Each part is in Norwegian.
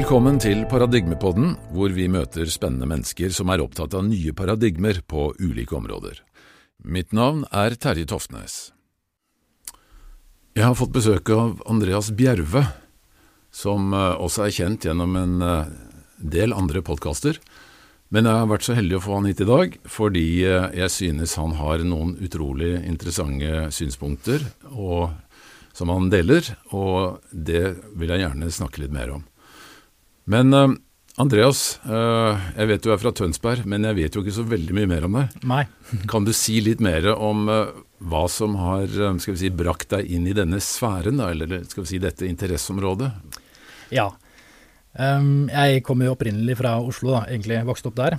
Velkommen til Paradigmepodden, hvor vi møter spennende mennesker som er opptatt av nye paradigmer på ulike områder. Mitt navn er Terje Toftnes. Jeg har fått besøk av Andreas Bjerve, som eh, også er kjent gjennom en eh, del andre podkaster. Men jeg har vært så heldig å få han hit i dag, fordi eh, jeg synes han har noen utrolig interessante synspunkter som han deler, og det vil jeg gjerne snakke litt mer om. Men uh, Andreas, uh, jeg vet du er fra Tønsberg, men jeg vet jo ikke så veldig mye mer om deg. Nei. kan du si litt mer om uh, hva som har skal vi si, brakt deg inn i denne sfæren, da, eller skal vi si dette interesseområdet? Ja. Um, jeg kommer jo opprinnelig fra Oslo, da, egentlig vokste opp der.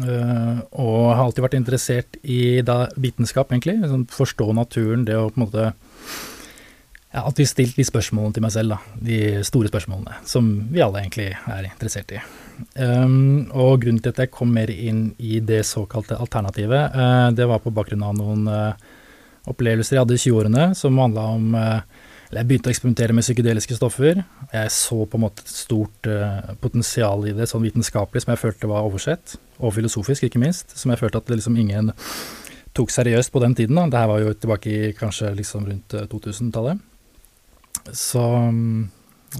Uh, og har alltid vært interessert i da, vitenskap, egentlig. Sånn, forstå naturen, det å på en måte Jeg har alltid stilt de spørsmålene til meg selv, da. De store spørsmålene, som vi alle egentlig er interessert i. Um, og grunnen til at jeg kom mer inn i det såkalte alternativet, uh, det var på bakgrunn av noen uh, opplevelser jeg hadde i 20-årene, som handla om jeg begynte å eksperimentere med psykedeliske stoffer. Jeg så på en måte et stort uh, potensial i det, sånn vitenskapelig, som jeg følte var oversett. Og filosofisk, ikke minst. Som jeg følte at liksom ingen tok seriøst på den tiden. Da. Dette var jo tilbake i kanskje liksom rundt 2000-tallet. Eh, Så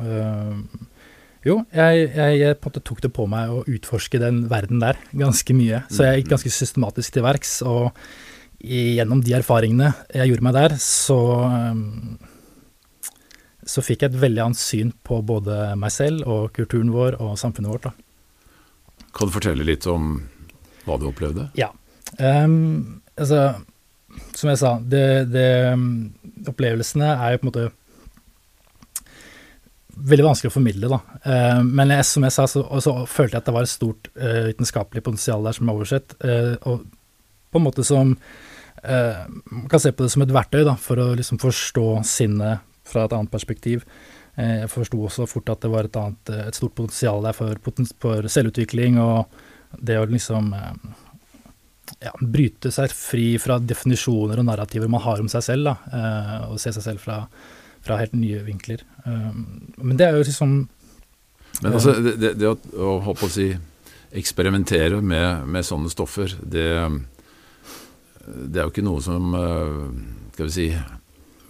uh, jo, jeg, jeg, jeg tok det på meg å utforske den verden der ganske mye. Så jeg gikk ganske systematisk til verks. Og gjennom de erfaringene jeg gjorde meg der, så um, så fikk jeg et veldig annet syn på både meg selv og kulturen vår og samfunnet vårt. Da. Kan du fortelle litt om hva du opplevde? Ja. Um, altså, som jeg sa, det, det, opplevelsene er jo på en måte veldig vanskelig å formidle, da. Uh, men som jeg sa, så, så, følte jeg at det var et stort uh, vitenskapelig potensial der som er oversett. Uh, og på en måte som Man kan se på det som et verktøy da, for å liksom forstå sinnet fra et annet perspektiv. Eh, jeg forsto også fort at det var et, annet, eh, et stort potensial der for, for, selvutvikling og det å liksom eh, ja, bryte seg fri fra definisjoner og narrativer man har om seg selv, da, og se seg selv fra, fra helt nye vinkler. Men det er jo liksom Men altså, det, det å, å, å si, eksperimentere med, med, sånne stoffer, det, det er jo ikke noe som skal vi si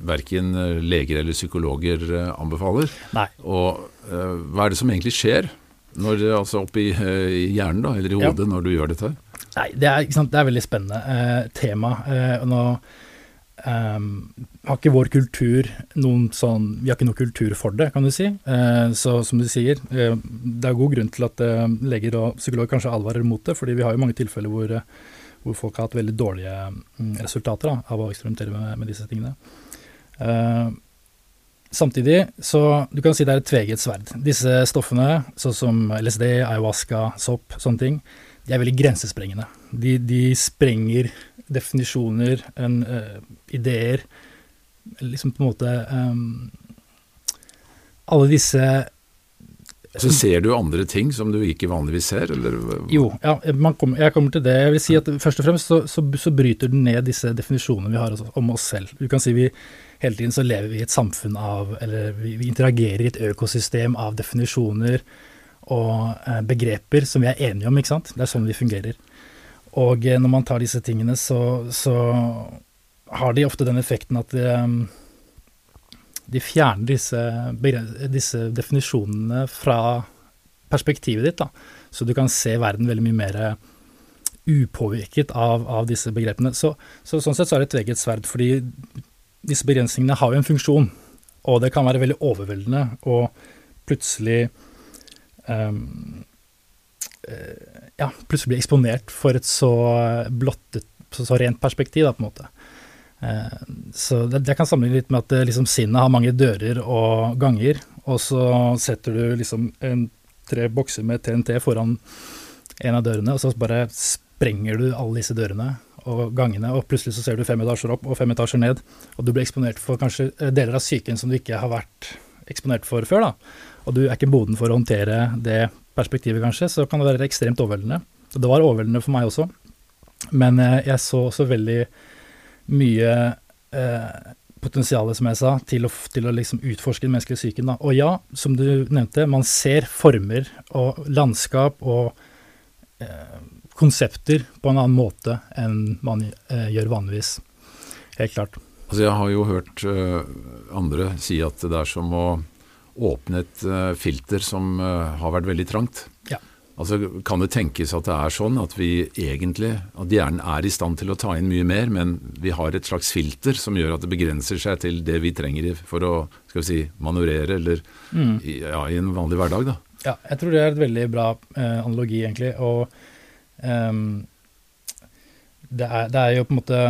verken eh, leger eller psykologer eh, anbefaler. Nei. Og hva er det som egentlig skjer når, altså oppi i hjernen da, eller i hodet ja. når du gjør dette? Nei, Det er, det er veldig spennende uh, tema. og nå um, har ikke vår kultur noen sånn Vi har ikke noe kultur for det, kan du si. så som du sier, det er god grunn til at leger og psykologer kanskje advarer mot det, fordi vi har jo mange tilfeller hvor, hvor folk har hatt veldig dårlige um, resultater da, av å eksperimentere med, med disse tingene. Uh, samtidig så Du kan si det er et tveget sverd. Disse stoffene, sånn som LSD, ayahuasca, sopp, sånne ting, de er veldig grensesprengende. De, de sprenger definisjoner, en, uh, ideer Liksom på en måte um, Alle disse så ser du andre ting som du ikke vanligvis ser, eller? Jo, ja, kom, jeg kommer til det. Jeg vil si at først og fremst så, så, så bryter den ned disse definisjonene vi har om oss selv. Du kan si vi hele tiden så lever vi i et samfunn av Eller vi, vi interagerer i et økosystem av definisjoner og eh, begreper som vi er enige om, ikke sant. Det er sånn vi fungerer. Og eh, når man tar disse tingene, så, så, har de ofte den effekten at de, eh, de fjerner disse, disse, definisjonene fra perspektivet ditt. Da. Så du kan se verden veldig mye mer upåvirket av, av disse begrepene. Så, så, sånn sett så er det et veget sverd, fordi disse begrensningene har jo en funksjon, og det kan være veldig overveldende å plutselig um, ja, plutselig bli eksponert for et så blottet, så, rent perspektiv, da, på en måte. Uh, så det, det, kan sammenligne litt med at uh, liksom, sinnet har mange dører og ganger, og så setter du liksom en, tre bokser med TNT foran en av dørene, og så bare sprenger du alle disse dørene og gangene, og plutselig så ser du fem etasjer opp og fem etasjer ned, og du blir eksponert for kanskje eh, deler av psyken som du ikke har vært eksponert for før, da. Og du er ikke moden for å håndtere det perspektivet, kanskje, så kan det være ekstremt overveldende. Det var overveldende for meg også, men eh, jeg så også veldig mye eh, potensialet, som jeg sa, til å, til å liksom utforske den menneskelige psyken. Og ja, som du nevnte, man ser former og landskap og eh, konsepter på en annen måte enn man eh, gjør vanligvis. Helt klart. Altså Jeg har jo hørt uh, andre si at det er som å åpne et uh, filter som uh, har vært veldig trangt. Ja. Altså Kan det tenkes at det er sånn at vi egentlig, at hjernen er i stand til å ta inn mye mer, men vi har et slags filter som gjør at det begrenser seg til det vi trenger for å skal vi si, manøvrere eller mm. i, ja, i en vanlig hverdag? da? Ja, jeg tror det er et veldig bra analogi, egentlig. Og um, det, er, det, er, jo på en måte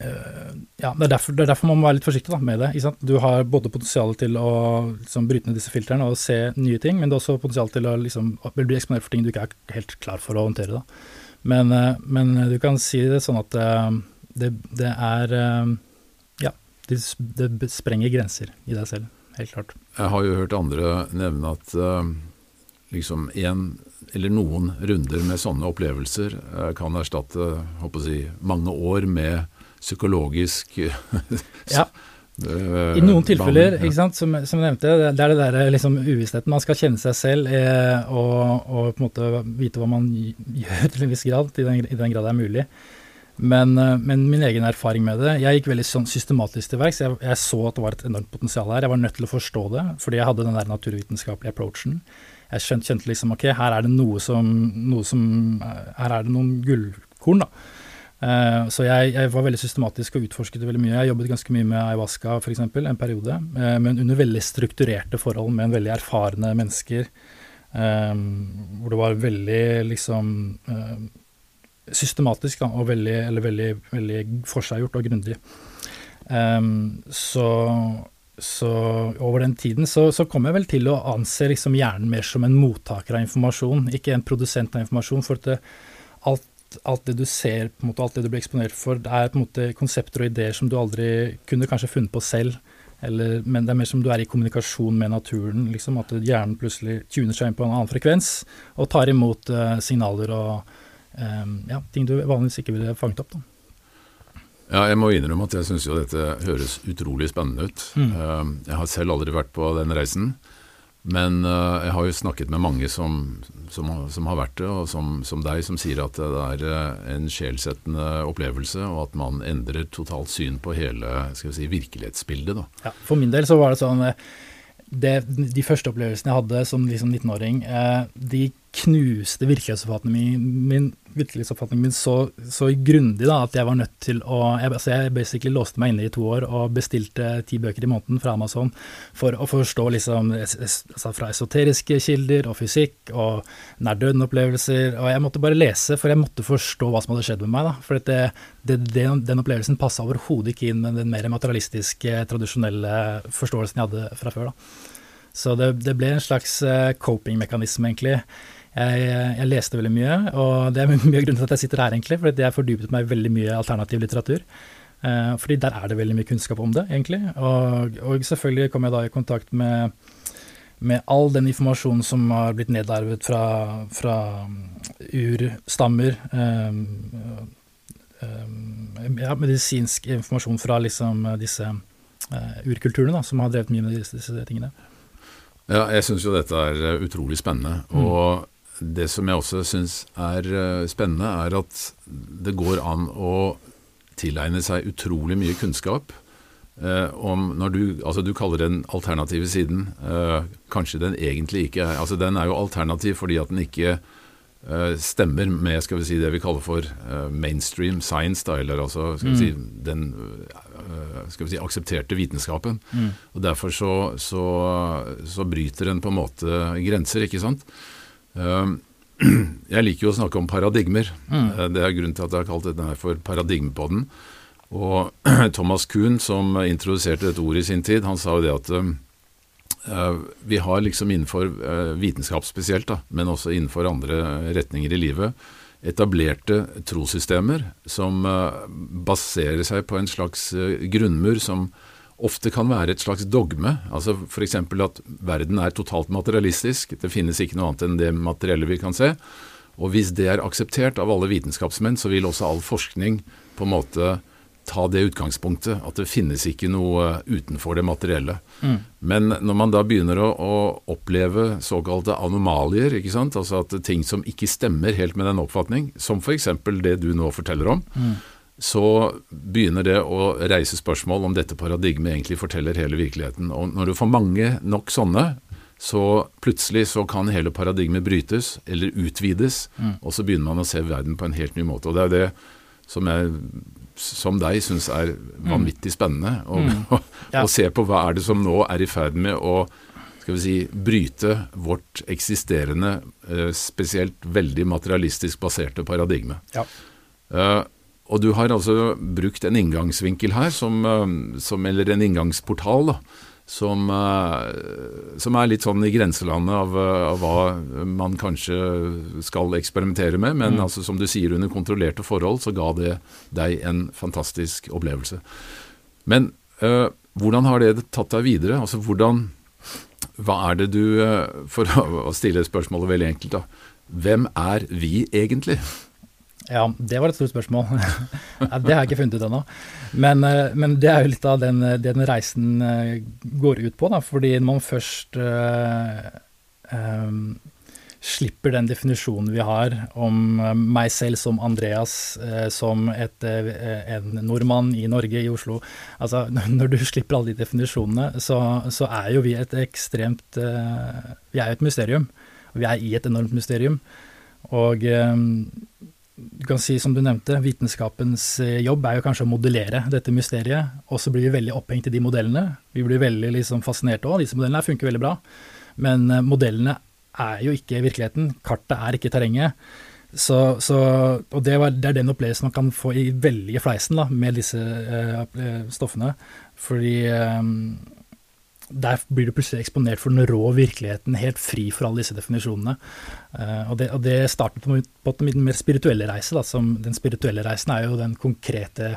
ja, det er, derfor, det er, derfor, man må være litt forsiktig da, med det. Du har både potensial til å liksom, bryte ned disse filtrene og se nye ting, men det er også potensial til å liksom, bli eksponert for ting du ikke er helt klar for å håndtere. Men, eh, men du kan si det sånn at eh, det, det er eh, Ja, det, det, sprenger grenser i deg selv. Helt klart. Jeg har jo hørt andre nevne at liksom en eller noen runder med sånne opplevelser kan erstatte håper å si, mange år med psykologisk ja. Eh, I noen tilfeller, ikke sant, som, som jeg nevnte, det er det der liksom, uvisstheten. Man skal kjenne seg selv eh, og, og, på en måte vite hva man gjør til en viss grad, i den, i den grad det er mulig. Men, eh, men, min egen erfaring med det Jeg gikk veldig sånn systematisk til verks. Jeg, jeg, så at det var et enormt potensial her. Jeg var nødt til å forstå det, fordi jeg hadde den der naturvitenskapelige approachen. Jeg skjønte, kjente liksom ok, her er det noe som, noe som Her er det noen gullkorn, da. Uh, så jeg, jeg, var veldig systematisk og utforsket veldig mye. Jeg jobbet ganske mye med ayahuasca f.eks. en periode, uh, men under veldig strukturerte forhold med en veldig erfarne mennesker. Um, hvor det var veldig liksom uh, systematisk da, og veldig, eller veldig, veldig forseggjort og grundig. Um, så, så, over den tiden så, så, kom jeg vel til å anse liksom hjernen mer som en mottaker av informasjon, ikke en produsent av informasjon. for at det, alt alt det du ser, på en måte, alt det du blir eksponert for, det er på en måte konsepter og ideer som du aldri kunne kanskje funnet på selv. Eller, men det er mer som du er i kommunikasjon med naturen. Liksom, at hjernen plutselig tuner seg inn på en annen frekvens og tar imot uh, signaler og um, ja, ting du vanligvis ikke ville fanget opp. Da. Ja, jeg må innrømme at jeg syns jo dette høres utrolig spennende ut. Mm. Uh, jeg har selv aldri vært på den reisen. Men uh, jeg har jo snakket med mange som, som, som har vært det, og som, som, deg, som sier at det er uh, en sjelsettende opplevelse, og at man endrer totalt syn på hele si, virkelighetsbildet. Ja, for min del så var det sånn eh, det, De første opplevelsene jeg hadde som liksom 19-åring, eh, de knuste virkelighetsoppfatningen min, virkelighetsoppfatningen min så, så grundig da, at jeg var nødt til å jeg, altså jeg basically låste meg inne i to år og bestilte ti bøker i måneden fra Amazon for å forstå liksom altså fra esoteriske kilder og fysikk og nær-døden-opplevelser. Og jeg måtte bare lese, for jeg måtte forstå hva som hadde skjedd med meg. da, For det, det, det, den opplevelsen passa overhodet ikke inn med den mer materialistiske, tradisjonelle forståelsen jeg hadde fra før. da. Så det, det ble en slags eh, coping-mekanisme, egentlig. Jeg, jeg, leste veldig mye, og det er mye av grunnen til at jeg sitter her, egentlig. Fordi jeg fordypet meg veldig mye alternativ litteratur. Eh, fordi der er det veldig mye kunnskap om det, egentlig. Og, og selvfølgelig kom jeg da i kontakt med, med all den informasjonen som har blitt nedarvet fra, fra urstammer. Eh, um, ja, medisinsk informasjon fra liksom disse uh, urkulturene da, som har drevet mye med disse, disse tingene. Ja, jeg syns jo dette er utrolig spennende. Mm. Og det som jeg også syns er eh, spennende, er at det går an å tilegne seg utrolig mye kunnskap eh, om når du, altså du kaller den alternative siden. Eh, kanskje den egentlig ikke er altså Den er jo alternativ fordi at den ikke eh, stemmer med skal vi si, det vi kaller for eh, mainstream science, da, eller altså skal vi mm. si, den eh, skal vi si, aksepterte vitenskapen. Mm. Og Derfor så, så, så bryter den på en måte grenser, ikke sant. jeg liker jo å snakke om paradigmer. Mm. Eh, det er grunnen til at jeg har kalt dette her for Paradigmepodden. Og Thomas Kuhn, som introduserte dette ordet i sin tid, han sa jo det at uh, vi har liksom innenfor vitenskap spesielt, da, men også innenfor andre retninger i livet, etablerte trossystemer som baserer seg på en slags grunnmur som ofte kan være et slags dogme. altså F.eks. at verden er totalt materialistisk. Det finnes ikke noe annet enn det materielle vi kan se. Og hvis det er akseptert av alle vitenskapsmenn, så vil også all forskning på en måte ta det utgangspunktet at det finnes ikke noe utenfor det materielle. Mm. Men når man da begynner å, å oppleve såkalte anomalier, altså at ting som ikke stemmer helt med den oppfatning, som f.eks. det du nå forteller om, Mm. Så begynner det å reise spørsmål om dette paradigmet egentlig forteller hele virkeligheten. Og når du får mange nok sånne, så plutselig så kan hele paradigmet brytes eller utvides, Mm. og så begynner man å se verden på en helt ny måte. Og det er det som jeg som deg syns er vanvittig spennende. Å Mm. Ja. se på hva er det som nå er i ferd med å skal vi si, bryte vårt eksisterende, eh, spesielt veldig materialistisk baserte paradigme. Ja. Eh, og du har altså brukt en inngangsvinkel her, som, eh, som, eller en inngangsportal, da, som, eh, som er litt sånn i grenselandet av, eh, av hva man kanskje skal eksperimentere med, men Mm. altså, som du sier, under kontrollerte forhold så ga det deg en fantastisk opplevelse. Men øh, hvordan har det tatt deg videre? Altså hvordan Hva er det du For å stille spørsmålet veldig enkelt, da. Hvem er vi egentlig? Ja, det var et stort spørsmål. Det har jeg ikke funnet ut ennå. Men, eh, men det er jo litt av den, det den reisen eh, går ut på. Da, fordi når man først eh, em, slipper den definisjonen vi har om eh, meg selv som Andreas, eh, som et, eh, en nordmann i Norge, i Oslo altså Når du slipper alle de definisjonene, så, så er jo vi et ekstremt eh, Vi er jo et mysterium. Vi er i et enormt mysterium. Og du kan si, som du nevnte, vitenskapens eh, jobb er jo kanskje å modellere dette mysteriet, og så blir vi veldig opphengt i de modellene. Vi blir veldig liksom fascinert òg, disse modellene funker veldig bra. Men eh, modellene er jo ikke virkeligheten, kartet er ikke terrenget. Så, så, og det, var, det er den opplevelsen man kan få i veldig fleisen da, med disse eh, stoffene. Fordi eh, der blir du plutselig eksponert for den rå virkeligheten, helt fri for alle disse definisjonene. Eh, og, det, og det startet på, på en mer spirituelle reise. Da, som den spirituelle reisen er jo den konkrete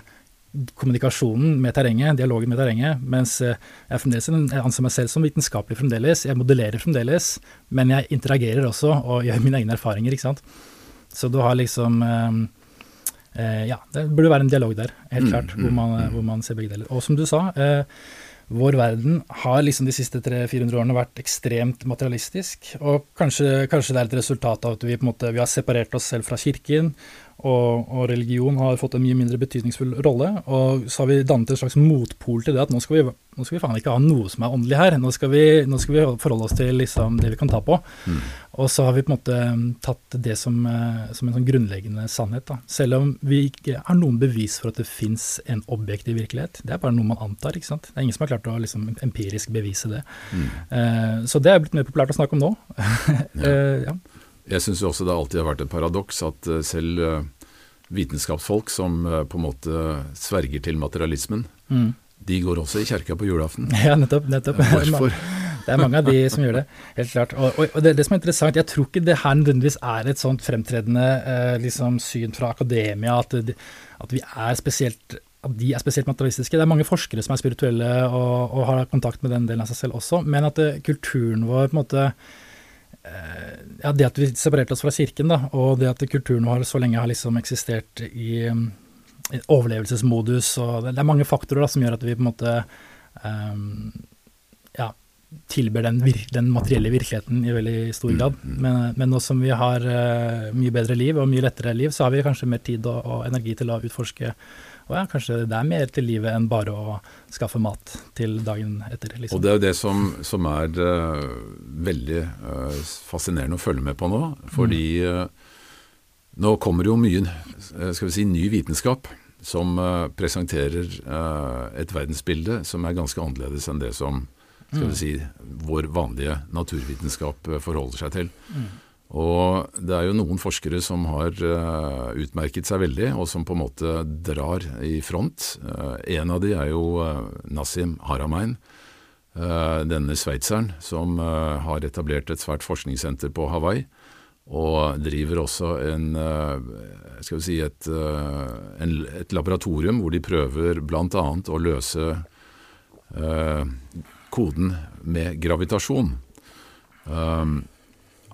kommunikasjonen med terrenget, dialogen med terrenget. Mens eh, jeg, fremdeles, jeg anser meg selv som vitenskapelig fremdeles. Jeg modellerer fremdeles, men jeg interagerer også og gjør mine egne erfaringer. ikke sant? Så du har liksom eh, Ja, det burde være en dialog der, helt Mm, klart, mm, hvor man, mm. hvor man ser begge deler. Og som du sa, vår verden har liksom de siste 300-400 årene vært ekstremt materialistisk. Og kanskje, kanskje det er et resultat av at vi på en måte, vi har separert oss selv fra kirken, og, og religion har fått en mye mindre betydningsfull rolle. Og så har vi dannet en slags motpol til det at nå skal vi, nå skal vi faen ikke ha noe som er åndelig her. Nå skal vi, nå skal vi forholde oss til liksom det vi kan ta på. Mm. Og så har vi på en måte tatt det som, eh, som en sånn grunnleggende sannhet. Da. Selv om vi ikke har noen bevis for at det fins en objektiv virkelighet. Det er bare noe man antar. ikke sant? Det er ingen som har klart å liksom, empirisk bevise det. Mm. Eh, så det er blitt mer populært å snakke om nå. Eh, ja. Jeg syns også det alltid har vært et paradoks at selv vitenskapsfolk som eh, på en måte sverger til materialismen, Mm. de går også i kjerka på julaften. ja, nettopp. nettopp. Hvorfor? Det er mange av de som gjør det, helt klart. Og, og, og det, det som er interessant, jeg tror ikke det her nødvendigvis er et sånt fremtredende eh, liksom, syn fra akademia, at, at vi er spesielt at de er spesielt materialistiske. Det er mange forskere som er spirituelle og, og har kontakt med den delen av seg selv også, men at eh, kulturen vår på en måte eh, ja, Det at vi separerte oss fra kirken, da, og det at kulturen vår så lenge har liksom eksistert i, i overlevelsesmodus, og det, det er mange faktorer da, som gjør at vi på en måte ja, tilber den, vir den materielle virkeligheten i veldig stor grad. Men, men nå som vi har uh, mye bedre liv og mye lettere liv, så har vi kanskje mer tid og, og energi til å utforske og ja, kanskje det er mer til livet enn bare å skaffe mat til dagen etter. Liksom. Og det er jo det som, som er uh, veldig uh, fascinerende å følge med på nå. Fordi uh, nå kommer jo mye skal vi si, ny vitenskap som presenterer et verdensbilde som er ganske annerledes enn det som skal vi si, vår vanlige naturvitenskap eh, forholder seg til. Og det er jo noen forskere som har uh, utmerket seg veldig, og som på en måte drar i front. Uh, en av de er jo uh, Nassim Haramein, denne sveitseren som har etablert et svært forskningssenter på Hawaii. Og driver også en, skal vi si et, en, et laboratorium hvor de prøver bl.a. å løse koden med gravitasjon. Um,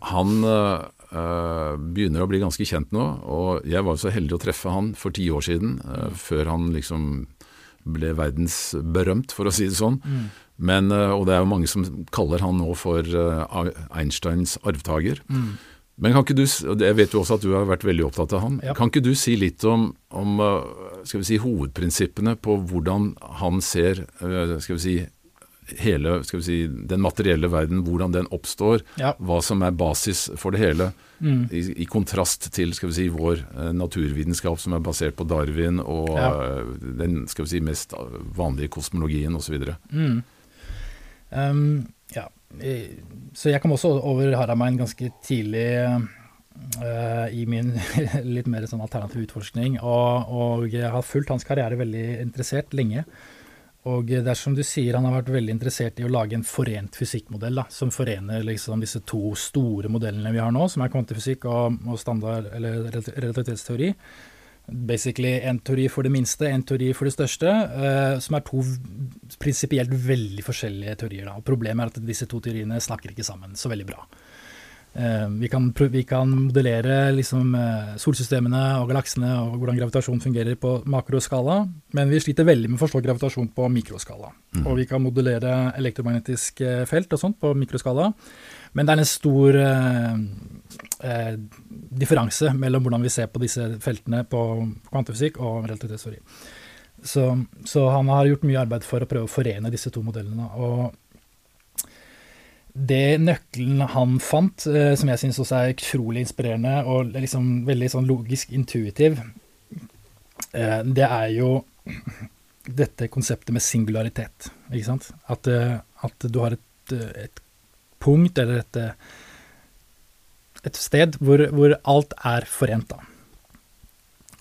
han, uh, begynner å bli ganske kjent nå. Og jeg var så heldig å treffe han for ti år siden, uh, før han liksom ble verdensberømt, for å si det sånn. Mm. Men, uh, og det er jo mange som kaller han nå for Einsteins arvtaker. Mm. Men kan ikke du, jeg vet jo også at du har vært veldig opptatt av han. Ja. Kan ikke du si litt om, om skal vi si, hovedprinsippene på hvordan han ser skal vi si, hele skal vi si, den materielle verden, hvordan den oppstår, ja. hva som er basis for det hele. Mm. I, I, kontrast til skal vi si, vår eh, naturvitenskap som er basert på Darwin og ja. uh, den skal vi si, mest vanlige kosmologien osv. Mm. Um, ja. Så jeg kom også over Haramein ganske tidlig uh, i min litt mer sånn alternativ utforskning. Og, og jeg har fulgt hans karriere veldig interessert lenge. Og det er som du sier, han har vært veldig interessert i å lage en forent fysikkmodell, da, som forener liksom disse to store modellene vi har nå, som er kvantefysikk og, og standard- eller relativitetsteori. Basically en teori for det minste, en teori for det største, uh, som er to prinsipielt veldig forskjellige teorier. Da. Og Problemet er at disse to teoriene snakker ikke sammen så veldig bra. Eh, vi kan, vi kan, modellere liksom, eh, solsystemene og galaksene og hvordan gravitasjon fungerer på makroskala, men vi sliter veldig med å forstå gravitasjon på mikroskala. Mm. Og vi kan modellere elektromagnetisk felt og sånt på mikroskala, men det er en stor eh, eh, differanse mellom hvordan vi ser på disse feltene på kvantefysikk og relativitetsteori. Så, så, han har gjort mye arbeid for å prøve å forene disse to modellene. og det nøkkelen han fant, eh, som jeg syns også er utrolig inspirerende og liksom veldig sånn logisk intuitiv, eh, det er jo dette konseptet med singularitet. Ikke sant? At, eh, at du har et, et, punkt eller et, et sted hvor, hvor, alt er forent, da.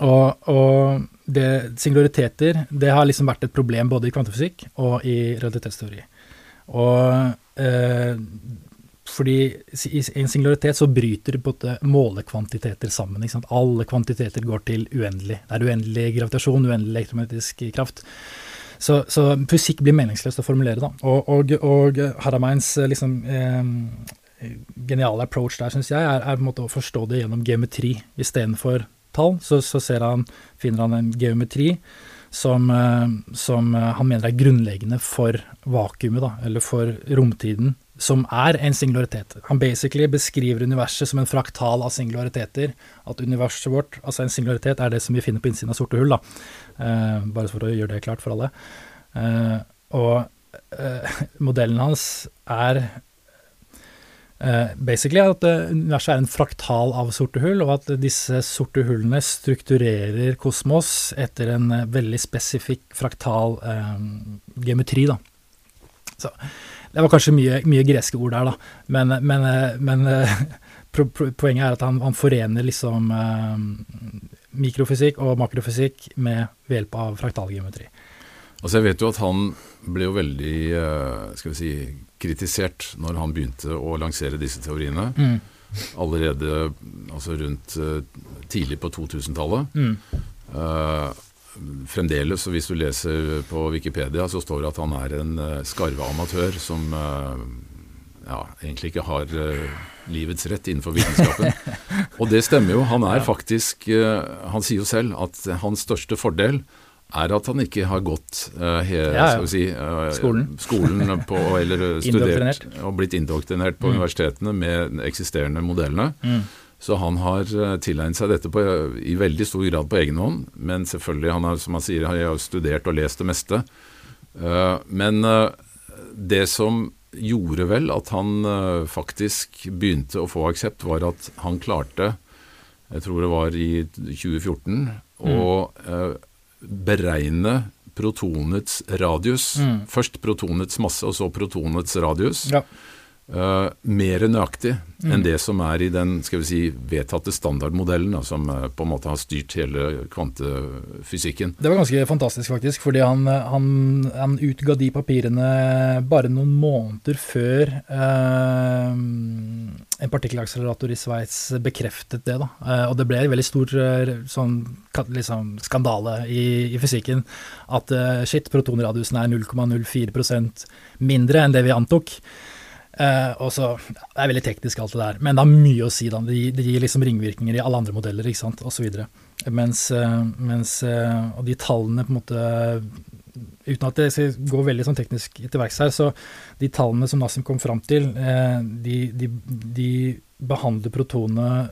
Og, og det, singulariteter det har liksom vært et problem både i kvantefysikk og i realitetsteori. Og fordi i en singularitet så bryter både målekvantiteter sammen. Alle kvantiteter går til uendelig. Det er uendelig gravitasjon, uendelig elektromagnetisk kraft. Så, så, fysikk blir meningsløst å formulere, da. Og, og, og Harameins eh, liksom, eh, geniale approach der, syns jeg, er, er, å forstå det gjennom geometri istedenfor tall. Så, så han, finner han en geometri som, eh, som, eh, han mener er grunnleggende for vakuumet, da, eller for romtiden, som er en singularitet. Han basically beskriver universet som en fraktal av singulariteter. At universet vårt, altså en singularitet, er det som vi finner på innsiden av sorte hull. Da. Eh, bare for å gjøre det klart for alle. Eh, og eh, modellen hans er basically at uh, universet er en fraktal av sorte hull, og at disse sorte hullene strukturerer kosmos etter en uh, veldig spesifikk fraktal geometri. Da. Så, det var kanskje mye, mye, greske ord der, da, men, men, men poenget er at han, han forener liksom mikrofysikk og makrofysikk med ved hjelp av fraktalgeometri. Altså Jeg vet jo at han ble jo veldig skal vi si, kritisert når han begynte å lansere disse teoriene. Mm. Allerede altså rundt uh, tidlig på 2000-tallet. Mm. Uh, fremdeles, og hvis du leser på Wikipedia, så står det at han er en uh, skarve amatør som ja, egentlig ikke har livets rett innenfor vitenskapen. og det stemmer jo. Han er faktisk Han sier jo selv at hans største fordel er at han ikke har gått uh, he, ja, ja. Si, uh, skolen, skolen på, eller studert og blitt indoktrinert på mm. universitetene med eksisterende modellene. Mm. Så han har uh, tilegnet seg dette på, i veldig stor grad på egen hånd. Men selvfølgelig, han har, som han sier, har studert og lest det meste. men det som gjorde vel at han faktisk begynte å få aksept, var at han klarte, jeg tror det var i 2014, mm. Beregne protonets radius. Mm. Først protonets masse, og så protonets radius. Ja. Uh, mer nøyaktig mm. enn det som er i den skal vi si, vedtatte standardmodellen, da, som uh, på en måte har styrt hele kvantefysikken. Det var ganske fantastisk, faktisk, fordi han, han, han utga de papirene bare noen måneder før uh, en partikkelakselerator i Sveits bekreftet det. Da. og det ble en veldig stor sånn, liksom, skandale i, i, fysikken at shit, protonradiusen er 0,04% mindre enn det vi antok. Uh, og så, Det er veldig teknisk alt det der, men det har mye å si. da, Det gir, det gir liksom ringvirkninger i alle andre modeller ikke sant, osv. Mens, uh, mens uh, Og de tallene på en måte Uten at det skal gå veldig sånn teknisk til verks her, så de tallene som Nassim kom fram til, de, de, de behandler protonene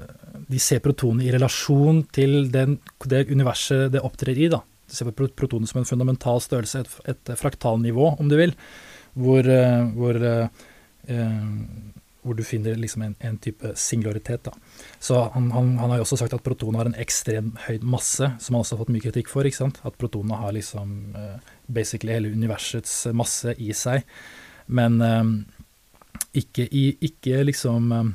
De ser protonene i relasjon til den, det universet det opptrer i. da. De ser på protonene som en fundamental størrelse, et, et fraktalnivå, om du vil, hvor, hvor hvor du finner liksom en, en, type singularitet. Da. Så han, han, han, har jo også sagt at protonene har en ekstrem høy masse, som han også har fått mye kritikk for. ikke sant? At protonene har liksom uh, basically hele universets masse i seg. Men um, ikke, i, ikke liksom um,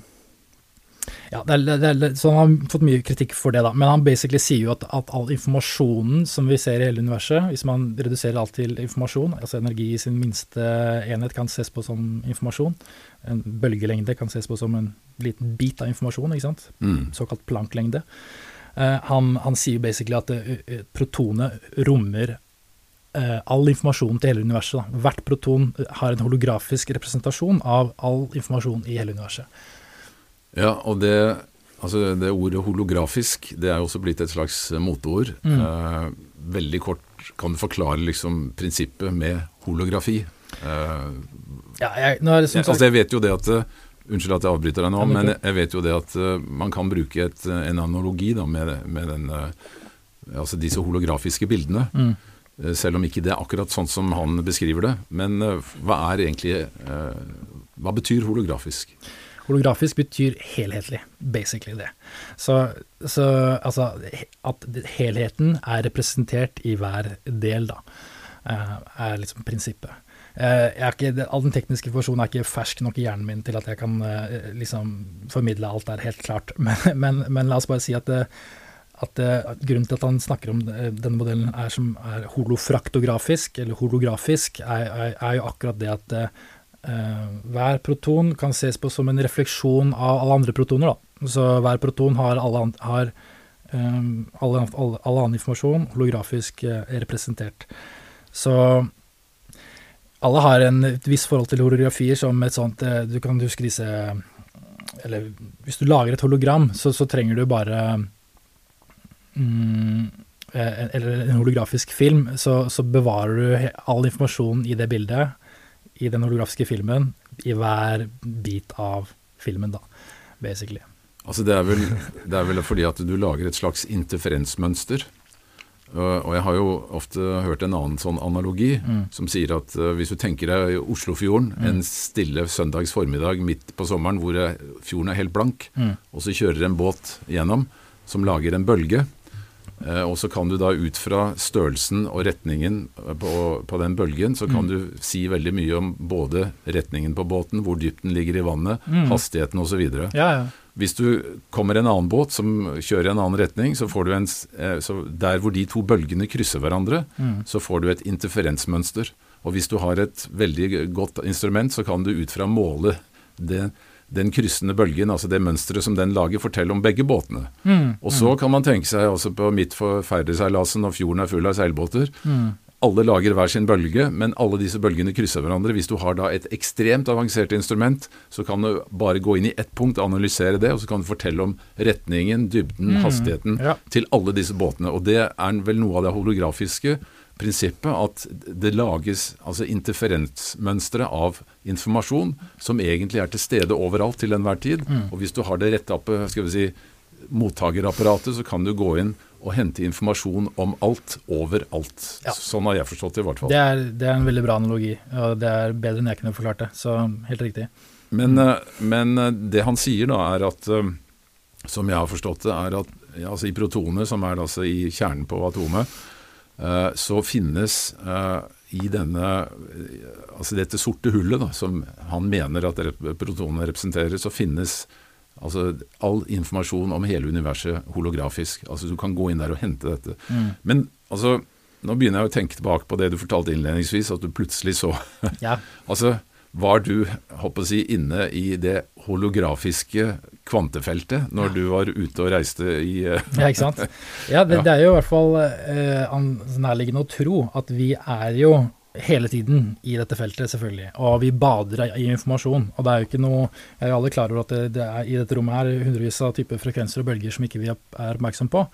ja, det er, det er, så Han har fått mye kritikk for det, da. Men han basically sier jo at, at, all informasjonen som vi ser i hele universet, hvis man reduserer alt til informasjon, altså energi i sin minste enhet kan ses på som informasjon, en bølgelengde kan ses på som en liten bit av informasjon, ikke sant? Mm. såkalt planklengde. Uh, han, han, sier basically at uh, protonet rommer uh, all informasjon til hele universet. Da. Hvert proton har en holografisk representasjon av all informasjon i hele universet. Ja, og det, altså det ordet holografisk det er jo også blitt et slags moteord. Mm. Eh, veldig kort kan du forklare liksom prinsippet med holografi? Eh, ja, jeg, nå er det som sagt, altså jeg vet jo det at eh, Unnskyld at jeg avbryter deg nå, men jeg vet jo det at uh, man kan bruke et, en analogi da, med, med den, altså disse holografiske bildene. Mm. Selv om ikke det er akkurat sånn som han beskriver det. Men hva er egentlig Hva betyr holografisk? Holografisk betyr helhetlig, basically det. Så, så altså at helheten er representert i hver del, da, eh, er liksom prinsippet. Eh, ikke, all den tekniske informasjonen er ikke fersk nok i hjernen min til at jeg kan eh, liksom formidle alt der helt klart, men, men, men la oss bare si at, at, at, grunnen til at han snakker om denne modellen er, som er holofraktografisk, eller holografisk, er, er, er jo akkurat det at hver proton kan ses på som en refleksjon av alle andre protoner. Da. Så hver proton har, alle, har um, alle, alle, alle annen informasjon holografisk uh, representert. Så alle har en, et visst forhold til holografier som et sånt uh, Du kan huske disse Eller hvis du lager et hologram, så, så trenger du bare um, Eller en holografisk film, så, så bevarer du all informasjonen i det bildet i den holografiske filmen i hver bit av filmen, da, basically. Altså det er, vel, det er vel fordi at du lager et slags interferensmønster. Uh, og jeg har jo ofte hørt en annen sånn analogi mm. som sier at uh, hvis du tenker deg Oslofjorden, mm. en stille søndags formiddag midt på sommeren hvor fjorden er helt blank, mm. og så kjører en båt gjennom som lager en bølge, og så kan du da ut fra størrelsen og retningen på, på den bølgen, så kan mm. du si veldig mye om både retningen på båten, hvor dypt den ligger i vannet, mm. hastigheten osv. Ja, ja. Hvis du kommer en annen båt som kjører i en annen retning, så får du en eh, så Der hvor de to bølgene krysser hverandre, mm. så får du et interferensmønster. Og hvis du har et veldig godt instrument, så kan du ut fra måle det den kryssende bølgen, altså det mønsteret som den lager, forteller om begge båtene. Mm, og så mm. kan man tenke seg altså på midt for ferdigseilasen når fjorden er full av seilbåter. Mm. Alle lager hver sin bølge, men alle disse bølgene krysser hverandre. Hvis du har da et ekstremt avansert instrument, så kan du bare gå inn i ett punkt, analysere det, og så kan du fortelle om retningen, dybden, mm, hastigheten ja. til alle disse båtene. Og det er vel noe av det holografiske prinsippet at det lages altså interferensmønstre av informasjon som egentlig er til stede overalt til enhver tid. Mm. Og hvis du har det rette skal vi si, mottakerapparatet, så kan du gå inn og hente informasjon om alt overalt. Ja. Sånn har jeg forstått det i hvert fall. Det er, det er, en veldig bra analogi, og det er bedre enn jeg kunne forklart det. Så helt riktig. Men, mm. men eh, det han sier da, er at eh, som jeg har forstått det, er at altså i protonet, som er altså i kjernen på atomet, Eh, så finnes eh, i denne, altså dette sorte hullet, da, som han mener at protonene representerer, så finnes altså all informasjon om hele universet holografisk. Altså Du kan gå inn der og hente dette. Mm. Men altså, nå begynner jeg å tenke tilbake på det du fortalte innledningsvis, at du plutselig så ja. Altså, var du håper å si, inne i det holografiske kvantefeltet når du var ute og reiste i uh, Ja, ikke sant. Ja, det, det, er jo i hvert fall eh, nærliggende å tro at vi er jo hele tiden i dette feltet, selvfølgelig. Og vi bader i informasjon. Og det er jo ikke noe Jeg er jo alle klar over at det, det er i dette rommet her hundrevis av typer frekvenser og bølger som ikke vi er oppmerksom på.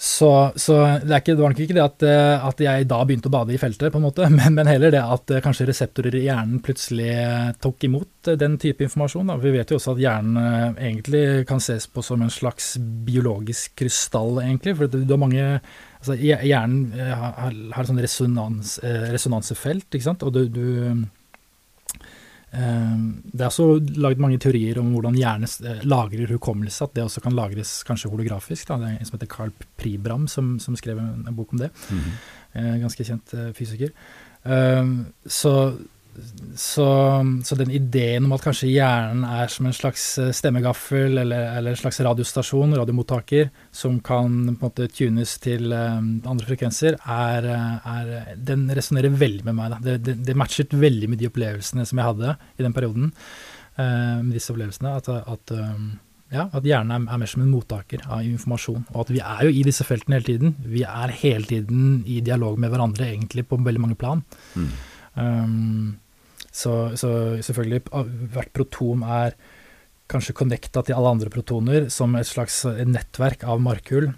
Så, så det, ikke, det, var nok ikke det at, eh, at, jeg da begynte å bade i feltet, på en måte, men, men heller det at eh, kanskje reseptorer i hjernen plutselig eh, tok imot den type informasjon. Da. Vi vet jo også at hjernen egentlig kan ses på som en slags biologisk krystall, egentlig. For du har mange altså, Hjernen har, har et sånt resonans, resonansefelt, ikke sant. Og du, du det er også laget mange teorier om hvordan hjernen eh, lagrer hukommelse, at det også kan lagres kanskje holografisk. Da. Det er en som heter Carl Pribram som, som skrev en, en, bok om det. Mm -hmm. Ganske kjent eh, fysiker. Ehm, så så, så, den ideen om at kanskje hjernen er som en slags eh, stemmegaffel eller, eller en slags radiostasjon, radiomottaker, som kan på en måte tunes til um, andre frekvenser, er, eh, er, den resonnerer veldig med meg. Det, det, det, matchet veldig med de opplevelsene som jeg hadde i den perioden. Med disse opplevelsene. At, at, ja, at hjernen er, er, mer som en mottaker av informasjon. Og at vi er jo i disse feltene hele tiden. Vi er hele tiden i dialog med hverandre, egentlig, på veldig mange plan. Mm. Um, så, så, selvfølgelig, hvert proton er kanskje connecta til alle andre protoner som et slags nettverk av markhull.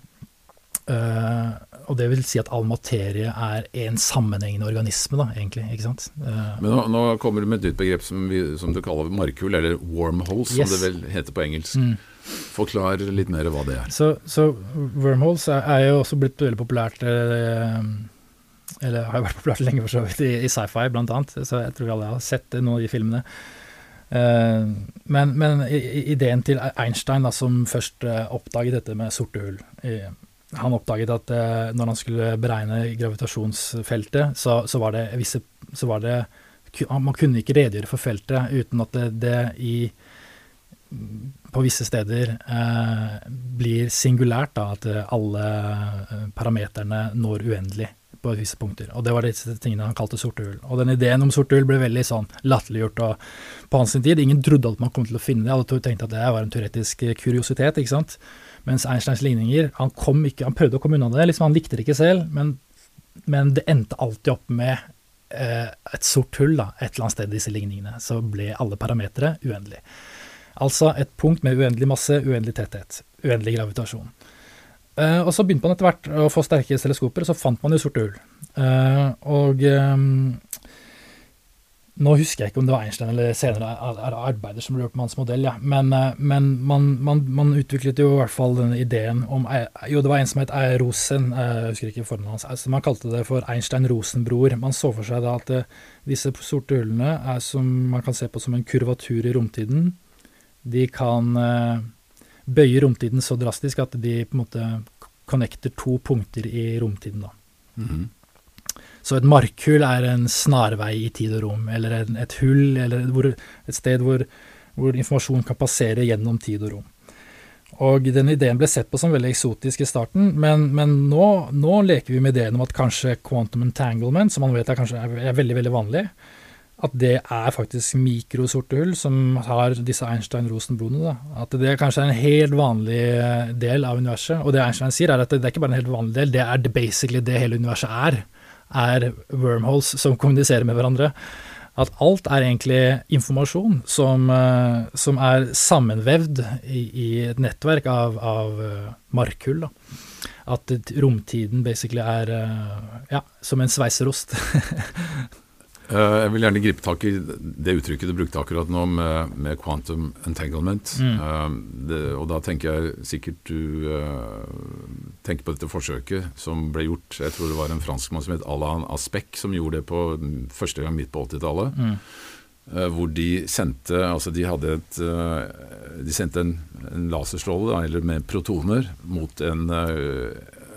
Uh, og det vil si at all materie er en sammenhengende organisme, da, egentlig. ikke sant? Uh, Men nå, nå, kommer du med et nytt begrep som, vi, som du kaller markhull, eller wormholes, yes. som det vel heter på engelsk. Mm. Forklar litt mer hva det er. Så, så wormholes er, er, jo også blitt veldig populært. Uh, eller har jo vært populært lenge, for så vidt, i, i sci-fi blant annet. Så jeg tror alle har sett noen av de filmene. Uh, men, men, ideen til Einstein, da, som først uh, oppdaget dette med sorte hull Han oppdaget at når han skulle beregne gravitasjonsfeltet, så, så, var det visse så var det, Man kunne ikke redegjøre for feltet uten at det, det i på visse steder blir singulært, da, at alle parameterne når uendelig på visse punkter. Og det var disse tingene han kalte sorte hull. Og den ideen om sorte hull ble veldig sånn latterliggjort på hans tid. Ingen trodde at man kom til å finne det. Alle tenkte at det var en teoretisk kuriositet. ikke sant? Mens Einsteins ligninger Han, kom ikke, han prøvde å komme unna det, liksom han likte det ikke selv, men, men det endte alltid opp med eh, et sort hull da, et eller annet sted i disse ligningene. Så ble alle parametere uendelige. Altså et punkt med uendelig masse, uendelig tetthet, uendelig gravitasjon. Uh, og så begynte man etter hvert å få sterke teleskoper, og så fant man jo sorte hull. Uh, og um, nå husker jeg ikke om det var Einstein eller senere arbeider som ble gjort med hans modell, ja. men, uh, men man, man, man, utviklet jo i hvert fall denne ideen om Jo, det var en som het Rosen, jeg husker ikke formen hans. Altså, man kalte det for Einstein-Rosen-bror. Man så for seg da at disse sorte hullene er som man kan se på som en kurvatur i romtiden. De kan bøyer romtiden så drastisk at de på en måte connecter to punkter i romtiden. da. Mm -hmm. Så et markhull er en snarvei i tid og rom, eller en, et hull, eller hvor, et sted hvor, hvor, informasjon kan passere gjennom tid og rom. Og den ideen ble sett på som veldig eksotisk i starten, men, men nå, nå, leker vi med ideen om at kanskje quantum entanglement, som man vet er, kanskje er, er veldig, veldig vanlig, at det er faktisk mikrosorte hull som har disse Einstein-Rosen-blodene. At det kanskje er en helt vanlig eh, del av universet. Og det Einstein sier, er at det er ikke bare en helt vanlig del, det er basically det hele universet er. Er wormholes som kommuniserer med hverandre. At alt er egentlig informasjon som, eh, som er sammenvevd i, i, et nettverk av, av eh, markhull. Da. At romtiden basically er ja, som en sveiserost. Eh, jeg vil gjerne gripe tak i det uttrykket du brukte akkurat nå med, med quantum entanglement. Mm. Uh, det, og da tenker jeg sikkert du uh, tenker på dette forsøket som ble gjort Jeg tror det var en franskmann som het Alain Aspect, som gjorde det på første gang midt på 80-tallet. Mm. Hvor de sendte Altså de hadde et De sendte en, en laserstråle, eller med protoner, mot en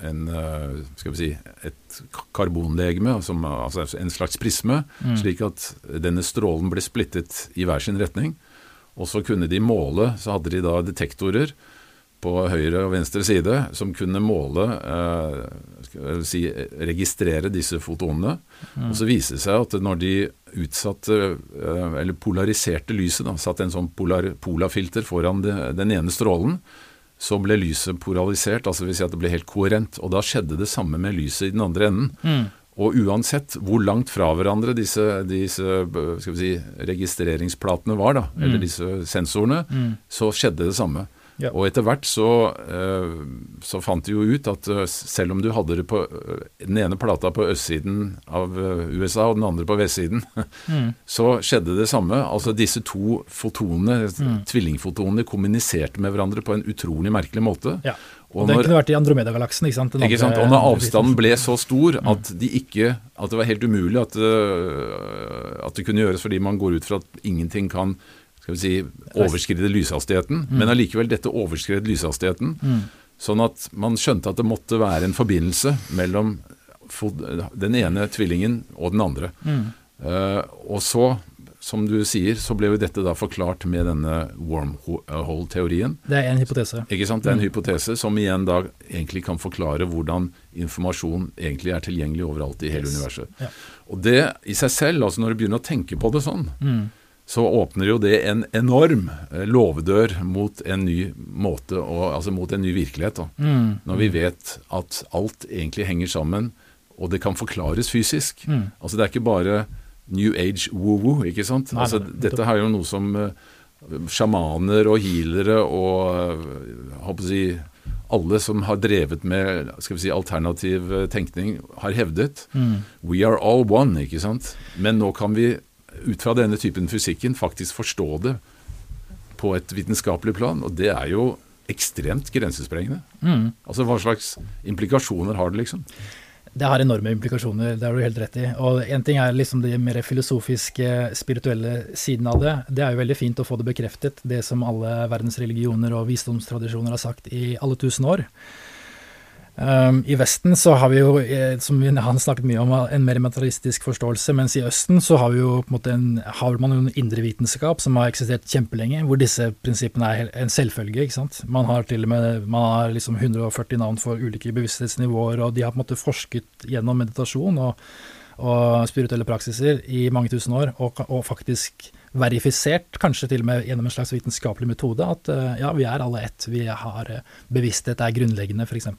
en, eh, skal vi si, et karbonlegeme, som, altså en slags prisme, mm. slik at denne strålen ble splittet i hver sin retning. Og så kunne de måle, så hadde de da detektorer på høyre og venstre side som kunne måle, eh, si, registrere disse fotonene. Mm. Og så viste det seg at når de utsatte, eh, eller polariserte lyset, da, satte en sånn polar, polafilter foran de, den ene strålen, så ble lyset polarisert, altså vil si at det ble helt koherent. Og da skjedde det samme med lyset i den andre enden. Mm. Og uansett hvor langt fra hverandre disse, disse si, registreringsplatene var, da, eller Mm. disse sensorene, så skjedde det samme. Ja. Og etter hvert så, eh, så fant de jo ut at eh, selv om du hadde det på eh, den ene plata på østsiden av USA og den andre på vestsiden, Mm. så skjedde det samme. Altså disse to fotonene, Mm. tvillingfotonene, kommuniserte med hverandre på en utrolig merkelig måte. Ja. Og Og den når, kunne vært i Andromeda-galaksen, ikke sant? Ikke sant? og når avstanden ble så stor Mm. at, de ikke, at det var helt umulig at, at det kunne gjøres fordi man går ut fra at ingenting kan skal vi si, overskride lyshastigheten, men allikevel dette overskred lyshastigheten. Mm. Sånn at man skjønte at det måtte være en forbindelse mellom den ene tvillingen og den andre. Mm. Uh, og så, som du sier, så ble jo dette da forklart med denne wormhole-teorien. Det er en hypotese. Ikke sant? Det er en hypotese som igjen da egentlig kan forklare hvordan informasjon egentlig er tilgjengelig overalt i hele Yes. universet. Ja. Og det i seg selv, altså når du begynner å tenke på det sånn, Mm. Så åpner jo det en enorm eh, låvedør mot en ny måte, og, altså mot en ny virkelighet. Mm. Når vi vet at alt egentlig henger sammen, og det kan forklares fysisk. Mm. Altså det er ikke bare New Age woo-woo, ikke sant. Nei, altså, dette er jo noe som eh, sjamaner og healere og eh, håper å si, alle som har drevet med skal vi si, alternativ eh, tenkning, har hevdet. Mm. We are all one, ikke sant. Men nå kan vi ut fra denne typen fysikken faktisk forstå det på et vitenskapelig plan, og det er jo ekstremt grensesprengende. Mm. Altså hva slags implikasjoner har det, liksom? Det har enorme implikasjoner, det har du helt rett i. Og en ting er liksom de mer filosofiske, spirituelle siden av det. Det er jo veldig fint å få det bekreftet, det som alle verdens religioner og visdomstradisjoner har sagt i alle tusen år. Um, I Vesten så har vi jo, eh, som vi har snakket mye om, en mer materialistisk forståelse, mens i Østen så har vi jo på en måte en, har man jo en indre vitenskap som har eksistert kjempelenge, hvor disse prinsippene er en selvfølge. ikke sant? Man har til og med man har liksom 140 navn for ulike bevissthetsnivåer, og de har på en måte forsket gjennom meditasjon og, og spirituelle praksiser i mange tusen år, og, og faktisk verifisert, kanskje til og med gjennom en slags vitenskapelig metode, at eh, ja, vi er alle ett. Vi har eh, bevissthet er grunnleggende, f.eks.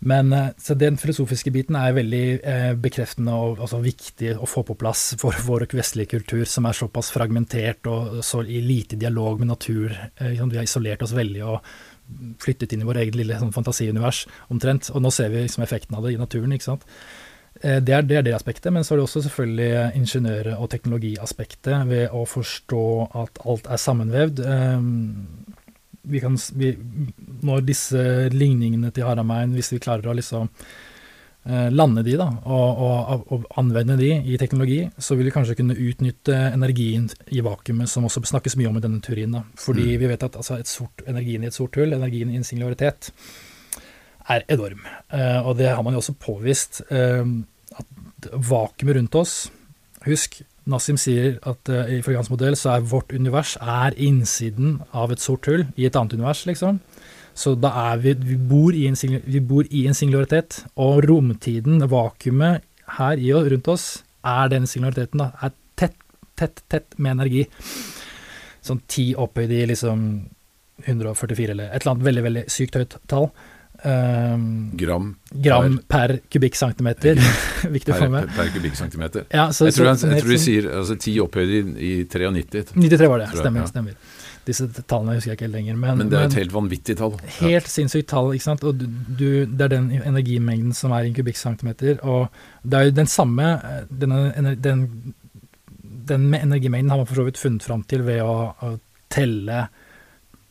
Men eh, så den filosofiske biten er veldig eh, bekreftende og altså, viktig å få på plass for vår vestlige kultur, som er såpass fragmentert og så i lite dialog med natur. Eh, liksom, vi har isolert oss veldig og flyttet inn i vår eget lille sånn, fantasiunivers omtrent. Og nå ser vi liksom, effekten av det i naturen. ikke sant? Eh, Det er, det er det aspektet, men så er det også selvfølgelig ingeniør- og teknologiaspektet ved å forstå at alt er sammenvevd. Eh, Vi kan, vi, når disse ligningene til Haramein, hvis vi klarer å liksom eh, lande de da, og, og, og anvende de i teknologi, så vil vi kanskje kunne utnytte energien i vakuumet, som også snakkes mye om i denne teorien. Da. Fordi Mm. vi vet at altså, et sort, energien i et sort hull, energien i en singularitet, er enorm. Eh, og det har man jo også påvist. eh, at vakuumet rundt oss Husk, Nassim sier at uh, ifølge hans modell så er vårt univers er innsiden av et sort hull i et annet univers, liksom. Så da er vi Vi bor i en, vi bor i en singularitet, og romtiden, vakuumet her i og rundt oss, er den singulariteten, da. Er tett, tett, tett med energi. Sånn ti opphøyd i liksom 144, eller et eller annet veldig, veldig sykt høyt tall. Um, Gram gram per kubikkcentimeter. Viktig å per, få med. per kubikkcentimeter. Ja, så, Jeg tror, jeg tror de sier altså, 10 opphøyd i, i 93. 93 var det, stemmer. ja. stemmer. Disse tallene husker jeg ikke helt lenger. Men, Men det er men et helt vanvittig tall. Ja. helt sinnssykt tall, ikke sant. Og du, du, det er den energimengden som er i en kubikkcentimeter. Og det er jo den samme eh, denne, den, den energimengden har man for så vidt funnet fram til ved å, å telle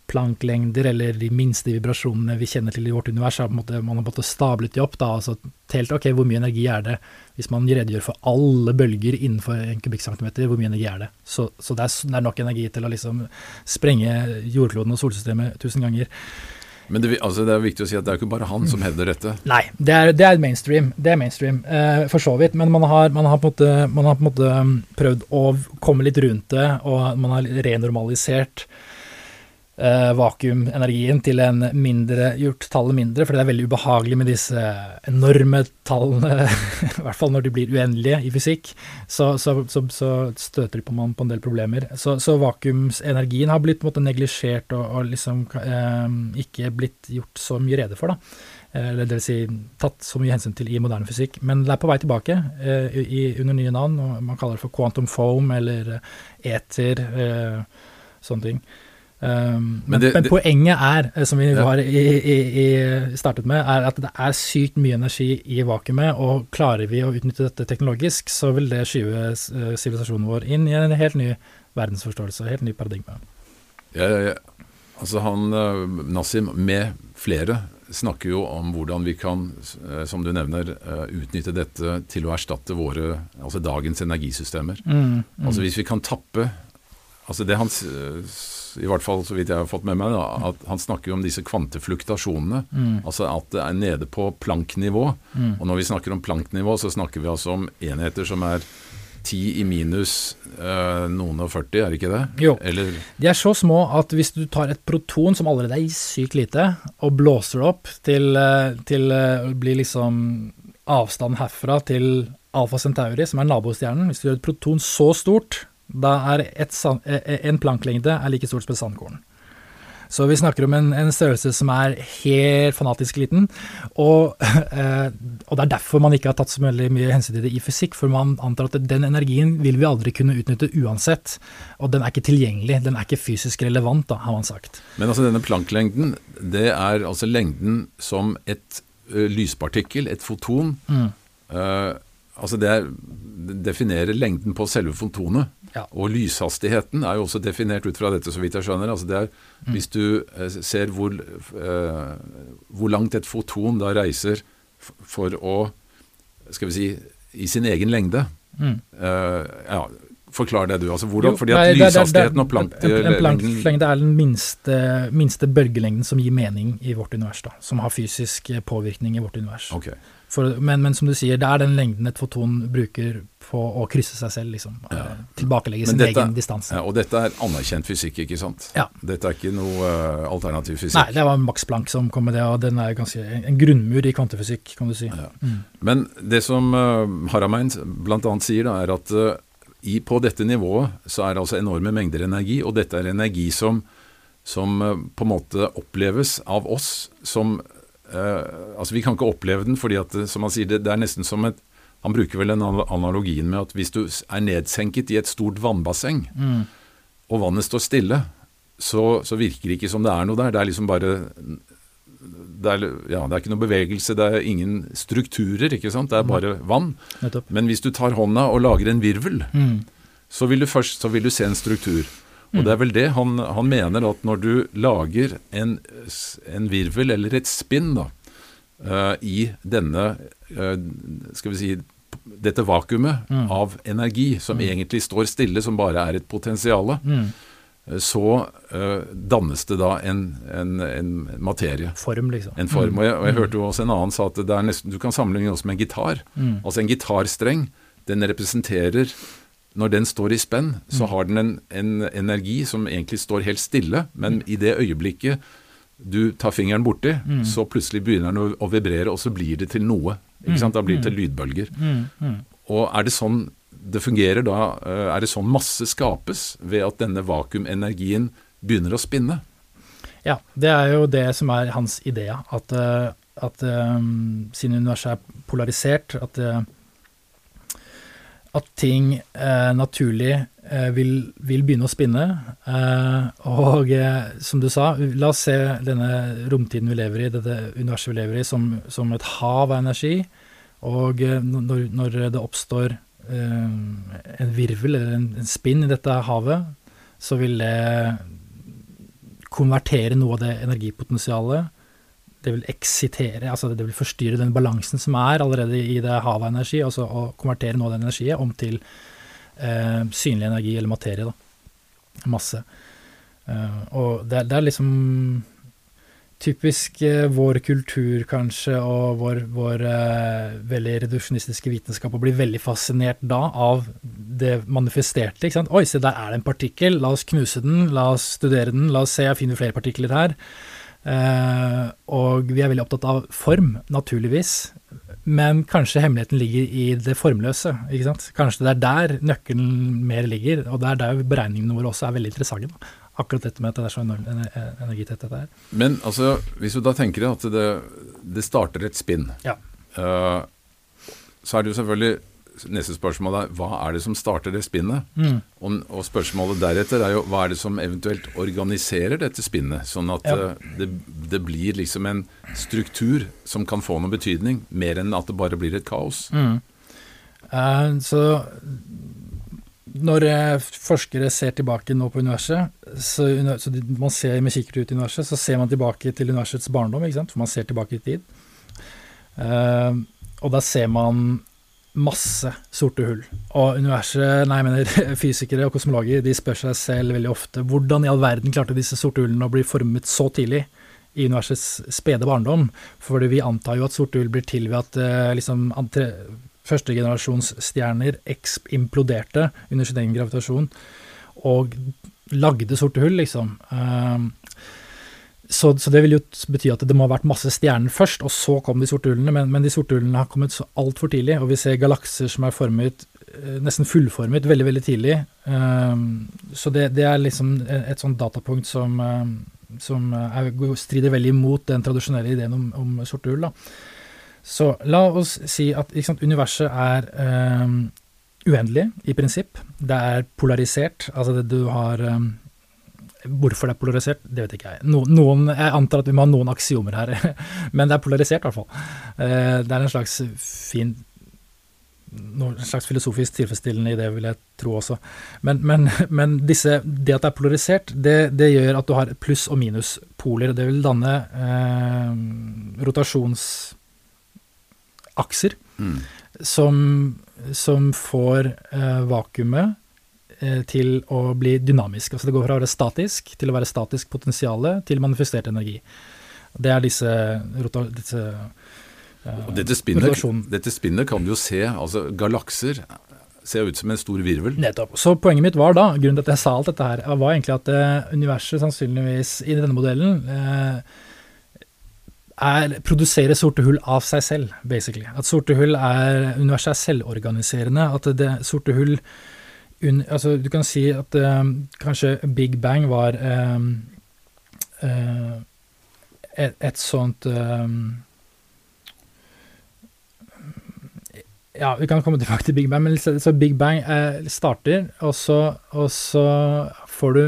planklengder, eller de minste vibrasjonene vi kjenner til i vårt univers. har på en måte, man har måte stablet de opp, da, altså telt ok, hvor mye energi er det hvis man redegjør for alle bølger innenfor en kubikkcentimeter, hvor mye energi er det? Så, så det, er, det er nok energi til å liksom sprenge jordkloden og solsystemet tusen ganger. Men det, altså, det er viktig å si at det er ikke bare han som hevder dette. Nei, det er, det er mainstream, det er mainstream, eh, for så vidt. Men man har, man, har måte, man har på en måte um, prøvd å komme litt rundt det, og man har renormalisert eh, vakuumenergien til en mindre, gjort tallet mindre, for det er veldig ubehagelig med disse enorme tallene, i hvert fall når de blir uendelige i fysikk, så, så, så, så støter man på en del problemer. Så, vakuumsenergien har blitt måte neglisjert og, og liksom eh, ikke blitt gjort så mye rede for, da. eller det vil si tatt så mye hensyn til i moderne fysikk. Men det er på vei tilbake eh, i, under nye navn. og Man kaller det for quantum foam eller eter, eh, sånne ting. Um, men, det, men, poenget er, eh, som vi har i, i, i startet med, er at det er sykt mye energi i vakuumet, og klarer vi å utnytte dette teknologisk, så vil det skyve sivilisasjonen vår inn i en helt ny verdensforståelse, helt ny paradigme. Ja, ja, ja. Altså han, Nassim, med flere snakker jo om hvordan vi kan, eh, som du nevner, eh, utnytte dette til å erstatte våre, altså dagens energisystemer. Mm, mm. Altså Hvis vi kan tappe altså det han, I hvert fall så vidt jeg har fått med meg, da, at han snakker jo om disse kvantefluktasjonene. Mm. Altså at det er nede på planknivå. Mm. Og når vi snakker om planknivå, så snakker vi altså om enheter som er 10 i minus øh, noen og 40, er det ikke det? Jo. Eller? De er så små at hvis du tar et proton som allerede er sykt lite, og blåser det opp til, eh, til å bli liksom avstanden herfra til Alfa Centauri, som er nabostjernen Hvis du gjør et proton så stort, da er et, en planklengde er like stort som et sandkorn. Så vi snakker om en, en størrelse som er helt fanatisk liten. Og, eh, og, det er derfor man ikke har tatt så veldig mye hensyn til det i fysikk, for man antar at den energien vil vi aldri kunne utnytte uansett. Og den er ikke tilgjengelig, den er ikke fysisk relevant, da, har man sagt. Men altså denne planklengden, det er altså lengden som et uh, lyspartikkel, et foton. Mm. Uh, altså det, er, definerer lengden på selve fotonet. Ja. Og lyshastigheten er jo også definert ut fra dette, så vidt jeg skjønner. Altså det er, mm. Hvis du eh, ser hvor, eh, hvor, langt et foton da reiser for å Skal vi si i sin egen lengde. Mm. Eh, ja, Forklar det, du. altså hvordan, jo, fordi at Lyshastigheten og planklengden En planklengde er den minste, minste, bølgelengden som gir mening i vårt univers. da, Som har fysisk påvirkning i vårt univers. Okay. For, men, men, som du sier, det er den lengden et foton bruker på å krysse seg selv. liksom, ja. Eh, tilbakelegge sin dette, egen distanse. Ja, og dette er anerkjent fysikk, ikke sant? Ja. Dette er ikke noe uh, alternativ fysikk? Nei, det var Max Planck som kom med det, og den er ganske en grunnmur i kvantefysikk, kan du si. Ja. Mm. Men det som uh, Haramein bl.a. sier, da, er at uh, i, på dette nivået så er det altså enorme mengder energi, og dette er energi som, som uh, på en måte oppleves av oss som altså Vi kan ikke oppleve den, fordi at, som han sier, det, det, er nesten som et Han bruker vel den analogien med at hvis du er nedsenket i et stort vannbasseng, mm. og vannet står stille, så, så, virker det ikke som det er noe der. Det er liksom bare det er, ja, det er ikke noe bevegelse, det er ingen strukturer, ikke sant. Det er bare vann. Nettopp. Men hvis du tar hånda og lager en virvel, mm. så vil du først så vil du se en struktur. Og det er vel det han, han mener, at når du lager en, en virvel eller et spinn da, i denne uh, Skal vi si dette vakuumet mm. av energi som mm. egentlig står stille, som bare er et potensial, mm. uh, så dannes det da en, en, en, materie. Form, liksom. En form. Og jeg, og jeg mm. hørte jo også en annen sa at nesten, du kan sammenligne også med en gitar. Mm. Altså en gitarstreng, den representerer når den står i spenn, så mm. har den en, en, energi som egentlig står helt stille, men mm. i det øyeblikket du tar fingeren borti, mm. så plutselig begynner den å, vibrere, og så blir det til noe. Ikke sant? Da blir det til lydbølger. Og er det sånn det fungerer da? Eh, er det sånn masse skapes ved at denne vakuumenergien begynner å spinne? Ja, det er jo det som er hans idé. At, eh, at um, siden universet er polarisert, at at ting eh, naturlig vil, vil, begynne å spinne. Eh, og eh, som du sa, la oss se denne romtiden vi lever i, dette universet vi lever i, som, som et hav av energi. Og eh, når, når, det oppstår eh, en virvel eller en, en spinn i dette havet, så vil det konvertere noe av det energipotensialet det vil eksitere, altså det vil forstyrre den balansen som er allerede i det havet av energi, altså å konvertere noe av den energien om til eh, synlig energi eller materie. da, Masse. Eh, og det, det, er liksom typisk eh, vår kultur, kanskje, og vår, vår uh, veldig reduksjonistiske vitenskap å bli veldig fascinert da av det manifesterte. ikke sant? Oi, se der er det en partikkel, la oss knuse den, la oss studere den, la oss se, jeg finner flere partikler her. Uh, og vi er veldig opptatt av form, naturligvis. Men kanskje hemmeligheten ligger i det formløse. ikke sant? Kanskje det er der nøkkelen mer ligger, og det er der beregningene våre også er veldig interessante. akkurat dette med at det er så enormt energitett dette er. Men altså, hvis du da tenker at det, det starter et spinn, Ja. uh, så er det jo selvfølgelig Neste spørsmål er hva er det som starter det spinnet? Mm. Og, og spørsmålet deretter er jo hva er det som eventuelt organiserer dette spinnet, sånn at Ja. eh, det, det blir liksom en struktur som kan få noen betydning, mer enn at det bare blir et kaos. Mm. Uh, så når eh, forskere ser tilbake nå på universet, så, så de, man ser med kikkert ut i universet, så ser man tilbake til universets barndom, for man ser tilbake i tid. Uh, og da ser man masse sorte hull. Og universet, nei, mener fysikere og kosmologer, de spør seg selv veldig ofte hvordan i all verden klarte disse sorte hullene å bli formet så tidlig i universets spede barndom? Fordi vi antar jo at sorte hull blir til ved at eh, liksom, andre, førstegenerasjonsstjerner imploderte under sin egen gravitasjon og lagde sorte hull, liksom. Um, så, så det vil jo bety at det må ha vært masse stjerner først, og så kom de sorte hullene. Men, men de sorte hullene har kommet så altfor tidlig, og vi ser galakser som er formet eh, nesten fullformet veldig, veldig tidlig. Um, så det, det er liksom et, et sånt datapunkt som, um, som er, strider veldig imot den tradisjonelle ideen om, om sorte hull. Så la oss si at sant, universet er um, uendelig, i prinsipp. Det er polarisert. Altså det du har um, Hvorfor det er polarisert, det vet ikke jeg. No, noen, jeg antar at vi må ha noen aksiomer her, men det er polarisert i hvert fall. Eh, det er en slags fin noe en slags filosofisk tilfredsstillende i det, vil jeg tro også. Men, men, men disse, det at det er polarisert, det, det gjør at du har pluss- og minuspoler. Det vil danne eh, rotasjonsakser Mm. som, som får eh, vakuumet til å bli dynamisk. Altså det går fra å være statisk til å være statisk potensiale til manifestert energi. Det er disse, disse uh, dette spinnet, dette spinnet kan du jo se, altså galakser ser ut som en stor virvel. Nettopp. Så poenget mitt var da, grunnen til at jeg sa alt dette her, var egentlig at eh, universet sannsynligvis i denne modellen uh, er, produserer sorte hull av seg selv, basically. At sorte hull er Universet er selvorganiserende. At det sorte hull un, altså Du kan si at eh, kanskje Big Bang var eh, eh, et, et sånt Ja, vi kan komme tilbake til Big Bang, men så, Big Bang starter, og så, og så får du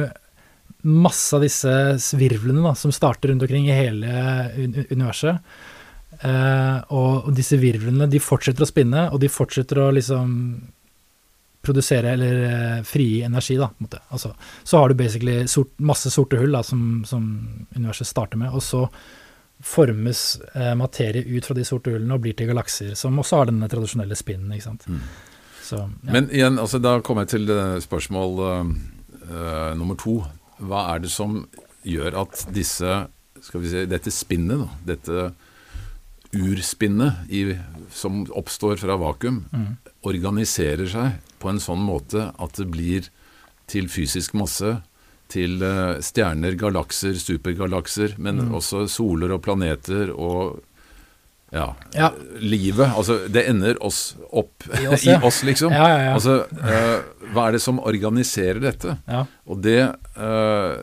masse av disse svirvlene da, som starter rundt omkring i hele universet. Eh, og disse virvlene de fortsetter å spinne, og de fortsetter å liksom produsere eller eh, frigi energi. da. Altså, så har du basically sort, masse sorte hull da, som, som universet starter med, og så formes eh, materie ut fra de sorte hullene og blir til galakser, som også har denne tradisjonelle spinnen. ikke sant? Mm. Så, ja. Men igjen, altså da kommer jeg til eh, spørsmål uh, uh, nummer to. Hva er det som gjør at disse, skal vi si, dette spinnet, da, dette urspinnet i, som oppstår fra vakuum, Mm. organiserer seg på en sånn måte at det blir til fysisk masse, til eh, stjerner, galakser, supergalakser, men Mm. også soler og planeter og ja, Ja. livet. Altså, det ender oss opp I i oss, oss, ja. liksom. Ja, ja, ja. Altså, uh, hva er det som organiserer dette? Og det uh,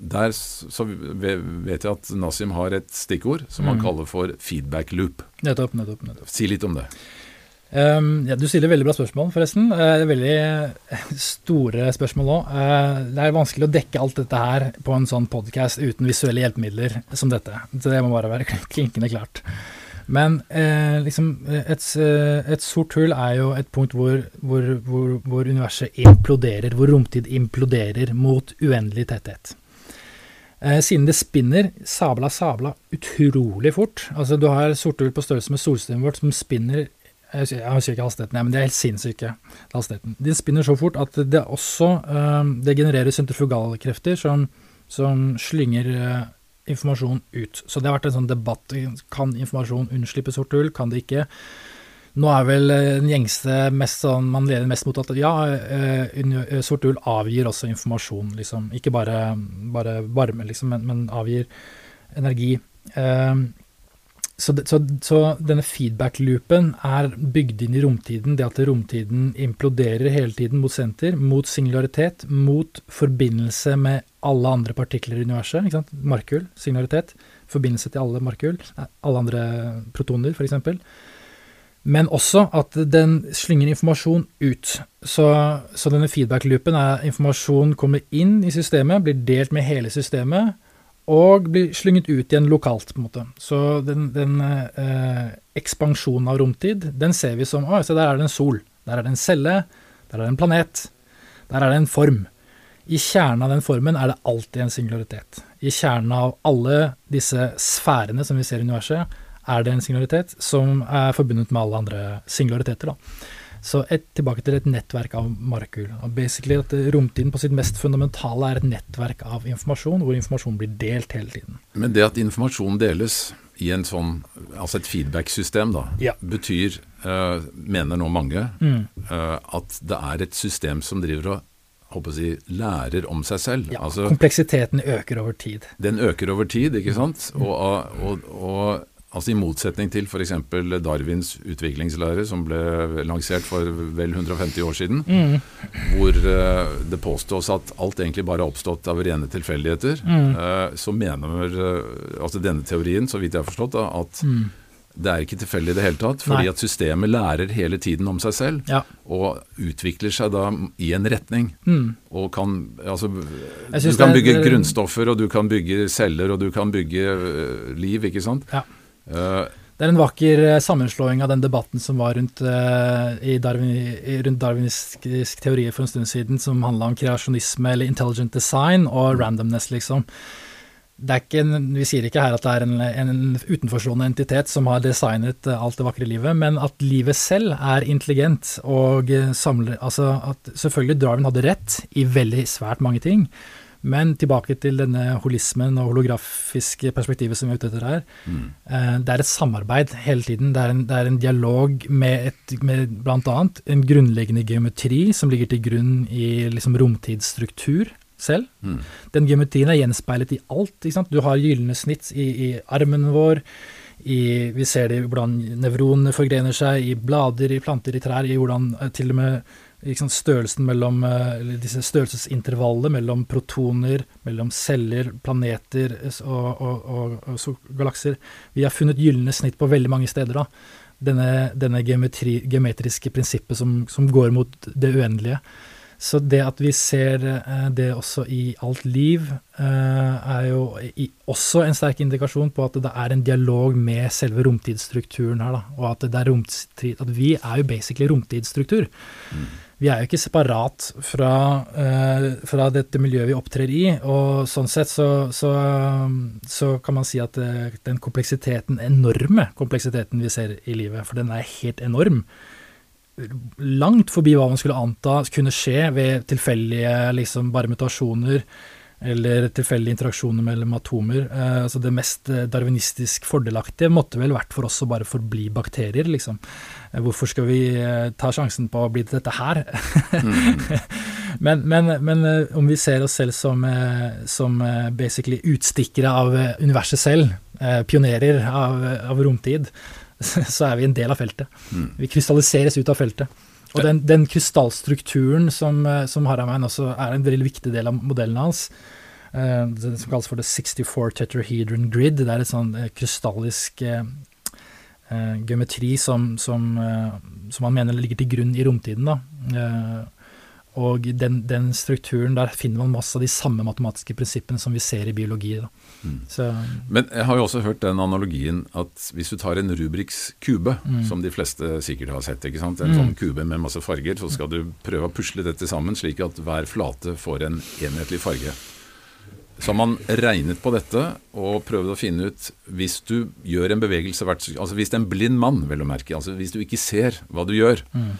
Der så vet jeg at Nasim har et stikkord som han Mm. kaller for feedback loop. Nettopp, nettopp. nettopp. Si litt om det. Um, ja, du stiller veldig bra spørsmål, forresten. Uh, veldig store spørsmål òg. det er vanskelig å dekke alt dette her på en sånn podkast uten visuelle hjelpemidler som dette. Så det må bare være klinkende klart. Men uh, liksom, et, eh, et sort hull er jo et punkt hvor, hvor, hvor, hvor universet imploderer, hvor romtid imploderer mot uendelig tetthet. Eh, siden det spinner sabla sabla utrolig fort. Altså Du har sorte hull på størrelse med solsystemet vårt som spinner jeg husker, ikke hastigheten, men det er helt sinnssyke hastigheten. De spinner så fort at det også eh, det genererer sentrifugalkrefter som, som slynger eh, informasjon ut. Så det har vært en sånn debatt. Kan informasjon unnslippe sort hull, kan det ikke? Nå er vel eh, den gjengste mest sånn, man leder mest mot at ja, sort eh, hull avgir også informasjon, liksom. Ikke bare, varme, liksom, men, men avgir energi. Eh, så, så, så, denne feedback-loopen er bygd inn i romtiden. Det at romtiden imploderer hele tiden mot senter, mot singularitet, mot forbindelse med alle andre partikler i universet. ikke sant? Markhull, singularitet. Forbindelse til alle markhull. Alle andre protoner, f.eks. Men også at den slynger informasjon ut. Så, så denne feedback-loopen er informasjon kommer inn i systemet, blir delt med hele systemet og blir slynget ut igjen lokalt, på en måte. Så den, den eh, ekspansjonen av romtid, den ser vi som Å, se der er det en sol. Der er det en celle. Der er det en planet. Der er det en form. I kjernen av den formen er det alltid en singularitet. I kjernen av alle disse sfærene som vi ser i universet, er det en singularitet som er forbundet med alle andre singulariteter. da. Så et, tilbake til et nettverk av markhull. Basically at Romtiden på sitt mest fundamentale er et nettverk av informasjon, hvor informasjon blir delt hele tiden. Men det at informasjon deles i en sånn, altså et feedback-system, da, ja. betyr, uh, mener nå mange, mm. uh, at det er et system som driver og håper si, lærer om seg selv. Ja, altså, kompleksiteten øker over tid. Den øker over tid, ikke sant. Mm. Og, og, og Altså I motsetning til f.eks. Darwins utviklingslære, som ble lansert for vel 150 år siden, mm. hvor uh, det påstås at alt egentlig bare har oppstått av rene tilfeldigheter, mm. så mener uh, altså denne teorien, så vidt jeg har forstått, da, at mm. det er ikke tilfeldig i det hele tatt. Fordi Nei. at systemet lærer hele tiden om seg selv, ja. og utvikler seg da i en retning. Mm. Og kan Altså, du kan bygge er, grunnstoffer, og du kan bygge celler, og du kan bygge liv, ikke sant. Ja. Uh, det er en vakker eh, sammenslåing av den debatten som var rundt, uh, Darwin, rundt darwinistisk teori for en stund siden, som handla om kreasjonisme eller intelligent design og randomness, liksom. En, vi sier ikke her at det er en, en, utenforstående entitet som har designet alt det vakre livet, men at livet selv er intelligent og samler Altså at selvfølgelig Darwin hadde rett i veldig svært mange ting, men tilbake til denne holismen og holografiske perspektivet som vi er ute etter her. Mm. Eh, det er et samarbeid hele tiden. Det er en, det er en dialog med, et, med bl.a. en grunnleggende geometri som ligger til grunn i liksom, romtidsstruktur selv. Mm. Den geometrien er gjenspeilet i alt. Du har gylne snitt i, i armen vår. I, vi ser det i hvordan nevronene forgrener seg i blader, i planter, i trær, i hvordan eh, til og med liksom størrelsen mellom, eh, eller disse størrelsesintervallet mellom protoner, mellom celler, planeter og, og, og, og, galakser. Vi har funnet gylne snitt på veldig mange steder. da. Denne, denne geometri, geometriske prinsippet som, som, går mot det uendelige. Så det at vi ser eh, det også i alt liv, eh, er jo også en sterk indikasjon på at det er en dialog med selve romtidsstrukturen her. Da, og at, romtid, at vi er jo basically romtidsstruktur. Mm vi er jo ikke separat fra, uh, fra, dette miljøet vi opptrer i. Og sånn sett så, så, så kan man si at uh, den kompleksiteten, enorme kompleksiteten vi ser i livet, for den er helt enorm, langt forbi hva man skulle anta kunne skje ved tilfeldige liksom, bare mutasjoner eller tilfeldige interaksjoner mellom atomer. Eh, altså det mest eh, darwinistisk fordelaktige måtte vel vært for oss å bare forbli bakterier, liksom. Eh, hvorfor skal vi ta sjansen på å bli til dette her? mm. men, men, men, om vi ser oss selv som, som basically utstikkere av universet selv, pionerer av, av, romtid, så er vi en del av feltet. Mm. Vi krystalliseres ut av feltet. Og den, den krystallstrukturen som, som Haramein også er en veldig viktig del av modellen hans, det som kalles for the 64 tetrahedron grid. Det er et sånn eh, krystallisk eh, geometri som, som, som, man mener ligger til grunn i romtiden. Da. Og den, den, strukturen, der finner man masse av de samme matematiske prinsippene som vi ser i biologi. Mm. Men jeg har jo også hørt den analogien at hvis du tar en Rubriks kube, mm. som de fleste sikkert har sett, en mm. sånn kube med masse farger, så skal du prøve å pusle dette sammen slik at hver flate får en enhetlig farge. Så har man regnet på dette og prøvd å finne ut Hvis du gjør en bevegelse hvert Altså hvis det er en blind mann, vel å merke, altså hvis du ikke ser hva du gjør, mm.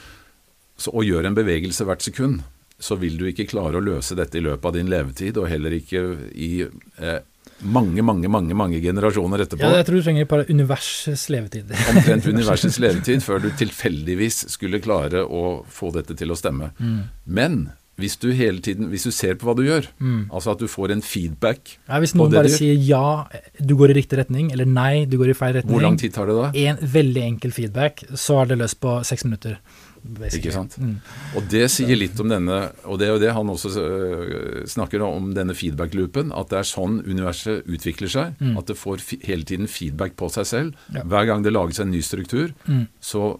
så, og gjør en bevegelse hvert sekund, så vil du ikke klare å løse dette i løpet av din levetid, og heller ikke i eh, mange, mange mange, mange generasjoner etterpå. Ja, Jeg tror du trenger bare universets levetid. Omtrent universets levetid før du tilfeldigvis skulle klare å få dette til å stemme. Mm. Men hvis du hele tiden Hvis du ser på hva du gjør, altså at du får en feedback Ja, hvis noen bare sier ja, du går i riktig retning, eller nei, du går i feil retning. Hvor lang tid tar det da? En veldig enkel feedback, så er det løst på seks minutter. basically. Ikke sant? Mm. Og det sier litt om denne Og det er jo det han også øh, snakker om, denne feedback-loopen. At det er sånn universet utvikler seg. At det får hele tiden feedback på seg selv. Mm. Ja. Hver gang det lages en ny struktur, Mm. så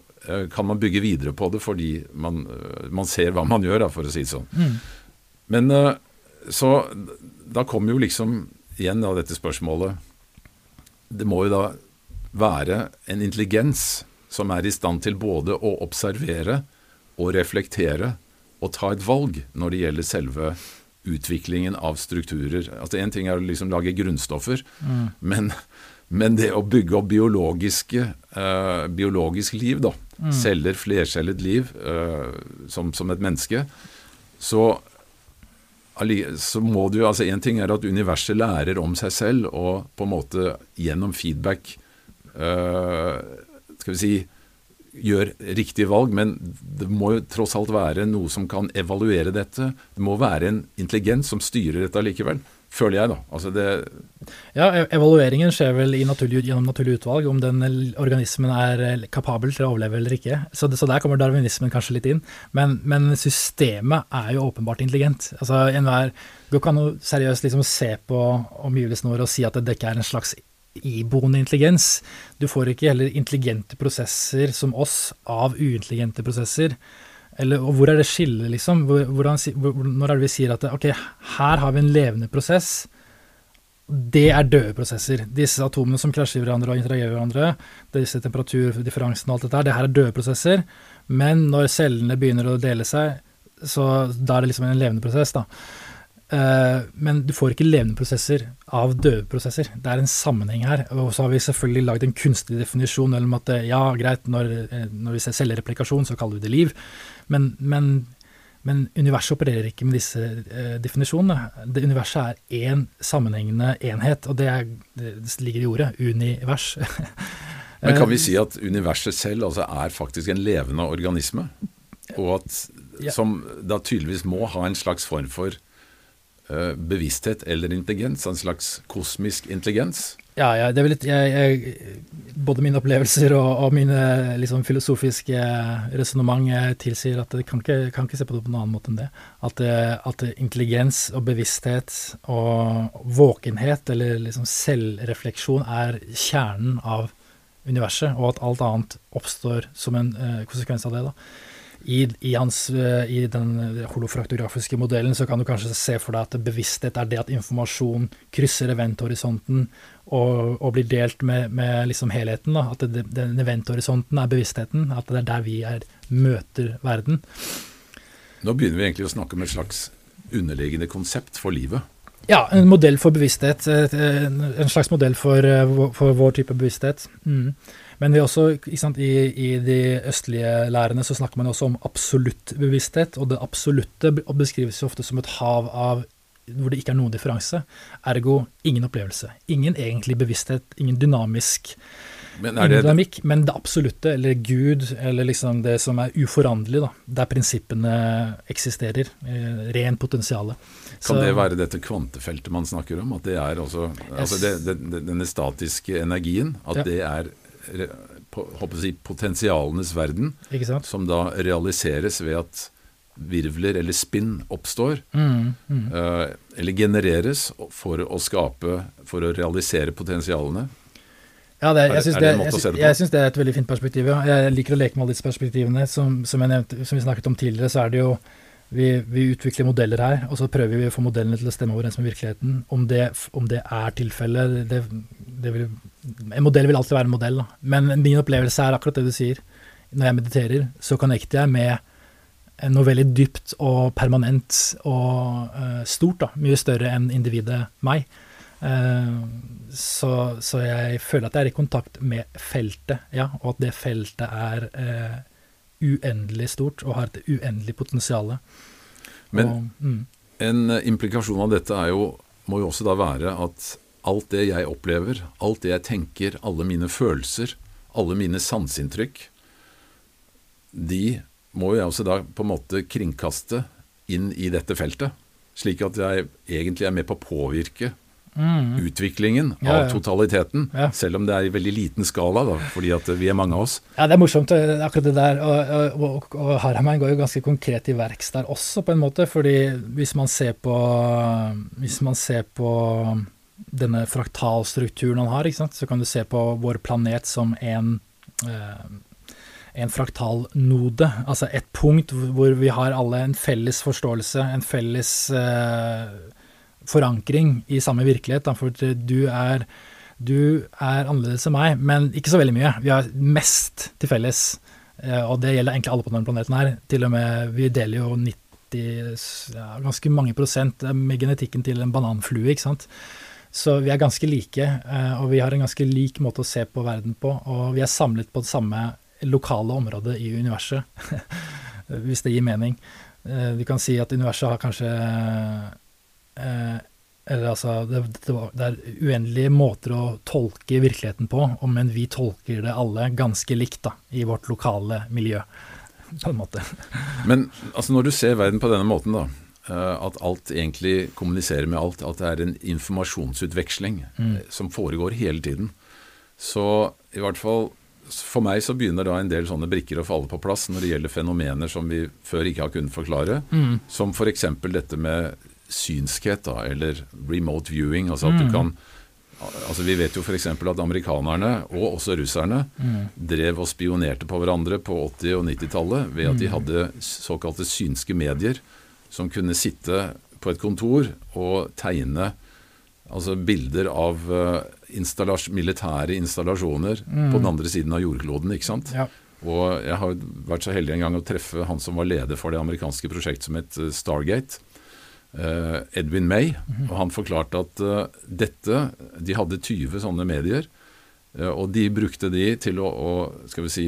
kan man bygge videre på det fordi man, øh, man ser hva man gjør, da, for å si det sånn. Mm. Men øh, så da kommer jo liksom igjen da dette spørsmålet Det må jo da være en intelligens som er i stand til både å observere og reflektere og ta et valg når det gjelder selve utviklingen av strukturer. Altså Én ting er å liksom lage grunnstoffer, Mm. men, men det å bygge opp biologiske, eh, biologisk liv, da, Mm. celler, flercellet liv, uh, som, som et menneske, så så må du altså En ting er at universet lærer om seg selv, og på en måte gjennom feedback uh, Skal vi si gjør riktige valg, men det må jo tross alt være noe som kan evaluere dette. Det må være en intelligens som styrer dette allikevel, føler jeg, da. Altså det, Ja, e- evalueringen skjer vel naturlig, gjennom naturlig utvalg, om den organismen er eh, kapabel til å overleve eller ikke. Så, det, så der kommer darwinismen kanskje litt inn. Men, men systemet er jo åpenbart intelligent. Altså enhver Du kan jo seriøst liksom se på omgivelsene våre og si at det ikke er en slags iboende intelligens. Du får ikke heller intelligente prosesser som oss av uintelligente prosesser. Eller, og hvor er det skillet, liksom? Hvor, hvordan, hvor, når er det vi sier at ok, her har vi en levende prosess. Det er døde prosesser. Disse atomene som krasjer i hverandre og interagerer med hverandre, disse temperaturdifferansen og alt dette her, det her er døde prosesser. Men når cellene begynner å dele seg, så da er det liksom en levende prosess, da. Eh, men du får ikke levende prosesser av døde prosesser. Det er en sammenheng her. Og så har vi selvfølgelig lagd en kunstig definisjon mellom at eh, ja, greit, når, eh, når vi ser cellereplikasjon, så kaller vi det liv. Men, men, men universet opererer ikke med disse eh, definisjonene. Det Universet er én sammenhengende enhet, og det, er, det ligger i ordet univers. men kan vi si at universet selv altså er faktisk en levende organisme? Og at som da tydeligvis må ha en slags form for bevissthet eller intelligens? En slags kosmisk intelligens? Ja, ja det er vel litt, jeg, jeg, både mine opplevelser og, og mine liksom, filosofiske resonnement eh, tilsier at jeg kan ikke, kan ikke se på det på noen annen måte enn det. At, eh, at intelligens og bevissthet og våkenhet, eller liksom selvrefleksjon, er kjernen av universet, og at alt annet oppstår som en eh, konsekvens av det. da. I, i, hans, eh, I den holofraktografiske modellen så kan du kanskje se for deg at bevissthet er det at informasjon krysser eventhorisonten og, og blir delt med, med liksom helheten. Da. At det, den eventhorisonten er bevisstheten. At det er der vi er, møter verden. Nå begynner vi egentlig å snakke om et slags underliggende konsept for livet. Ja, en modell for bevissthet. En en slags modell for, eh, for vår type bevissthet. Mm. Men vi også, ikke sant, i, i de østlige lærene så snakker man også om absolutt bevissthet, og det absolutte beskrives jo ofte som et hav av hvor det ikke er noen differanse. Ergo ingen opplevelse. Ingen egentlig bevissthet, ingen dynamisk Men det, dynamikk, men det absolutte, eller Gud, eller liksom det som er uforanderlig, da, der prinsippene eksisterer. Eh, ren potensiale. kan Så- det være dette kvantefeltet man snakker om? At det er også altså det, det, det, Denne statiske energien, at Ja. det er si, potensialenes verden, som da realiseres ved at virvler eller spinn oppstår, Mm, mm. eh, eller genereres for å skape, for å realisere potensialene. Ja, det, Er- jeg syns det, det det er et veldig fint perspektiv. Ja. Jeg liker å leke med alle disse perspektivene. Som, som, nevnte, som vi snakket om tidligere, så er det jo vi, vi utvikler modeller her, og så prøver vi å få modellene til å stemme overens med virkeligheten. Om det, om det er tilfellet det vil, En modell vil alltid være en modell, da. men min opplevelse er akkurat det du sier. Når jeg mediterer, så connecter jeg med noe veldig dypt og permanent og uh, stort. da, Mye større enn individet meg. Uh, så, så jeg føler at jeg er i kontakt med feltet, ja, og at det feltet er uh, uendelig stort og har et uendelig potensial. Men og, mm, en implikasjon av dette er jo, må jo også da være at alt det jeg opplever, alt det jeg tenker, alle mine følelser, alle mine sanseinntrykk, de må jeg også da på en måte kringkaste inn i dette feltet. Slik at jeg egentlig er med på å påvirke Mm. utviklingen Ja, av ja. totaliteten. Ja. Selv om det er i veldig liten skala, da, fordi at vi er mange av oss. Ja, det er morsomt eh, akkurat det der. Og, og, og Harheim går jo ganske konkret i verks der også, på en måte. fordi hvis man ser på, hvis man ser på denne fraktalstrukturen han har, så kan du se på vår planet som en eh, en fraktalnode, altså et punkt hvor vi har alle en felles forståelse, en felles eh, forankring i samme virkelighet. For du er, du er annerledes enn meg, men ikke så veldig mye. Vi har mest til felles, eh, og det gjelder egentlig alle på denne planeten her. Til og med, Vi deler jo 90, ja, ganske mange prosent med genetikken til en bananflue, ikke sant. Så vi er ganske like, eh, og vi har en ganske lik måte å se på verden på. Og vi er samlet på det samme lokale området i universet, hvis det gir mening. Eh, Vi kan si at universet har kanskje eh, Eller altså det, er uendelige måter å tolke virkeligheten på, men vi tolker det alle ganske likt da, i vårt lokale miljø. På en måte. Men altså, når du ser verden på denne måten, da, at alt egentlig kommuniserer med alt, at det er en informasjonsutveksling Mm. eh, som foregår hele tiden, så i hvert fall for meg så begynner da en del sånne brikker å falle på plass når det gjelder fenomener som vi før ikke har kunnet forklare, Mm. som f.eks. dette med synskhet, da, eller remote viewing. altså at du Mm. kan Altså Vi vet jo f.eks. at amerikanerne, og også russerne, Mm. drev og spionerte på hverandre på 80- og 90-tallet ved at de Mm. hadde såkalte synske medier som kunne sitte på et kontor og tegne altså bilder av eh, installas militære installasjoner Mm. på den andre siden av jordkloden. ikke sant? Ja. Og jeg har vært så heldig en gang å treffe han som var leder for det amerikanske prosjektet som het eh, Stargate. eh, Edwin May. Mhm. Og han forklarte at dette De hadde 20 sånne medier. og de brukte de til å, å skal vi si,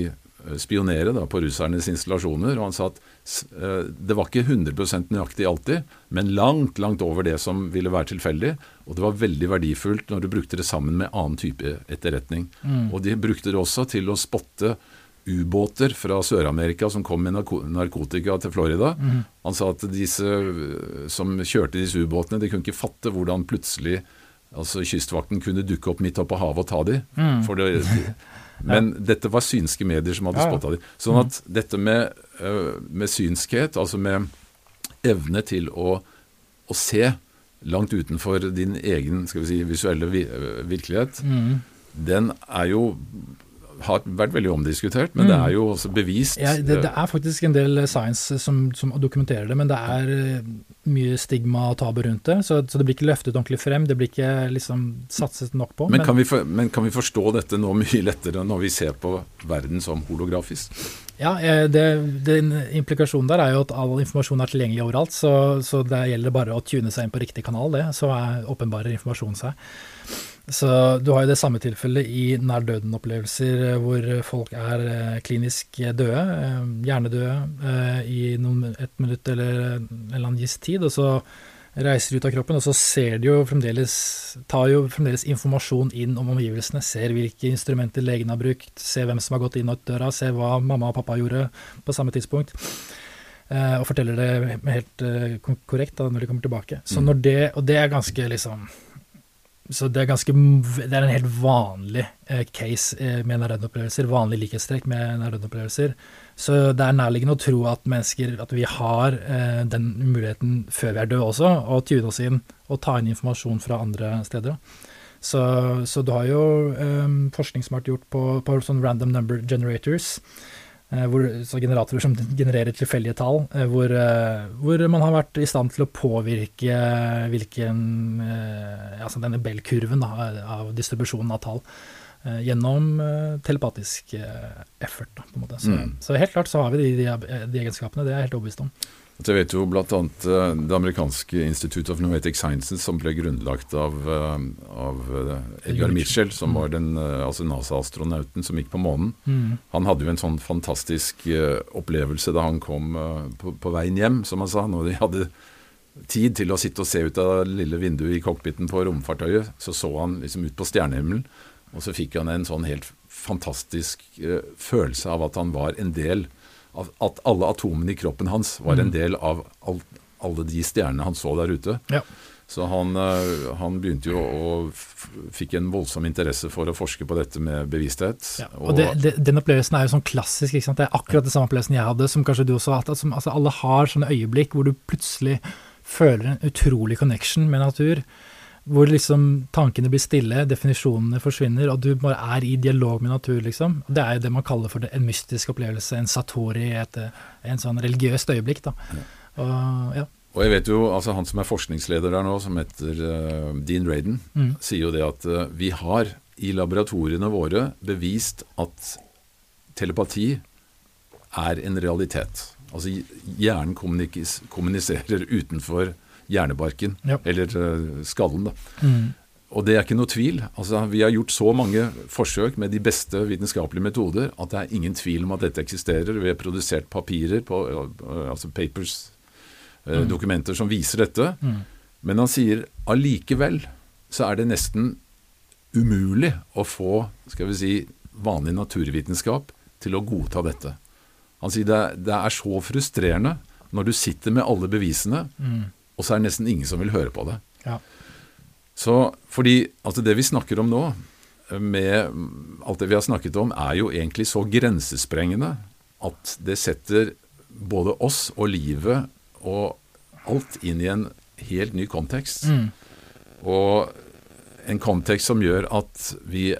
spionere da, på russernes installasjoner. Og han sa at det var ikke 100% nøyaktig alltid, men langt, langt over det som ville være tilfeldig. Og det var veldig verdifullt når du brukte det sammen med annen type etterretning. Mm. Og de brukte det også til å spotte ubåter fra Sør-Amerika som kom med narkotika til Florida. Mm. Han sa at disse øh, som kjørte disse ubåtene, de kunne ikke fatte hvordan plutselig altså kystvakten kunne dukke opp midt oppe på havet og ta de. Mm. For det, men dette var synske medier som hadde Ja, ja. spotta dem. Sånn at dette med, øh, med synskhet, altså med evne til å, å se langt utenfor din egen skal vi si, visuelle øh, virkelighet, Mm. den er jo har vært veldig omdiskutert, men det Mm. er jo også bevist. Ja, det, det er faktisk en del science som, som dokumenterer det, men det er eh, mye stigma og tabu rundt det, så, så det blir ikke løftet ordentlig frem. Det blir ikke liksom satset nok på. men, kan vi for, men kan vi forstå dette nå mye lettere når vi ser på verden som holografisk? Ja, eh, det, den implikasjonen der er jo at all informasjon er tilgjengelig overalt, så, så det gjelder bare å tune seg inn på riktig kanal, det. Så er åpenbarer informasjonen seg. Så du har jo det samme tilfellet i nær døden-opplevelser eh, hvor folk er eh, klinisk døde, eh, hjernedøde, eh, i noen, et minutt eller en eller annen gitt tid, og så reiser ut av kroppen, og så ser de jo fremdeles, tar jo fremdeles informasjon inn om omgivelsene, ser hvilke instrumenter legen har brukt, ser hvem som har gått inn og ut døra, ser hva mamma og pappa gjorde på samme tidspunkt. og forteller det helt korrekt da, når de kommer tilbake. Så Mm. når det, og det er ganske liksom så det er ganske Det er en helt vanlig eh, case med med nærødopplevelser, vanlig likhetstrekk med nærødopplevelser. Så det er nærliggende å tro at mennesker At vi har eh, den muligheten før vi er døde også, å tune oss inn og ta inn informasjon fra andre steder. Så, så du har jo eh, forskning som har vært gjort på, på sånn random number generators. Eh, hvor, så generatorer som genererer tilfeldige tall, eh, hvor, eh, hvor man har vært i stand til å påvirke hvilken altså denne Bell-kurven da, av distribusjonen av tall gjennom telepatisk effort. Da. Så, Mm. så helt klart så har vi de, de, de egenskapene, det er jeg helt overbevist om. Jeg vet jo bl.a. det amerikanske Institute of Noetic Sciences, som ble grunnlagt av, eh, av eh, Edgar Mitchell, som var den eh, altså NASA-astronauten som gikk på månen. Mm. Han hadde jo en sånn fantastisk eh, opplevelse da han kom eh, på, på veien hjem, som han sa. Når de hadde tid til å sitte og se ut av det lille vinduet i cockpiten på romfartøyet, så så han liksom ut på stjernehimmelen, og så fikk han en sånn helt fantastisk eh, følelse av at han var en del av At alle atomene i kroppen hans var en Mm. del av alt, alle de stjernene han så der ute. Ja. Så han, eh, han begynte jo å fikk en voldsom interesse for å forske på dette med bevissthet. Ja, og det, det, Den opplevelsen er jo sånn klassisk. ikke sant? Det er akkurat den samme opplevelsen jeg hadde, som kanskje du også har hatt. Altså, alle har sånne øyeblikk hvor du plutselig føler en utrolig connection med natur. Hvor liksom tankene blir stille, definisjonene forsvinner, og du bare er i dialog med natur, liksom. Det er jo det man kaller for en mystisk opplevelse, en satori, et, en sånn religiøst øyeblikk, da. Og, ja. Og jeg vet jo, altså Han som er forskningsleder der nå, som heter uh, Dean Radin, Mm. sier jo det at uh, vi har i laboratoriene våre bevist at telepati er en realitet. Altså hjernen kommuniserer utenfor hjernebarken, Ja. eller eh, skallen. da. Mm. Og det er ikke noe tvil. Altså, vi har gjort så mange forsøk med de beste vitenskapelige metoder at det er ingen tvil om at dette eksisterer. Vi har produsert papirer, på, eh, altså papers, eh, Mm. dokumenter som viser dette. Mm. Men han sier allikevel så er det nesten umulig å få skal vi si, vanlig naturvitenskap til å godta dette. Han sier det, er- det er så frustrerende når du sitter med alle bevisene, Mm. Og så er det nesten ingen som vil høre på det. Ja. Så fordi altså det vi snakker om nå, med alt det vi har snakket om, er jo egentlig så grensesprengende at det setter både oss og livet og alt inn i en helt ny kontekst. Mm. Og en kontekst som gjør at vi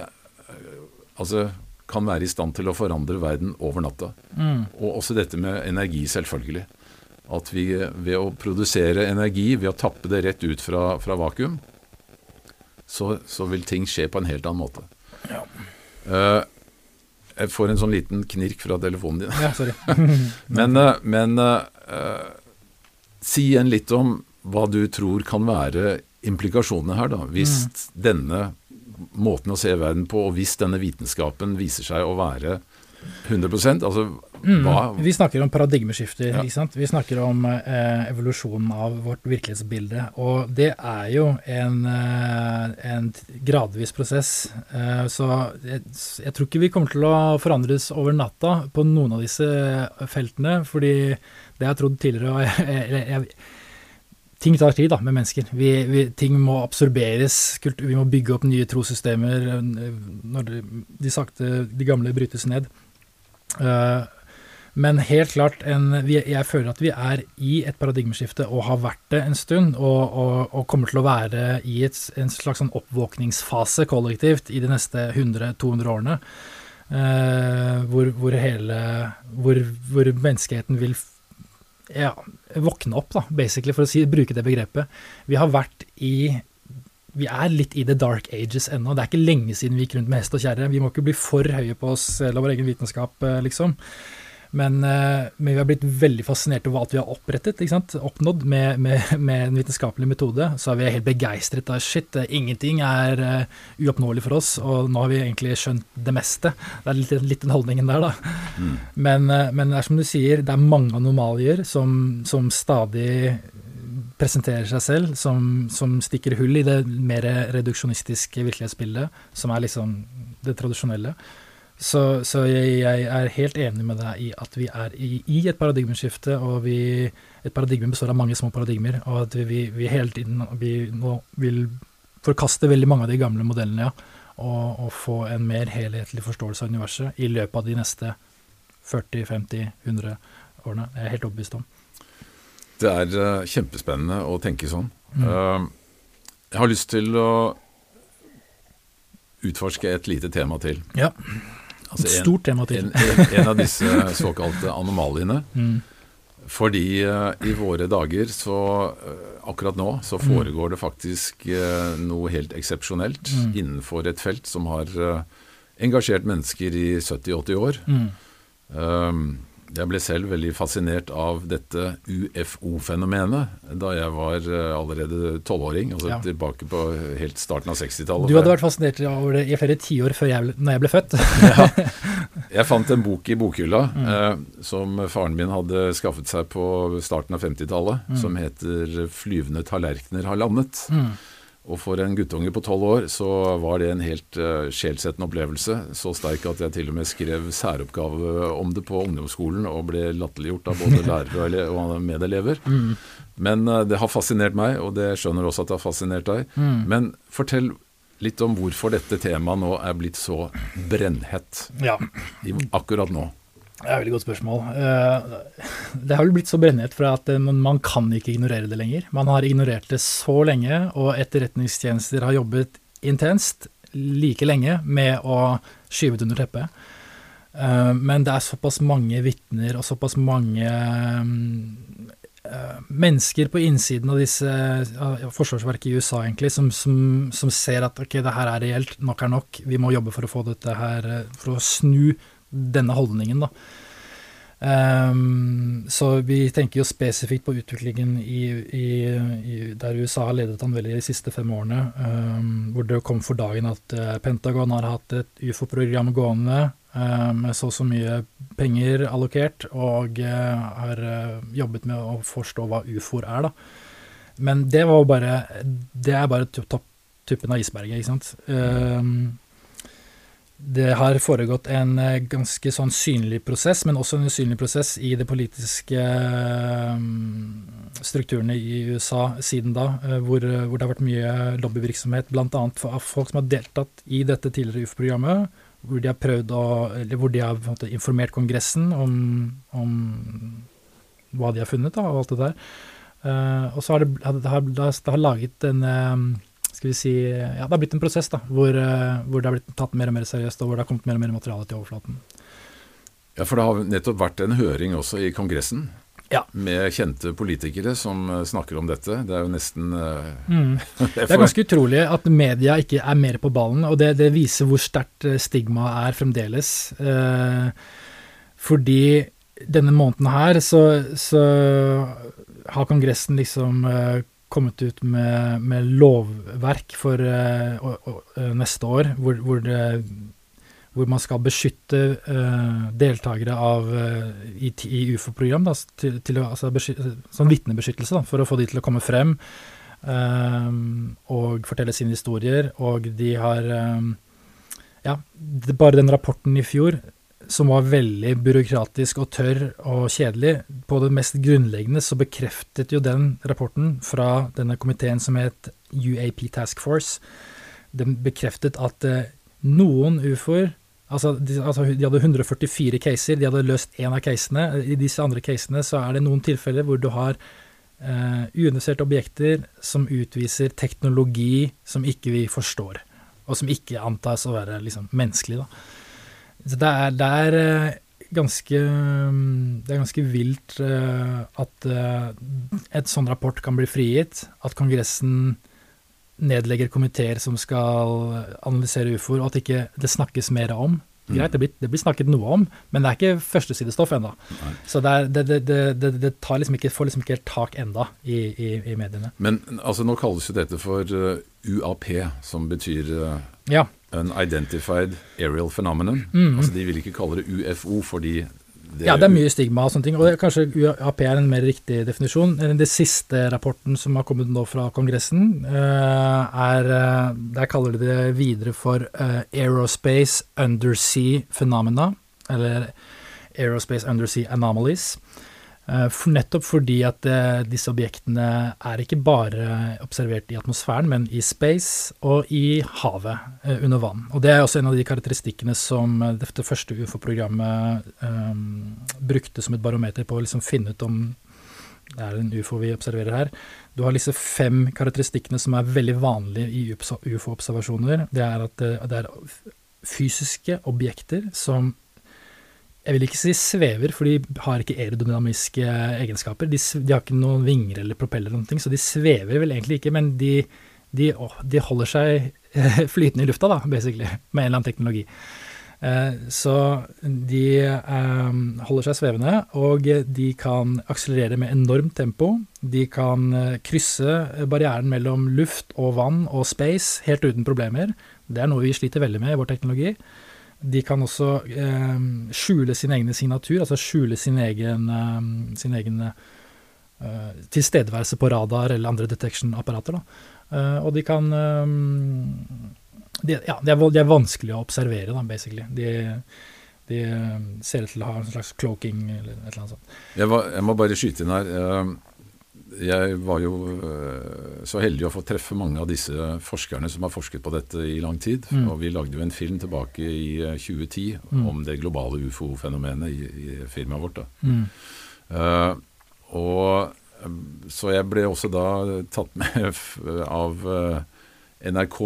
altså, kan være i stand til å forandre verden over natta. Mm. Og også dette med energi, selvfølgelig. At vi ved å produsere energi, ved å tappe det rett ut fra, fra vakuum, så, så vil ting skje på en helt annen måte. Ja. Uh, jeg får en sånn liten knirk fra telefonen din. ja, sorry. Men, eh, men uh, si igjen litt om hva du tror kan være implikasjonene her, da. Hvis Mm. denne måten å se verden på, og hvis denne vitenskapen viser seg å være 100 altså Mm. Vi snakker om paradigmeskifter. Ja. ikke sant? Vi snakker om eh, evolusjonen av vårt virkelighetsbilde. Og det er jo en, eh, en gradvis prosess. Eh, så jeg, jeg tror ikke vi kommer til å forandres over natta på noen av disse feltene. Fordi det jeg har trodd tidligere jeg, jeg, Ting tar tid da, med mennesker. Vi, vi, ting må absorberes. Vi må bygge opp nye trossystemer eh, når de, de sakte, de gamle brytes ned. Eh, men helt klart, en, jeg føler at vi er i et paradigmeskifte og har vært det en stund, og, og, og kommer til å være i et, en slags sånn oppvåkningsfase kollektivt i de neste 100-200 årene. eh, hvor, hvor hele hvor, hvor menneskeheten vil ja, våkne opp, da, basically, for å si, bruke det begrepet. Vi har vært i vi er litt i the dark ages ennå. Det er ikke lenge siden vi gikk rundt med hest og kjerre. Vi må ikke bli for høye på oss selv og vår egen vitenskap, eh, liksom. Men, eh, men vi har blitt veldig fascinert over alt vi har opprettet, oppnådd med, med, med en vitenskapelig metode. Så er vi helt begeistret av shit, eh, ingenting er uh, uoppnåelig for oss, og nå har vi egentlig skjønt det meste. Det er litt, litt den holdningen der, da. Mm. Men, uh, men det er som du sier, det er mange anomalier som, som stadig presenterer seg selv, som, som stikker hull i det mer reduksjonistiske virkelighetsbildet, som er liksom det tradisjonelle. Så, så jeg, jeg er helt enig med deg i at vi er i, i et paradigmeskifte, og vi, et paradigme består av mange små paradigmer, og at vi, vi hele tiden vi nå vil forkaste veldig mange av de gamle modellene, ja, og, og få en mer helhetlig forståelse av universet i løpet av de neste 40-50-100 årene. Det er jeg helt overbevist om. Det er uh, kjempespennende å tenke sånn. Mm. Uh, jeg har lyst til å utforske et lite tema til. Ja, Altså et en, stort tema til. en, en, en av disse såkalte anomaliene. Mm. Fordi uh, i våre dager så uh, akkurat nå så foregår det faktisk uh, noe helt eksepsjonelt Mm. innenfor et felt som har engasjert mennesker i 70-80 år. Mm. Um, jeg ble selv veldig fascinert av dette UFO-fenomenet da jeg var eh, allerede tolvåring, altså Ja. tilbake på helt starten av 60-tallet. Du hadde vært fascinert over det i flere tiår før jeg, når jeg ble født. Jeg fant en bok i bokhylla Mm. eh, som faren min hadde skaffet seg på starten av 50-tallet, Mm. som heter 'Flyvende tallerkener har landet'. Mm. Og for en guttunge på tolv år så var det en helt uh, sjelsettende opplevelse. Så sterk at jeg til og med skrev særoppgave om det på ungdomsskolen og ble latterliggjort av både lærere og, og medelever. Mm. Men uh, det har fascinert meg, og det skjønner også at det har fascinert deg. Mm. Men fortell litt om hvorfor dette temaet nå er blitt så brennhett Ja, akkurat nå. Det er et veldig godt spørsmål. Eh, Det har vel blitt så brennhett fra at eh, man kan ikke ignorere det lenger. Man har ignorert det så lenge, og etterretningstjenester har jobbet intenst like lenge med å skyve det under teppet. Eh, Men det er såpass mange vitner og såpass mange mennesker på innsiden av disse ja, forsvarsverket i USA egentlig, som, som, som ser at ok, det her er reelt, nok er nok, vi må jobbe for å få dette her, for å snu denne holdningen. da. Um, så vi tenker jo spesifikt på utviklingen i, i, i, der USA har ledet an veldig de siste fem årene, um, hvor det kom for dagen at eh, Pentagon har hatt et ufo-program gående eh, med så og så mye penger allokert, og uh, har jobbet med å forstå hva ufoer er. da. Men det var jo bare Det er bare to- topptuppen av isberget, ikke sant. Ehm, det har foregått en eh, ganske sånn synlig prosess, men også en usynlig prosess i de politiske eh, strukturene i USA siden da, eh, hvor, hvor det har vært mye lobbyvirksomhet, bl.a. av folk som har deltatt i dette tidligere UF-programmet, hvor de har prøvd å, eller hvor de har måte, informert Kongressen om, om hva de har funnet, da, og alt det der. Og så har det, det, har, det har laget en skal vi si, ja, Det har blitt en prosess da, hvor, eh, hvor det har blitt tatt mer og mer seriøst, og hvor det har kommet mer og mer materiale til overflaten. Ja, for det har nettopp vært en høring også i Kongressen. Ja. Med kjente politikere som eh, snakker om dette. Det er jo nesten eh, Mm. Det er ganske utrolig at media ikke er mer på ballen, og det, det viser hvor sterkt stigmaet er fremdeles. Eh, fordi denne måneden her så, så har Kongressen liksom eh, kommet ut med, med lovverk for uh, uh, neste år, hvor, hvor, det, hvor man skal beskytte uh, deltakere av, i, i UFO-program, altså som vitnebeskyttelse, da, for å få de til å komme frem og fortelle sine historier. Og de har Ja, det, bare den rapporten i fjor som var veldig byråkratisk og tørr og kjedelig. På det mest grunnleggende så bekreftet jo den rapporten fra denne komiteen som het UAP Task Force, den bekreftet at eh, noen ufoer Altså de, altså, de hadde 144 caser, de hadde løst én av casene. I disse andre casene så er det noen tilfeller hvor du har eh, uinvesterte objekter som utviser teknologi som ikke vi forstår, og som ikke antas å være liksom, menneskelig. Da. Så det er, det er eh, ganske Det er ganske vilt eh, at eh, et sånn rapport kan bli frigitt. At Kongressen nedlegger komiteer som skal analysere ufoer, og at ikke det snakkes mer om. Greit, det blir, det blir snakket noe om, men det er ikke førstesidestoff ennå. Så det, er, det, det, tar liksom ikke, får liksom ikke helt tak enda i, i, i mediene. Men altså, nå kalles jo dette for UAP, som betyr eh, Ja. Unidentified Aerial Phenomenon. Mm. Altså, de vil ikke kalle det UFO fordi det, Ja, det er mye stigma og sånne ting, og kanskje UAP er en mer riktig definisjon. Den siste rapporten som har kommet nå fra Kongressen, eh, er eh, Der kaller de det videre for eh, Aerospace Undersea Phenomena, eller Aerospace Undersea Anomalies. Eh, nettopp fordi at eh, disse objektene er ikke bare observert i atmosfæren, men i space og i havet eh, under vann. Og Det er også en av de karakteristikkene som dette det første ufo-programmet um, brukte som et barometer på å liksom finne ut om det er en ufo vi observerer her. Du har disse fem karakteristikkene som er veldig vanlige i ufo-observasjoner. Det er at det er fysiske objekter som jeg vil ikke si svever, for de har ikke aerodynamiske egenskaper. De, de har ikke noen vinger eller propeller, eller ting, så de svever vel egentlig ikke, men de, de, åh, de holder seg flytende i lufta, da, basically, med en eller annen teknologi. Eh, Så de eh, holder seg svevende, og de kan akselerere med enormt tempo. De kan eh, krysse barrieren mellom luft og vann og space helt uten problemer. Det er noe vi sliter veldig med i vår teknologi. De kan også eh, skjule sin egen signatur, altså skjule sin egen, eh, sin egen eh, tilstedeværelse på radar eller andre detection-apparater. Eh, og de kan eh, de, Ja, de er, de er vanskelig å observere, da, basically. De, de eh, ser ut til å ha en slags cloaking eller et eller annet sånt. Jeg, var, jeg må bare skyte inn her. Eh, jeg var jo øh, så heldig å få treffe mange av disse forskerne som har forsket på dette i lang tid. Mm. Og vi lagde jo en film tilbake i øh, 2010 Mm. om det globale ufo-fenomenet i, i firmaet vårt. Mm. Uh, og eh, Så jeg ble også da tatt med av eh, NRK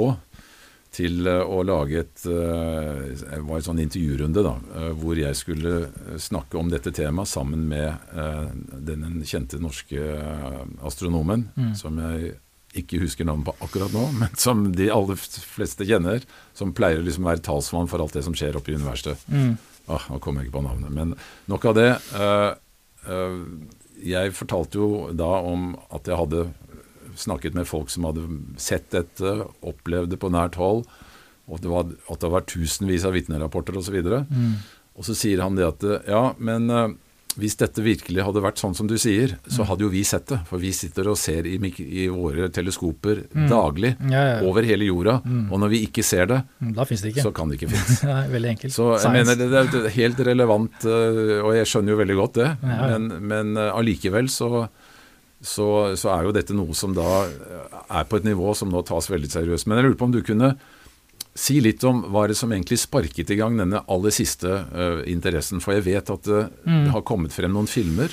til eh, å lage et eh, Det var en sånn intervjurunde da, eh, hvor jeg skulle eh, snakke om dette temaet sammen med eh, den kjente norske eh, astronomen, Mm. som jeg ikke husker navnet på akkurat nå, men som de aller fleste kjenner. Som pleier å liksom være talsmann for alt det som skjer oppe i universet. Mm. Ah, nå kommer jeg ikke på navnet, men nok av det. Eh, eh, jeg fortalte jo da om at jeg hadde snakket med folk som hadde sett dette, opplevd det på nært hold, og det var, at det var tusenvis av vitnerapporter osv. Og, så Mm. og så sier han det at eh, ja, men eh, hvis dette virkelig hadde vært sånn som du sier, så hadde jo vi sett det. For vi sitter og ser i, i våre teleskoper Mm. daglig Ja, ja, over hele jorda. Mm. Og når vi ikke ser det, Mm, det ikke. så kan det ikke finnes. Veldig enkelt. Så jeg Science. mener det, det er helt relevant, øh, og jeg skjønner jo veldig godt det. Men, øh, allikevel så, så, så er jo dette noe som da øh, er på et nivå som nå tas veldig seriøst. Men jeg lurer på om du kunne si litt om hva det som egentlig sparket i gang denne aller siste uh, interessen. For jeg vet at det, Mm. det har kommet frem noen filmer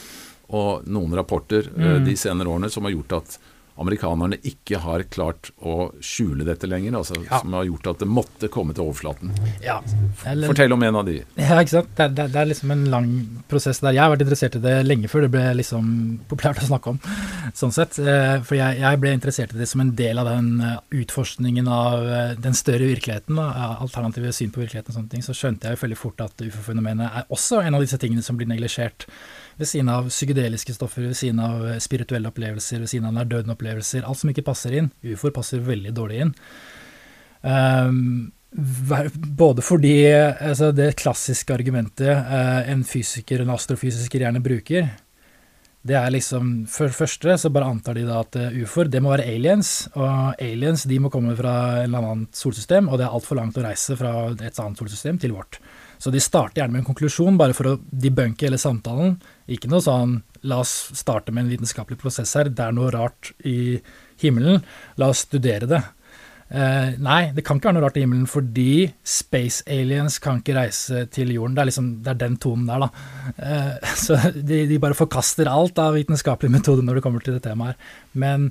og noen rapporter Mm. de senere årene som har gjort at amerikanerne ikke har klart å skjule dette lenger. Altså, Ja. Som har gjort at det måtte komme til overflaten. Ja. Eller- Fortell om en av de. Ja, ikke sant. Det det, det er liksom en lang prosess der. Jeg har vært interessert i det lenge før det ble liksom populært å snakke om, sånn sett. Eh, For jeg, jeg ble interessert i det som en del av den eh, utforskningen av eh, den større virkeligheten, da, alternative syn på virkeligheten og sånne ting. Så skjønte jeg jo veldig fort at ufo-fenomenet er også en av disse tingene som blir neglisjert. Ved siden av psykedeliske stoffer, ved siden av eh, spirituelle opplevelser, ved siden av nærdøden opplevelser. Alt som ikke passer inn. Ufoer passer veldig dårlig inn. Um, både fordi altså det klassiske argumentet eh, en fysiker, en astrofysiker gjerne bruker, det er liksom For første så bare antar de da at eh, ufoer, det må være aliens. Og aliens de må komme fra en eller annen solsystem, og det er altfor langt å reise fra et annet solsystem til vårt. Så de starter gjerne med en konklusjon, bare for å debunke hele samtalen. Ikke noe sånn la oss starte med en vitenskapelig prosess her, det er noe rart i himmelen, la oss studere det. Eh, nei, det kan ikke være noe rart i himmelen, fordi space aliens kan ikke reise til jorden. Det er liksom, det er den tonen der, da. Eh, så de, de bare forkaster alt av vitenskapelig metode når det kommer til det temaet her. Men,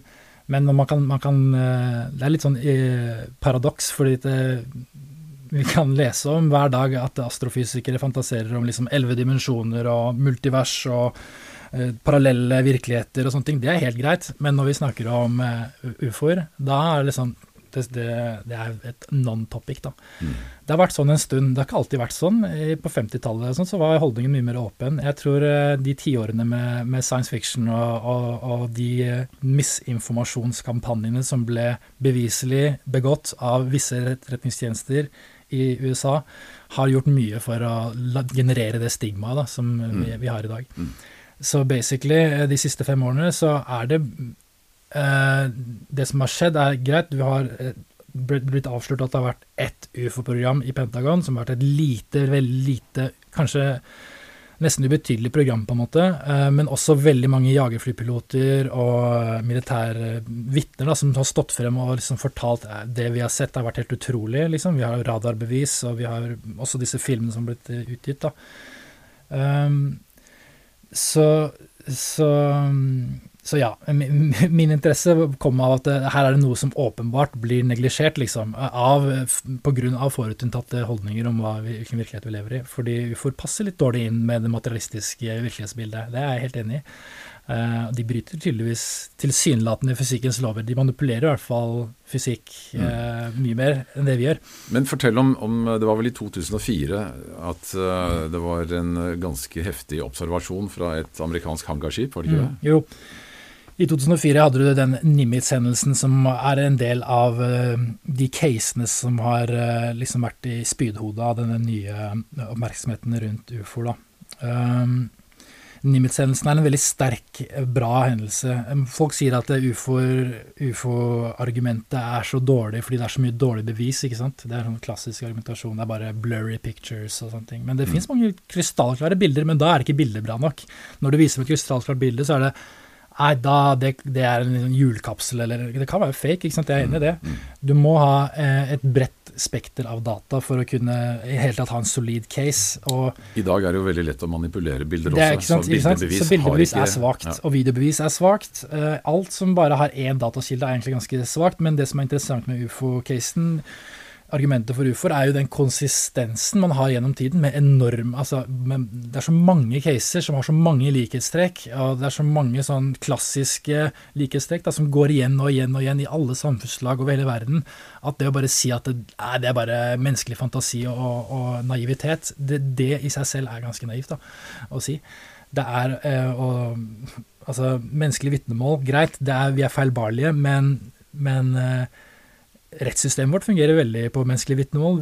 men man kan, man kan eh, Det er litt sånn eh, paradoks, fordi det, vi kan lese om hver dag at astrofysikere fantaserer om liksom elleve dimensjoner og multivers og eh, parallelle virkeligheter og sånne ting. Det er helt greit, men når vi snakker om eh, ufoer, da er det liksom det, det, er et non-topic, da. Mm. Det har vært sånn en stund. Det har ikke alltid vært sånn. På 50-tallet sånn, så var holdningen mye mer åpen. Jeg tror eh, de tiårene med, med science fiction og, og, og de eh, misinformasjonskampanjene som ble beviselig begått av visse etterretningstjenester i USA, har gjort mye for å generere det stigmaet som vi, Mm. vi har i dag. Mm. Så basically, eh, de siste fem årene så er det eh, Det som har skjedd, er greit. Du har eh, blitt avslørt at det har vært ett ufo-program i Pentagon, som har vært et lite, veldig lite, kanskje nesten ubetydelig program, på en måte, eh, men også veldig mange jagerflypiloter og militære vitner som har stått frem og liksom fortalt eh, det vi har sett, har vært helt utrolig. Liksom. Vi har radarbevis, og vi har også disse filmene som har blitt eh, utgitt. Da. Um, så, så, så ja, min, interesse kom av at her er det noe som åpenbart blir neglisjert, liksom, av, på grunn av forutinntatte holdninger om hva vi, hvilken virkelighet vi lever i. Fordi vi får passe litt dårlig inn med det materialistiske virkelighetsbildet. Det er jeg helt enig i. Eh, de bryter tydeligvis tilsynelatende fysikkens lover. De manipulerer i hvert fall fysikk eh, mye mer enn det vi gjør. Men fortell om, om Det var vel i 2004 at eh, det var en ganske heftig observasjon fra et amerikansk hangarskip, var det ikke det? Mm, jo. I 2004 hadde du den Nimitz-hendelsen som er en del av eh, de casene som har eh, liksom vært i spydhodet av denne nye eh, oppmerksomheten rundt ufoer. Um, Nimitz-hendelsen er en veldig sterk, bra hendelse. Um, Folk sier at ufo-argumentet ufo-argumentet er så dårlig fordi det er så mye dårlig bevis. ikke sant? Det er sånn klassisk argumentasjon. Det er bare blurry pictures og sånne ting. Men det Mm. finnes mange krystallklare bilder, men da er ikke bildet bra nok. Når du viser et krystallklart bilde, så er det Nei, da, det, det er en liksom julekapsel, eller det kan være fake, ikke sant? jeg er enig i det. Mm. Du må ha eh, et bredt spekter av data for å kunne i hele tatt ha en solid case. I dag er det jo veldig lett å manipulere bilder er, også, ikke sant, så bildebevis, Så bildebevis ikke, er svakt, ja. og videobevis er svakt. Eh, alt som bare har én datakilde er egentlig ganske svakt, men det som er interessant med ufo-casen, argumentet for ufoer, er jo den konsistensen man har gjennom tiden, med enorm altså, med, Det er så mange caser som har så mange likhetstrekk, og det er så mange sånn klassiske likhetstrekk da, som går igjen og igjen og igjen i alle samfunnslag over hele verden, at det å bare si at det, nei, det er bare menneskelig fantasi og, og naivitet, det, det i seg selv er ganske naivt da, å si. Det er eh, og, Altså, menneskelig vitnemål, greit, det er, vi er feilbarlige, men, men eh, rettssystemet vårt fungerer veldig på menneskelig vitnemål.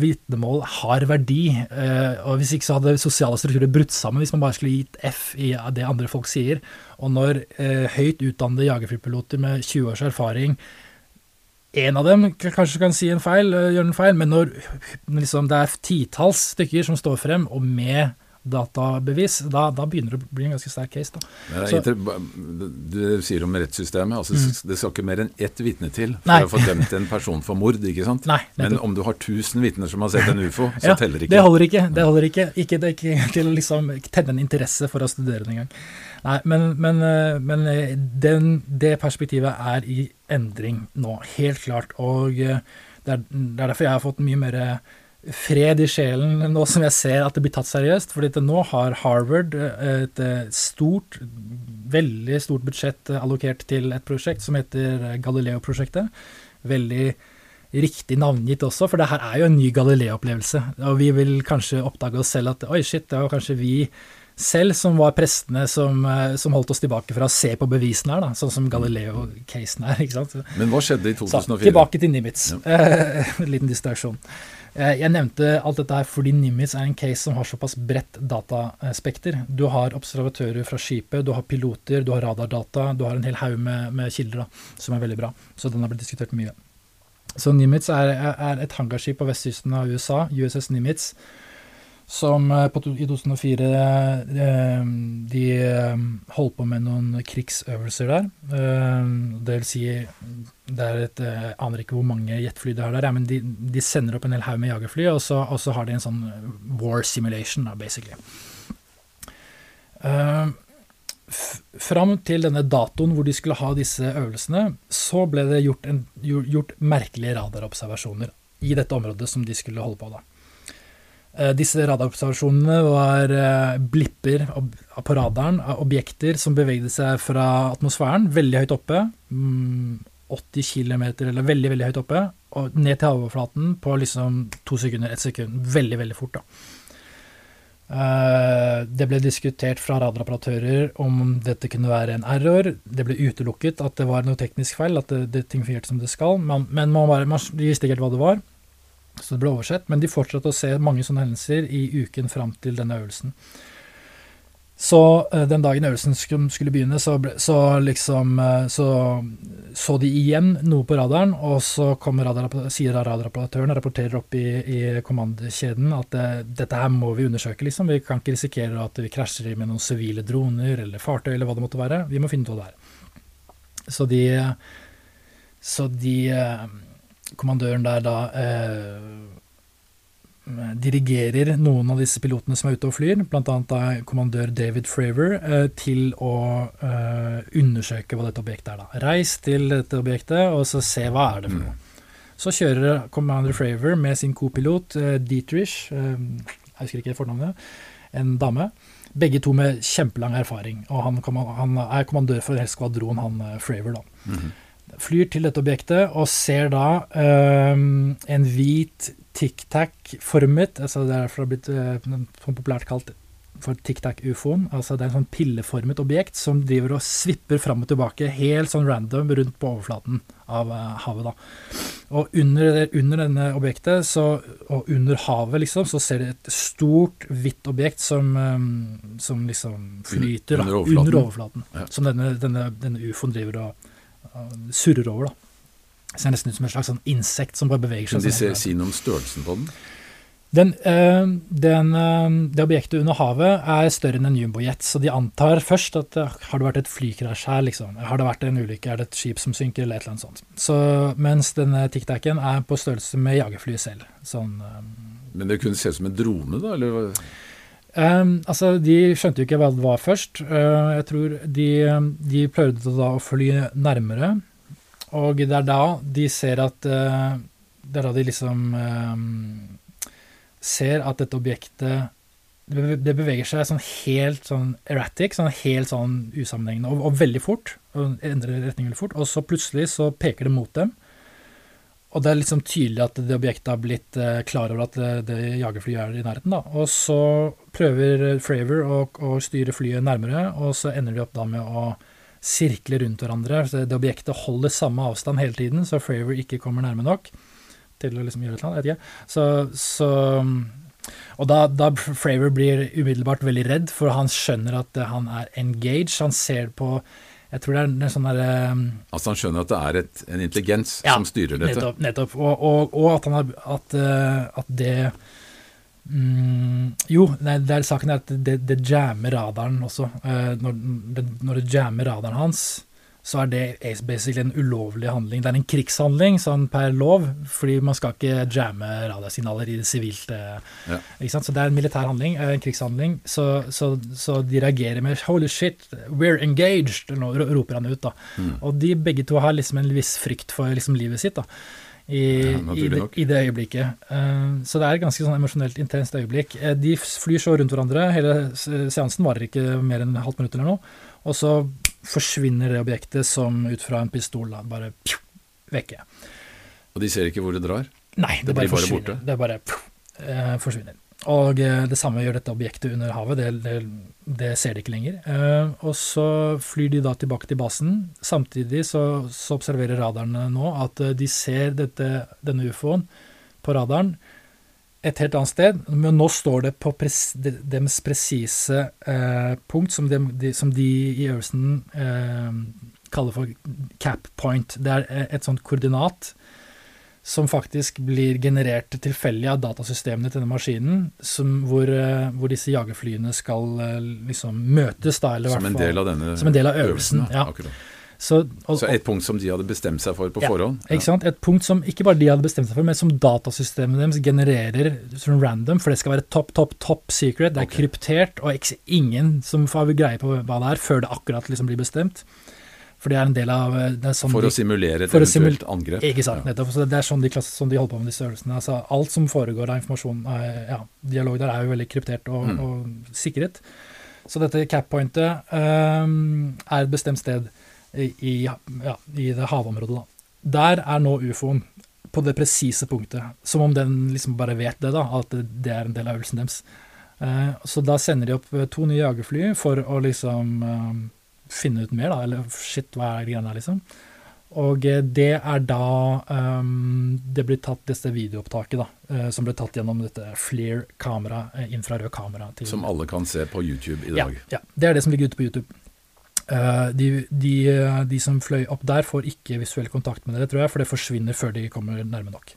Vitnemål har verdi, eh, og hvis ikke så hadde sosiale strukturer brutt sammen hvis man bare skulle gitt F i det andre folk sier. Og når eh, høyt utdannede jagerflypiloter med 20 års erfaring en av dem kanskje kan si en feil, eh, gjøre en feil, men når liksom, det er titalls stykker som står frem, og med databevis, da, da begynner det å bli en ganske sterk case. Da. Så- Du sier om rettssystemet. altså Det skal ikke mer enn ett vitne til for Mm. Nei. å få dømt en person for mord. ikke sant? Nei, Men om du har 1000 vitner som har sett en ufo, så Ja, teller ikke. Det holder ikke. Det holder ikke, ikke, det er ikke til å liksom tenne en interesse for å studere det engang. Nei, men, men, eh, men eh, den, det perspektivet er i endring nå, helt klart. Og eh, det er, det er derfor jeg har fått mye mer fred i sjelen nå som jeg ser at det blir tatt seriøst. fordi nå har Harvard eh, et eh, stort, veldig stort budsjett eh, allokert til et prosjekt som heter Galileo-prosjektet. Veldig riktig navngitt også, for det her er jo en ny Galileo-opplevelse. Og vi vil kanskje oppdage oss selv at oi, shit, det var kanskje vi selv som var prestene som, som holdt oss tilbake fra å se på bevisene her, da, sånn som Galileo-casen er. ikke sant? Men hva skjedde i Så, 2004? tilbake til Nimitz. Eh, en liten distraksjon. Eh, jeg nevnte alt dette her fordi Nimitz er en case som har såpass bredt dataspekter. Du har observatører fra skipet, du har piloter, du har radardata, du har en hel haug med, med kilder da, som er veldig bra. Så den har blitt diskutert mye. Så Nimitz er, er, et hangarskip på vestkysten av USA, USS Nimitz, som eh, på, i 2004 eh, de eh, holdt på med noen krigsøvelser der. Det vil si, det er et, jeg aner ikke hvor mange jetfly det er der, men de, de sender opp en hel haug med jagerfly, og så, og så har de en sånn war simulation, da, basically. Fram til denne datoen hvor de skulle ha disse øvelsene, så ble det gjort, en, gjort merkelige radarobservasjoner i dette området som de skulle holde på da. Eh, Disse radarobservasjonene var eh, blipper på radaren av objekter som bevegde seg fra atmosfæren, veldig høyt oppe, mm, 80 km eller veldig, veldig høyt oppe, og ned til havoverflaten på liksom to sekunder, ett sekund. Veldig, veldig fort, da. Eh, Det ble diskutert fra radaroperatører om dette kunne være en error. Det ble utelukket at det var noe teknisk feil, at det, det ting fungerte som det skal. Men, men man, bare, man visste ikke helt hva det var, så det ble oversett. Men de fortsatte å se mange sånne hendelser i uken fram til denne øvelsen. Så eh, den dagen øvelsen skulle, begynne, så, ble, så liksom eh, så, så de igjen noe på radaren, og så radar, sier radaroperatøren, rapporterer opp i, i kommandokjeden at det, dette her må vi undersøke, liksom. Vi kan ikke risikere at vi krasjer med noen sivile droner eller fartøy eller hva det måtte være. Vi må finne ut hva det er. Så de, så de eh, Kommandøren der da eh, dirigerer noen av disse pilotene som er ute og flyr, bl.a. da kommandør David Fravor, eh, til å eh, undersøke hva dette objektet er. da. Reis til dette objektet og så se hva er det for noe. Så kjører commander Fravor med sin kopilot eh, Dietrich, eh, jeg husker ikke fornavnet, en dame. Begge to med kjempelang erfaring. Og han, han er kommandør for hele skvadron, han eh, Fravor, da Mhm. Flyr til dette objektet og ser da øhm, en hvit tic-tac-formet altså Det er derfor det har blitt uh, populært kalt for tic-tac-ufoen. altså Det er en sånn pilleformet objekt som driver og svipper fram og tilbake helt sånn random rundt på overflaten av uh, havet. da. Og under, under denne objektet, så, og under havet, liksom, så ser du et stort, hvitt objekt som, um, som liksom flyter Under overflaten. under overflaten. Ja. Som denne, denne, denne ufoen driver og surrer over. da. Det Ser nesten ut som et slags sånn insekt som bare beveger Kunne Kan de sånn. si noe om størrelsen på den? Den, øh, den, øh, det objektet under havet er større enn en jumbojet, så de antar først at har det vært et flykrasj her, liksom. Har det vært en ulykke, er det et skip som synker, eller et eller annet sånt. Så, mens denne tic-tacen er på størrelse med jagerflyet selv. Sånn, øh, Men det kunne se ut som en drone, da? eller? Um, altså, De skjønte jo ikke hva det var først. Uh, jeg tror de, de prøvde da å fly nærmere, og det er da de ser at uh, Det er da de liksom um, ser at dette objektet det beveger seg sånn helt sånn erratic, sånn helt sånn usammenhengende, og, og, veldig fort. og Endrer retning veldig fort. Og så plutselig så peker det mot dem. Og det er liksom tydelig at det objektet har blitt uh, klar over at det, det jagerflyet er i nærheten. da. Og så prøver Fravor å, å, styre flyet nærmere, og så ender de opp da med å sirkle rundt hverandre. Så det objektet holder samme avstand hele tiden, så Fravor ikke kommer nærme nok til å liksom gjøre et eller annet. Så, så og da, da Fravor blir umiddelbart veldig redd, for han skjønner at han er engaged. Han ser på jeg tror det er en sånn derre um, Altså han skjønner at det er et, en intelligens ja, som styrer dette? Nettopp. nettopp. Og, og, og at, har, at, uh, at, det mm, Jo, nei, det er saken er at det, det jammer radaren også. Uh, når, det, når det jammer radaren hans, så er det basically en ulovlig handling. Det er en krigshandling sånn per lov, fordi man skal ikke jamme radarsignaler i det sivilt. Ja. Så det er en militær handling, eh, en krigshandling. Så, så, så, de reagerer med 'holy shit, we're engaged', nå roper han ut. da. Mm. Og de begge to har liksom en viss frykt for liksom livet sitt. da. I, ja, i, det, i, det, øyeblikket. Uh, så det er et ganske sånn emosjonelt intenst øyeblikk. Uh, de flyr så rundt hverandre. Hele seansen varer ikke mer enn halvt minutt eller noe. Og så forsvinner det objektet som ut fra en pistol da, bare pju, vekke. Og de ser ikke hvor det drar? Nei, det, det bare forsvinner. Bare det bare pju, eh, forsvinner. Og eh, det samme gjør dette objektet under havet, det, det, det ser de ikke lenger. Eh, og så flyr de da tilbake til basen. Samtidig så, så observerer radarene nå at eh, de ser dette, denne ufoen på radaren et helt annet sted, men nå står det på pres, deres presise eh, punkt, som de, de, som de, i øvelsen eh, kaller for cap point. Det er eh, et sånt koordinat som faktisk blir generert tilfeldig av datasystemene til denne maskinen, som, hvor, eh, hvor, disse jagerflyene skal eh, liksom møtes, da, eller av denne som en del av øvelsen. øvelsen ja. Akkurat. Så, og, så, et punkt som de hadde bestemt seg for på ja, forhånd? Ja. Ikke sant? Et punkt som ikke bare de hadde bestemt seg for, men som datasystemet deres genererer som random, for det skal være top, top, top secret. Det er okay. kryptert, og ingen som får greie på hva det er, før det akkurat liksom blir bestemt. For det er en del av sånn For å simulere et eventuelt angrep? Ikke sant, ja. nettopp. Så det er sånn de, sånn de holder på med disse øvelsene. Altså, alt som foregår av informasjon, eh, ja, dialog der, er jo veldig kryptert og, mm. og sikret. Så dette cap-pointet um, er et bestemt sted i, ja, i det havområdet. Da. Der er nå ufoen på det presise punktet, som om den liksom bare vet det, da, at det er en del av øvelsen deres. Eh, så da sender de opp eh, to nye jagerfly for å liksom eh, finne ut mer, da, eller shit, hva er greia der, liksom. Og eh, det er da det blir tatt dette videoopptaket, da, som ble tatt gjennom dette FLIR kamera infrarød kamera. Til, som alle kan se på YouTube i dag? Ja, ja, det er det som ligger ute på YouTube. Eh, de, de, de, som fløy opp der, får ikke visuell kontakt med dere, tror jeg, for det forsvinner før de kommer nærme nok.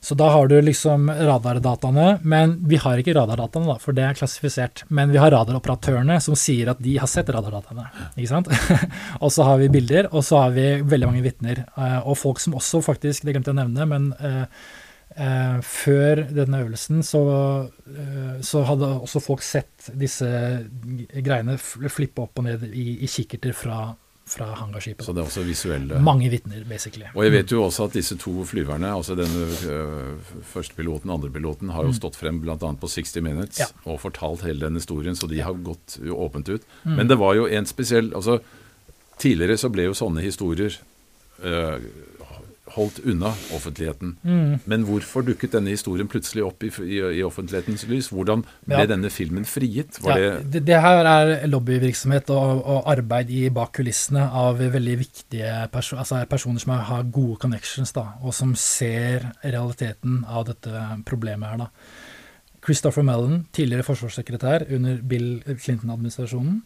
Så da har du liksom radardataene, men vi har ikke radardataene, da, for det er klassifisert. Men vi har radaroperatørene som sier at de har sett radardataene. ikke sant? og så har vi bilder, og så har vi veldig mange vitner. Eh, og folk som også faktisk, det glemte jeg å nevne, men Eh, før denne øvelsen så, eh, så, hadde også folk sett disse greiene flippe opp og ned i, i kikkerter fra, fra hangarskipet. Så det er også visuelle Mange vitner, basically. Og jeg vet jo også at disse to flyverne, altså denne uh, første piloten og andre piloten, har jo mm. stått frem bl.a. på 60 Minutes ja. og fortalt hele den historien, så de har gått åpent ut. Mm. Men det var jo en spesiell altså Tidligere så ble jo sånne historier uh, holdt unna offentligheten. Mm. Men hvorfor dukket denne historien plutselig opp i, i, i offentlighetens lys? Hvordan ble ja. denne filmen frigitt? Ja, det, det, det, her er lobbyvirksomhet og, og, arbeid i bak kulissene av veldig viktige perso altså personer som har gode connections, da, og som ser realiteten av dette problemet her. da. Christopher Mellon, tidligere forsvarssekretær under Bill Clinton-administrasjonen,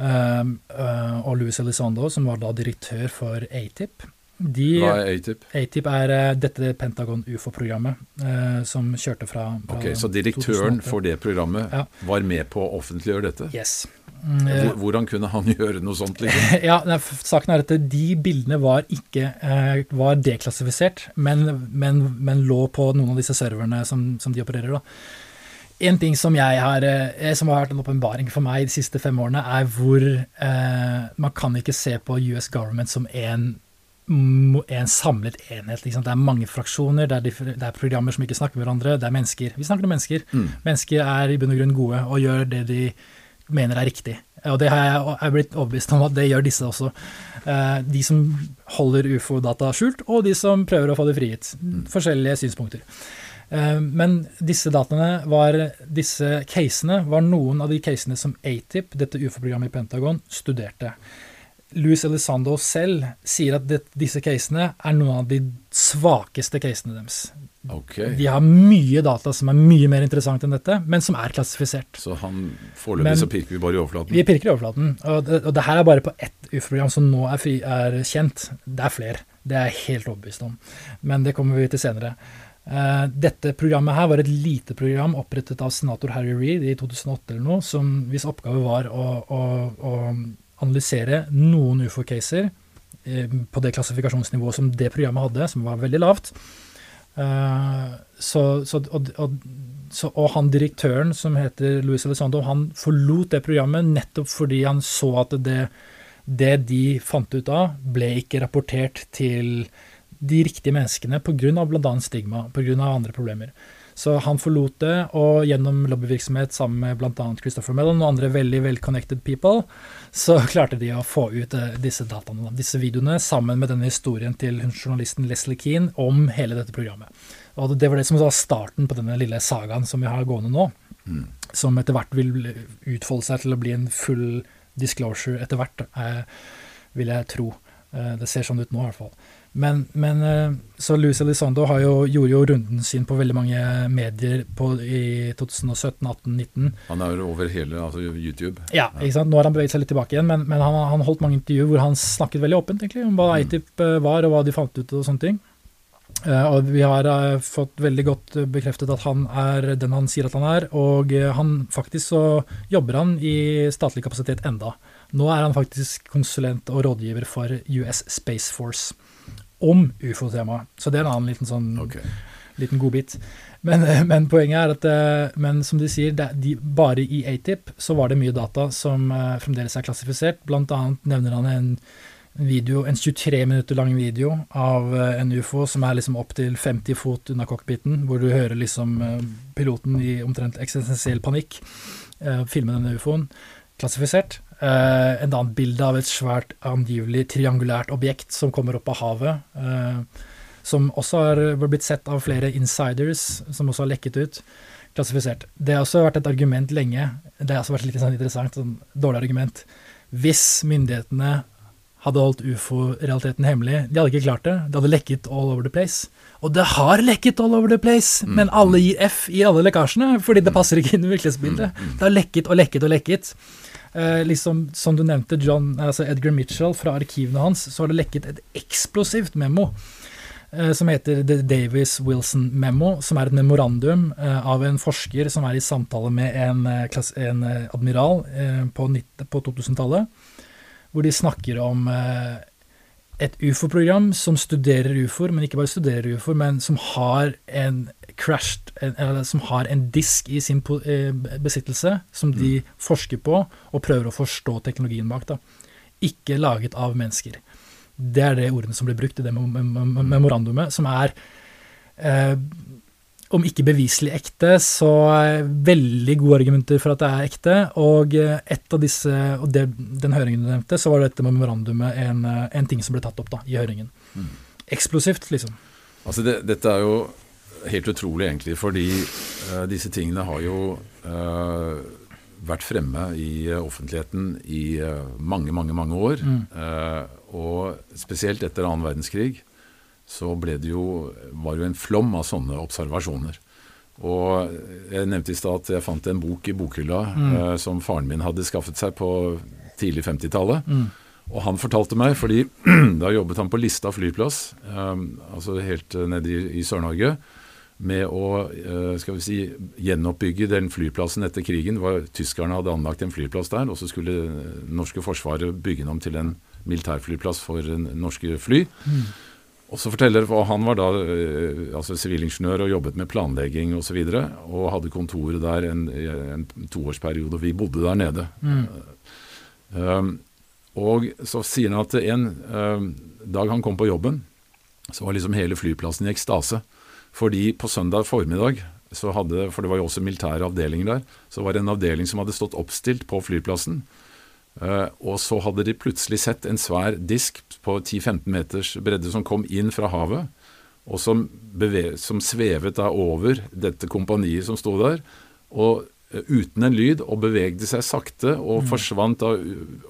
Uh, uh, og Louis Elizondo, som var da direktør for ATIP, De, Hva er ATIP? ATIP er eh, dette Pentagon UFO-programmet eh, som kjørte fra, fra Ok, Så direktøren 2008. for det programmet Ja. var med på å offentliggjøre dette? Yes. Mm, eh, Hvor- Hvordan kunne han gjøre noe sånt? liksom? Ja, saken er at de bildene var ikke eh, var deklassifisert, men, men, men lå på noen av disse serverne som, som de opererer. da. En ting som, jeg har, eh, som har vært en åpenbaring for meg de siste fem årene, er hvor eh, man kan ikke se på US government som en, en samlet enhet. Liksom. Det er mange fraksjoner, det er, det er programmer som ikke snakker med hverandre, det er mennesker. Vi snakker om mennesker. Mm. Mennesker er i bunn og grunn gode og gjør det de mener er riktig. Og det har jeg jeg blitt overbevist om at det gjør disse også. Eh, De som holder ufo-data skjult, og de som prøver å få det frigitt. Forskjellige synspunkter. Eh, Men disse dataene var, disse casene var noen av de casene som ATIP, dette ufo-programmet i Pentagon, studerte. Louis Elizondo selv sier at det, disse casene er noen av de svakeste casene deres. Okay. De har mye data som er mye mer interessant enn dette, men som er klassifisert. Så han foreløpig så pirker vi bare i overflaten? Vi pirker i overflaten, og det, og det her er bare på ett UF-program som nå er, fri, er kjent. Det er flere, det er jeg helt overbevist om, men det kommer vi til senere. Uh, dette programmet her var et lite program opprettet av senator Harry Reid i 2008 eller noe, som hvis oppgave var å, å, å analysere noen ufo-caser eh, på det klassifikasjonsnivået som det programmet hadde, som var veldig lavt. Eh, så, så, og, og, så, og han direktøren som heter Luis Elizondo, han forlot det programmet nettopp fordi han så at det, det de fant ut av, ble ikke rapportert til de riktige menneskene pga. bl.a. stigma, pga. andre problemer. Så han forlot det, og gjennom lobbyvirksomhet sammen med bl.a. Christopher Mellon og andre veldig well connected people, så klarte de å få ut eh, disse dataene, disse videoene, sammen med denne historien til journalisten Leslie Keane om hele dette programmet. Og det var det som var starten på denne lille sagaen som vi har gående nå, Mm. som etter hvert vil utfolde seg til å bli en full disclosure etter hvert, eh, vil jeg tro. Eh, det ser sånn ut nå, i hvert fall. Men, men eh, så Luis Elizondo har jo, gjorde jo runden sin på veldig mange medier på, i 2017, 18, 19. Han er jo over hele altså YouTube. Ja, ikke sant? Nå har han beveget seg litt tilbake igjen, men, men han, han holdt mange intervjuer hvor han snakket veldig åpent egentlig, om hva ATIP ITIP eh, var, og hva de fant ut og sånne ting. Eh, og vi har fått veldig godt bekreftet at han er den han sier at han er, og han faktisk så jobber han i statlig kapasitet enda. Nå er han faktisk konsulent og rådgiver for US Space Force om ufo-temaet. Så det er en annen liten sånn okay. liten godbit. Men, eh, men poenget er at eh, men som de sier, er- de, bare i ATIP så var det mye data som eh, fremdeles er klassifisert. Blant annet nevner han en video, en 23 minutter lang video av en ufo som er liksom opp til 50 fot unna cockpiten, hvor du hører liksom piloten i omtrent eksistensiell panikk filme denne ufoen. Klassifisert. Uh, en annet bilde av et svært angivelig triangulært objekt som kommer opp av havet. Uh, som også har blitt sett av flere insiders, som også har lekket ut. Klassifisert. Det har også vært et argument lenge. Det har også vært litt sånn interessant, sånn dårlig argument. Hvis myndighetene hadde holdt ufo-realiteten hemmelig, de hadde ikke klart det. Det hadde lekket all over the place. Og det har lekket all over the place, men alle gir F i alle lekkasjene, fordi det passer ikke inn i virkelighetsbildet. Det har lekket og lekket og lekket. Eh, liksom, som du nevnte, John, altså Edgar Mitchell, fra arkivene hans, så har det lekket et eksplosivt memo eh, som heter The Davis Wilson Memo, som er et memorandum eh, av en forsker som er i samtale med en, eh, en admiral på, på 2000-tallet, hvor de snakker om eh, et ufo-program som studerer ufoer, men ikke bare studerer ufoer, men som har en crashed, eller som har en disk i sin eh, besittelse, som de forsker på og prøver å forstå teknologien bak. da. Ikke laget av mennesker. Det er det ordene som blir brukt i det mem mem memorandumet, som er eh, om ikke beviselig ekte, så er veldig gode argumenter for at det er ekte. Og eh, et av disse, og det, den høringen du nevnte, så var dette memorandumet en, eh, en ting som ble tatt opp da, i høringen. Eksplosivt, liksom. Altså det, dette er jo helt utrolig egentlig, fordi uh, disse tingene har jo uh, vært fremme i uh, offentligheten i eh, mange, mange, mange år. Eh, og spesielt etter annen verdenskrig så ble det jo, var det jo en flom av sånne observasjoner. Og jeg nevnte i stad at jeg fant en bok i bokhylla eh, som faren min hadde skaffet seg på tidlig 50-tallet. Og han fortalte meg, fordi da jobbet han på Lista flyplass, um, altså helt nede i, i Sør-Norge, med å uh, skal vi si, gjenoppbygge den flyplassen etter krigen. Var, tyskerne hadde anlagt en flyplass der, og så skulle det norske forsvaret bygge den om til en militærflyplass for norske fly. Mm. Og så forteller og Han var da uh, altså sivilingeniør og jobbet med planlegging osv. Og, så videre, og hadde kontoret der en, en toårsperiode. og Vi bodde der nede. Mm. Um, og så sier han at en um, dag han kom på jobben, så var liksom hele flyplassen i ekstase. Fordi på søndag formiddag, så hadde, for det var jo også militære avdelinger der, så var det en avdeling som hadde stått oppstilt på flyplassen. Uh, og så hadde de plutselig sett en svær disk på 10-15 meters bredde som kom inn fra havet, og som, som svevet da over dette kompaniet som sto der. Og Eh, uten en lyd og bevegde seg sakte og mm. forsvant da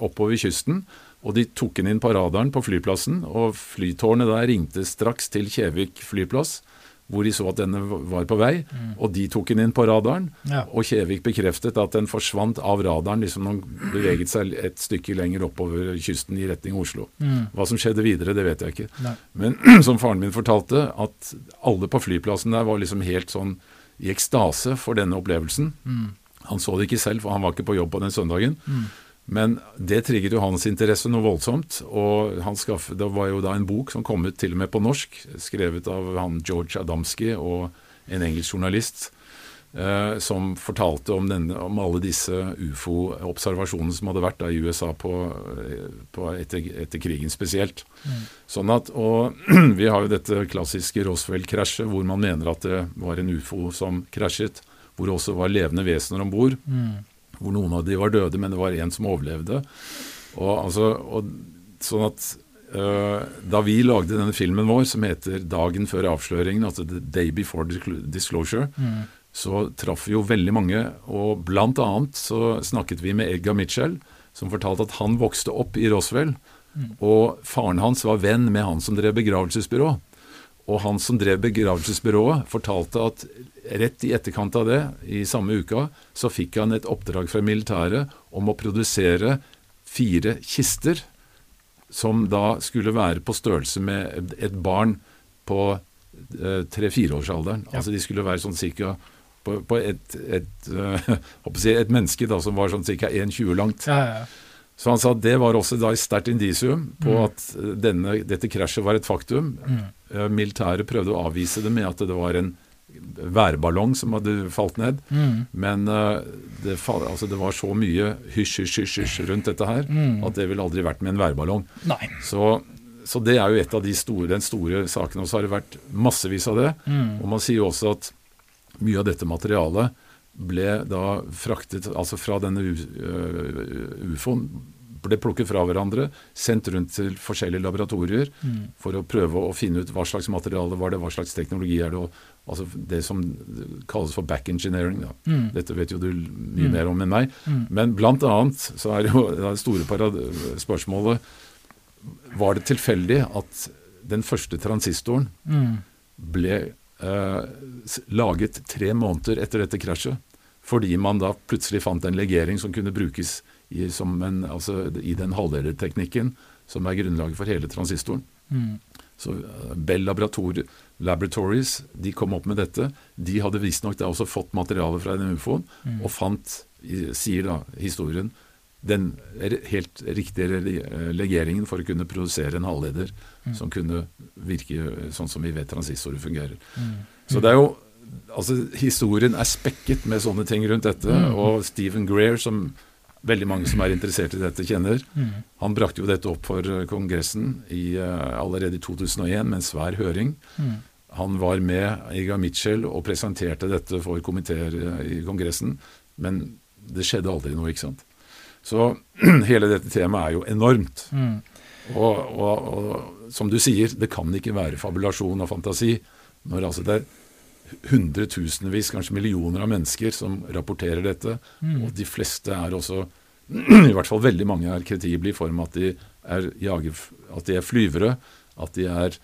oppover kysten. Og de tok den inn på radaren på flyplassen, og flytårnet der ringte straks til Kjevik flyplass, hvor de så at denne var på vei. Mm. Og de tok den inn på radaren, ja. og Kjevik bekreftet at den forsvant av radaren liksom den beveget seg et stykke lenger oppover kysten i retning Oslo. Mm. Hva som skjedde videre, det vet jeg ikke. Nei. Men som faren min fortalte, at alle på flyplassen der var liksom helt sånn i ekstase for denne opplevelsen. Mm. Han så det ikke selv, for han var ikke på jobb på den søndagen. Men det trigget jo hans interesse noe voldsomt. og han skaffet, Det var jo da en bok som kom ut til og med på norsk, skrevet av han George Adamski og en engelsk journalist, eh, som fortalte om, denne, om, alle disse ufo-observasjonene som hadde vært da i USA på, på etter, etter, krigen spesielt. Mm. Sånn at, og Vi har jo dette klassiske Roswell-krasjet, hvor man mener at det var en ufo som krasjet, hvor det også var levende vesener om bord. Mm. Hvor noen av de var døde, men det var en som overlevde. Og, altså, og, sånn at Uh, da vi lagde denne filmen vår, som heter 'Dagen før avsløringen', altså 'The Day Before Disclosure', mm så traff vi jo veldig mange. Og blant annet så snakket vi med Edgar Mitchell, som fortalte at han vokste opp i Roswell. Mm. Og faren hans var venn med han som drev begravelsesbyrå. Og han som drev begravelsesbyrået, fortalte at rett i etterkant av det, i samme uka, så fikk han et oppdrag fra militæret om å produsere fire kister som da skulle være på størrelse med et barn på eh, tre-fireårsalderen. Ja. Altså de skulle være sånn cirka på, på et, et, uh, et, menneske da, som var sånn ca. 1,20 langt. Ja, ja, Så han sa at det var også da et sterkt indisium på mm. at denne, dette krasjet var et faktum. Mm. Uh, militæret prøvde å avvise det med at det var en værballong som hadde falt ned. Mm. Men uh, det, altså det, var så mye hysj, hysj, hysj, hysj rundt dette her mm. at det ville aldri vært med en værballong. Så, så, det er jo et av de store, den store sakene. Og så har det vært massevis av det. Mm. Og man sier jo også at mye av dette materialet ble da fraktet altså fra denne ufoen ble plukket fra hverandre, sendt rundt til forskjellige laboratorier mm. for å prøve å finne ut hva slags materiale var det, hva slags teknologi er det. Og, altså Det som kalles for back engineering. Mm. Dette vet jo du mye mm. mer om enn meg. Mm. Men blant annet så er jo det store spørsmålet Var det tilfeldig at den første transistoren mm. ble eh, laget tre måneder etter dette krasjet. Fordi man da plutselig fant en legering som kunne brukes i, en, altså, i den halvdelerteknikken som er grunnlaget for hele transistoren. Mm. Så uh, Bell Laboratories de kom opp med dette. De hadde visstnok også fått materiale fra den ufoen, mm. og fant, sier da historien, den helt riktige legeringen for å kunne produsere en halvleder mm. som kunne virke sånn som vi vet transistorer fungerer. Mm. Så det er jo Altså, historien er spekket med sånne ting rundt dette. Mm. Og Stephen Greer, som veldig mange som er interessert i dette, kjenner, mm. han brakte jo dette opp for Kongressen i, uh, allerede i 2001 med en svær høring. Mm. Han var med Iga Mitchell og presenterte dette for komiteer i Kongressen, men det skjedde aldri noe, ikke sant. Så hele dette temaet er jo enormt. Mm. Og, og, og, som du sier, det kan ikke være fabulasjon og fantasi når altså det er hundretusenvis, kanskje millioner av mennesker som rapporterer dette. Mm. Og de fleste er også, i hvert fall veldig mange, er kredible i form av at de er, jager, at de er flyvere, at de er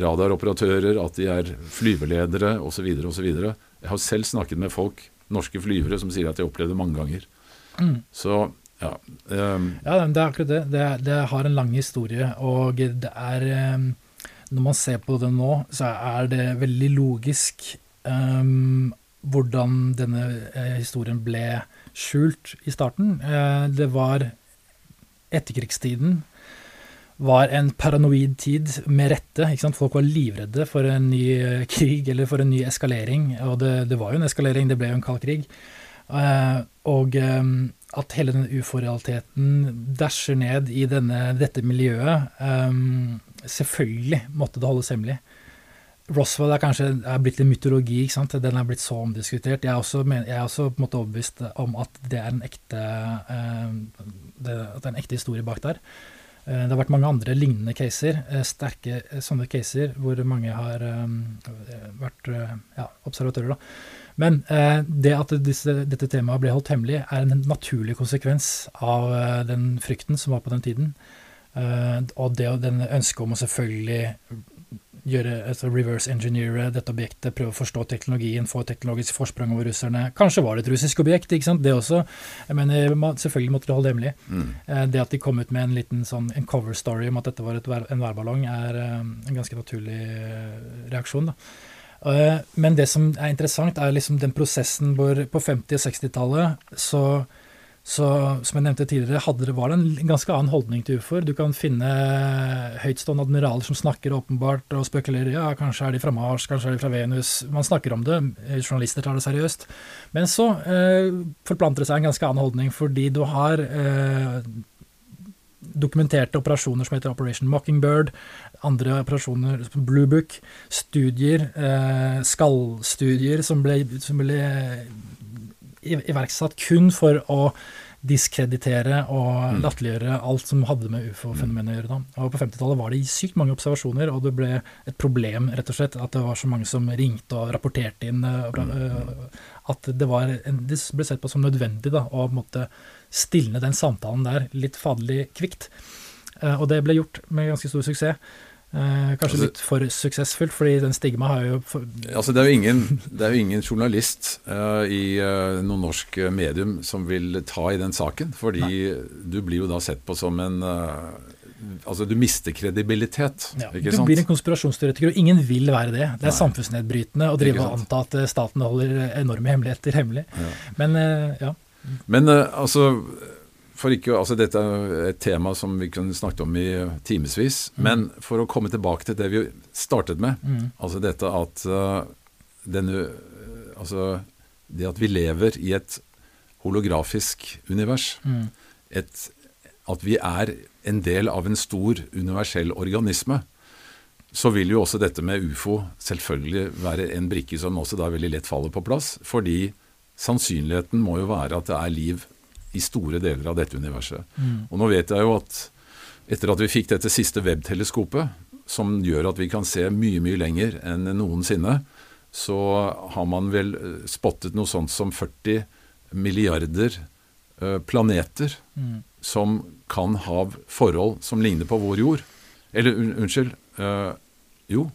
radaroperatører, at de er flyveledere osv. osv. Jeg har selv snakket med folk, norske flyvere, som sier at de har opplevd det mange ganger. Mm. Så Ja, um, ja, det er akkurat det. det. Det har en lang historie, og det er um, Når man ser på det nå, så er det veldig logisk um, hvordan denne uh, historien ble skjult i starten. Uh, det var etterkrigstiden var en paranoid tid, med rette. Folk var livredde for en ny eh, krig eller for en ny eskalering. Og det, det var jo en eskalering, det ble jo en kald krig. Og um, at hele den ufo-realiteten dasher ned i denne, dette miljøet um, Selvfølgelig måtte det holdes hemmelig. Roswell er kanskje er blitt en mytologi. ikke sant? Den er blitt så omdiskutert. Jeg er også, jeg er også på en måte overbevist om at det er en ekte, eh, det, det er en ekte historie bak der. Eh, det har vært mange andre lignende caser, eh, sterke eh, sånne caser, hvor mange har vært ja, observatører. Da. Men det at disse, dette temaet ble holdt hemmelig, er en naturlig konsekvens av den frykten som var på den tiden. Og det, den ønsket om å selvfølgelig gjøre, altså reverse engineere dette objektet, prøve å forstå teknologien, få teknologisk forsprang over russerne. Kanskje var det et russisk objekt, ikke sant. Det også. Jeg mener, selvfølgelig måtte de holde det hemmelig. Mm. Eh, det at de kom ut med en liten sånn, en cover story om at dette var vær, en værballong, er eh, en ganske naturlig eh, reaksjon. da. Men det som er interessant, er liksom den prosessen hvor på 50- og 60-tallet så så som jeg nevnte tidligere, hadde det, var det en ganske annen holdning til ufoer. Du kan finne høytstående admiraler som snakker åpenbart og spekulerer ja, kanskje er de fra Mars, kanskje er de fra Venus. Man snakker om det, journalister tar det seriøst. Men så eh, forplanter det seg en ganske annen holdning, fordi du har eh, dokumenterte operasjoner som heter Operation Mockingbird, andre operasjoner som Blue Book, studier, eh, skallstudier som ble, som ble iverksatt kun for å diskreditere og mm. latterliggjøre alt som hadde med ufo-fenomenet å gjøre. Da. Og På 50-tallet var det sykt mange observasjoner, og det ble et problem rett og slett, at det var så mange som ringte og rapporterte inn. Eh, mm. At det, var, det ble sett på som nødvendig da, å måtte stilne den samtalen der litt faderlig kvikt. Eh, og det ble gjort med ganske stor suksess. Eh, kanskje altså, litt for suksessfullt, fordi den stigma har jo for... altså det, er jo ingen, det er jo ingen journalist uh, i uh, noe norsk medium som vil ta i den saken. Fordi Nei. du blir jo da sett på som en uh, Altså, du mister kredibilitet. Ja, du sant? blir en konspirasjonsteoretiker, og ingen vil være det. Det er Nei. samfunnsnedbrytende å drive og anta at staten holder enorme hemmeligheter hemmelig. Ja. Men ja. Men altså for ikke, altså Dette er et tema som vi kunne snakket om i timevis. Mm. Men for å komme tilbake til det vi startet med, mm. altså dette at uh, denne Altså det at vi lever i et holografisk univers. Mm. Et, at vi er en del av en stor universell organisme. Så vil jo også dette med ufo selvfølgelig være en brikke som også da veldig lett faller på plass. Fordi sannsynligheten må jo være at det er liv i store deler av dette universet. Mm. Og nå vet jeg jo at etter at vi fikk dette siste webteleskopet, som gjør at vi kan se mye, mye lenger enn noensinne, så har man vel eh, spottet noe sånt som 40 milliarder uh, planeter mm. som kan ha forhold som ligner på vår jord. Eller un unnskyld øh, Jo.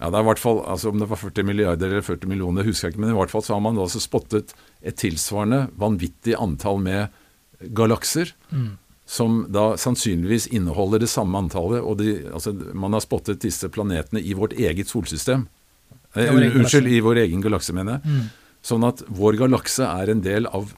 Ja, det er i hvert fall, altså Om det var 40 milliarder eller 40 millioner, husker jeg ikke, men i hvert fall så har man da altså spottet et tilsvarende vanvittig antall med galakser. Mm. Som da sannsynligvis inneholder det samme antallet. og de, altså, Man har spottet disse planetene i vårt eget solsystem. Eh, unnskyld, i vår egen galakse, mener jeg. Mm. Sånn at vår galakse er en del av